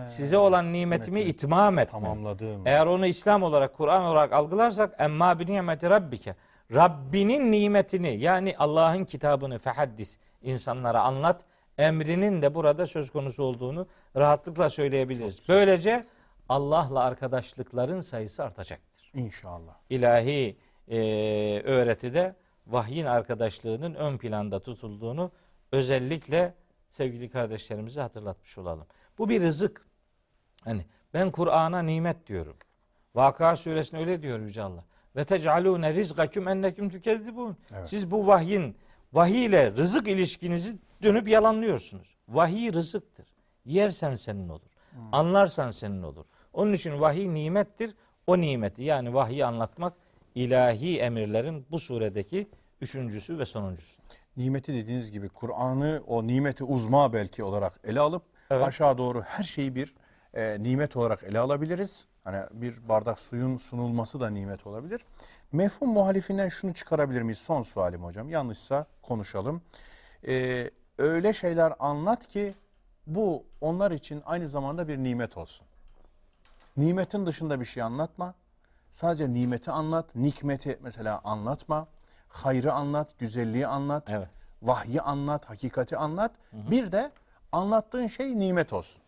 Size olan nimetimi Nimetimi itmam etme. tamamladım. Eğer onu İslam olarak, Kur'an olarak algılarsak emma bi nimeti rabbike. Rabbinin nimetini yani Allah'ın kitabını fehaddis insanlara anlat. Emrinin de burada söz konusu olduğunu rahatlıkla söyleyebiliriz. Böylece Allah'la arkadaşlıkların sayısı artacaktır. İnşallah. İlahi e, öğretide vahyin arkadaşlığının ön planda tutulduğunu özellikle sevgili kardeşlerimize hatırlatmış olalım. Bu bir rızık. Hani ben Kur'an'a nimet diyorum. Vakıa suresinde öyle diyor Yüce Allah. Ve tecalûne rizgaküm enneküm tükezzibûn. Evet. Siz bu vahyin, vahiy ile rızık ilişkinizi dönüp yalanlıyorsunuz. Vahiy rızıktır. Yersen senin olur. Anlarsan senin olur. Onun için vahiy nimettir. O nimeti yani vahyi anlatmak ilahi emirlerin bu suredeki üçüncüsü ve sonuncusu. Nimeti dediğiniz gibi Kur'an'ı o nimeti uzma belki olarak ele alıp Evet. aşağı doğru her şeyi bir e, nimet olarak ele alabiliriz. Hani bir bardak suyun sunulması da nimet olabilir. Mefhum muhalifinden şunu çıkarabilir miyiz? Son sualim hocam. Yanlışsa konuşalım. Ee, öyle şeyler anlat ki bu onlar için aynı zamanda bir nimet olsun. Nimetin dışında bir şey anlatma. Sadece nimeti anlat. Nikmeti mesela anlatma. Hayrı anlat, güzelliği anlat. Evet. Vahyi anlat, hakikati anlat. Bir de anlattığın şey nimet olsun.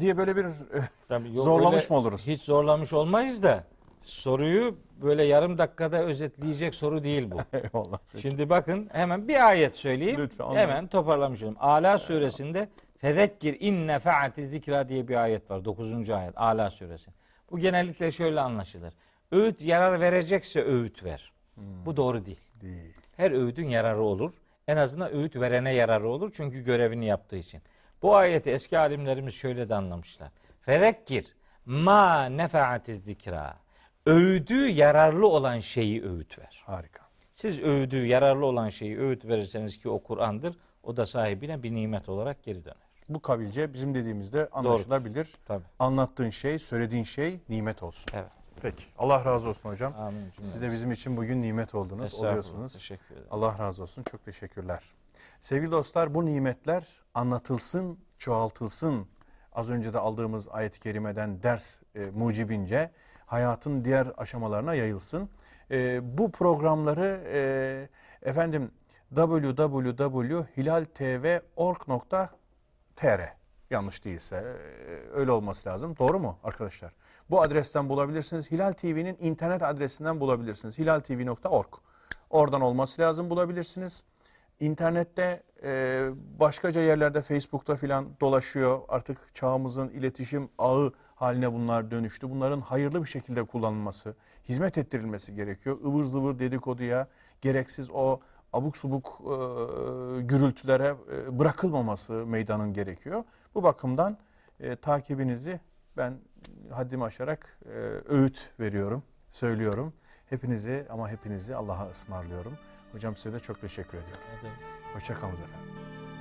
Diye böyle bir <laughs> Tabii yok, Zorlamış mı oluruz? Hiç zorlamış olmayız da soruyu böyle yarım dakikada özetleyecek soru değil bu. <laughs> eyvallah. Şimdi bakın hemen bir ayet söyleyeyim. Lütfen, anladım. hemen toparlamış olayım. Ala suresinde Fezekkir inne fe'ati zikra diye bir ayet var. 9. ayet Ala suresi. Bu genellikle şöyle anlaşılır. Öğüt yarar verecekse öğüt ver. Bu doğru değil. Değil. Her öğüdün yararı olur. En azından öğüt verene yararı olur. Çünkü görevini yaptığı için. Bu ayeti eski alimlerimiz şöyle de anlamışlar. Fezekkir ma nefaati zikra. Öğüdü yararlı olan şeyi öğüt ver. Harika. Siz öğüdü yararlı olan şeyi öğüt verirseniz ki o Kur'an'dır. O da sahibine bir nimet olarak geri döner. Bu kabilce bizim dediğimizde anlaşılabilir. Tabii. Anlattığın şey, söylediğin şey nimet olsun. Evet. Peki. Allah razı olsun hocam. Amin. Siz de bizim için bugün nimet oldunuz, oluyorsunuz. Teşekkür ederim. Allah razı olsun. Çok teşekkürler. Sevgili dostlar bu nimetler anlatılsın, çoğaltılsın. Az önce de aldığımız ayet-i kerimeden ders e, mucibince hayatın diğer aşamalarına yayılsın. E, bu programları e, efendim www.hilaltv.org.tr yanlış değilse e, öyle olması lazım. Doğru mu arkadaşlar? Bu adresten bulabilirsiniz. Hilal TV'nin internet adresinden bulabilirsiniz. hilaltv.org. Oradan olması lazım bulabilirsiniz. İnternette e, başkaca yerlerde Facebook'ta filan dolaşıyor. Artık çağımızın iletişim ağı haline bunlar dönüştü. Bunların hayırlı bir şekilde kullanılması, hizmet ettirilmesi gerekiyor. Ivır zıvır dedikoduya, gereksiz o abuk subuk e, gürültülere e, bırakılmaması meydanın gerekiyor. Bu bakımdan e, takibinizi ben haddimi aşarak e, öğüt veriyorum, söylüyorum. Hepinizi ama hepinizi Allah'a ısmarlıyorum. Hocam size de çok teşekkür ediyorum. Hoşçakalınız efendim.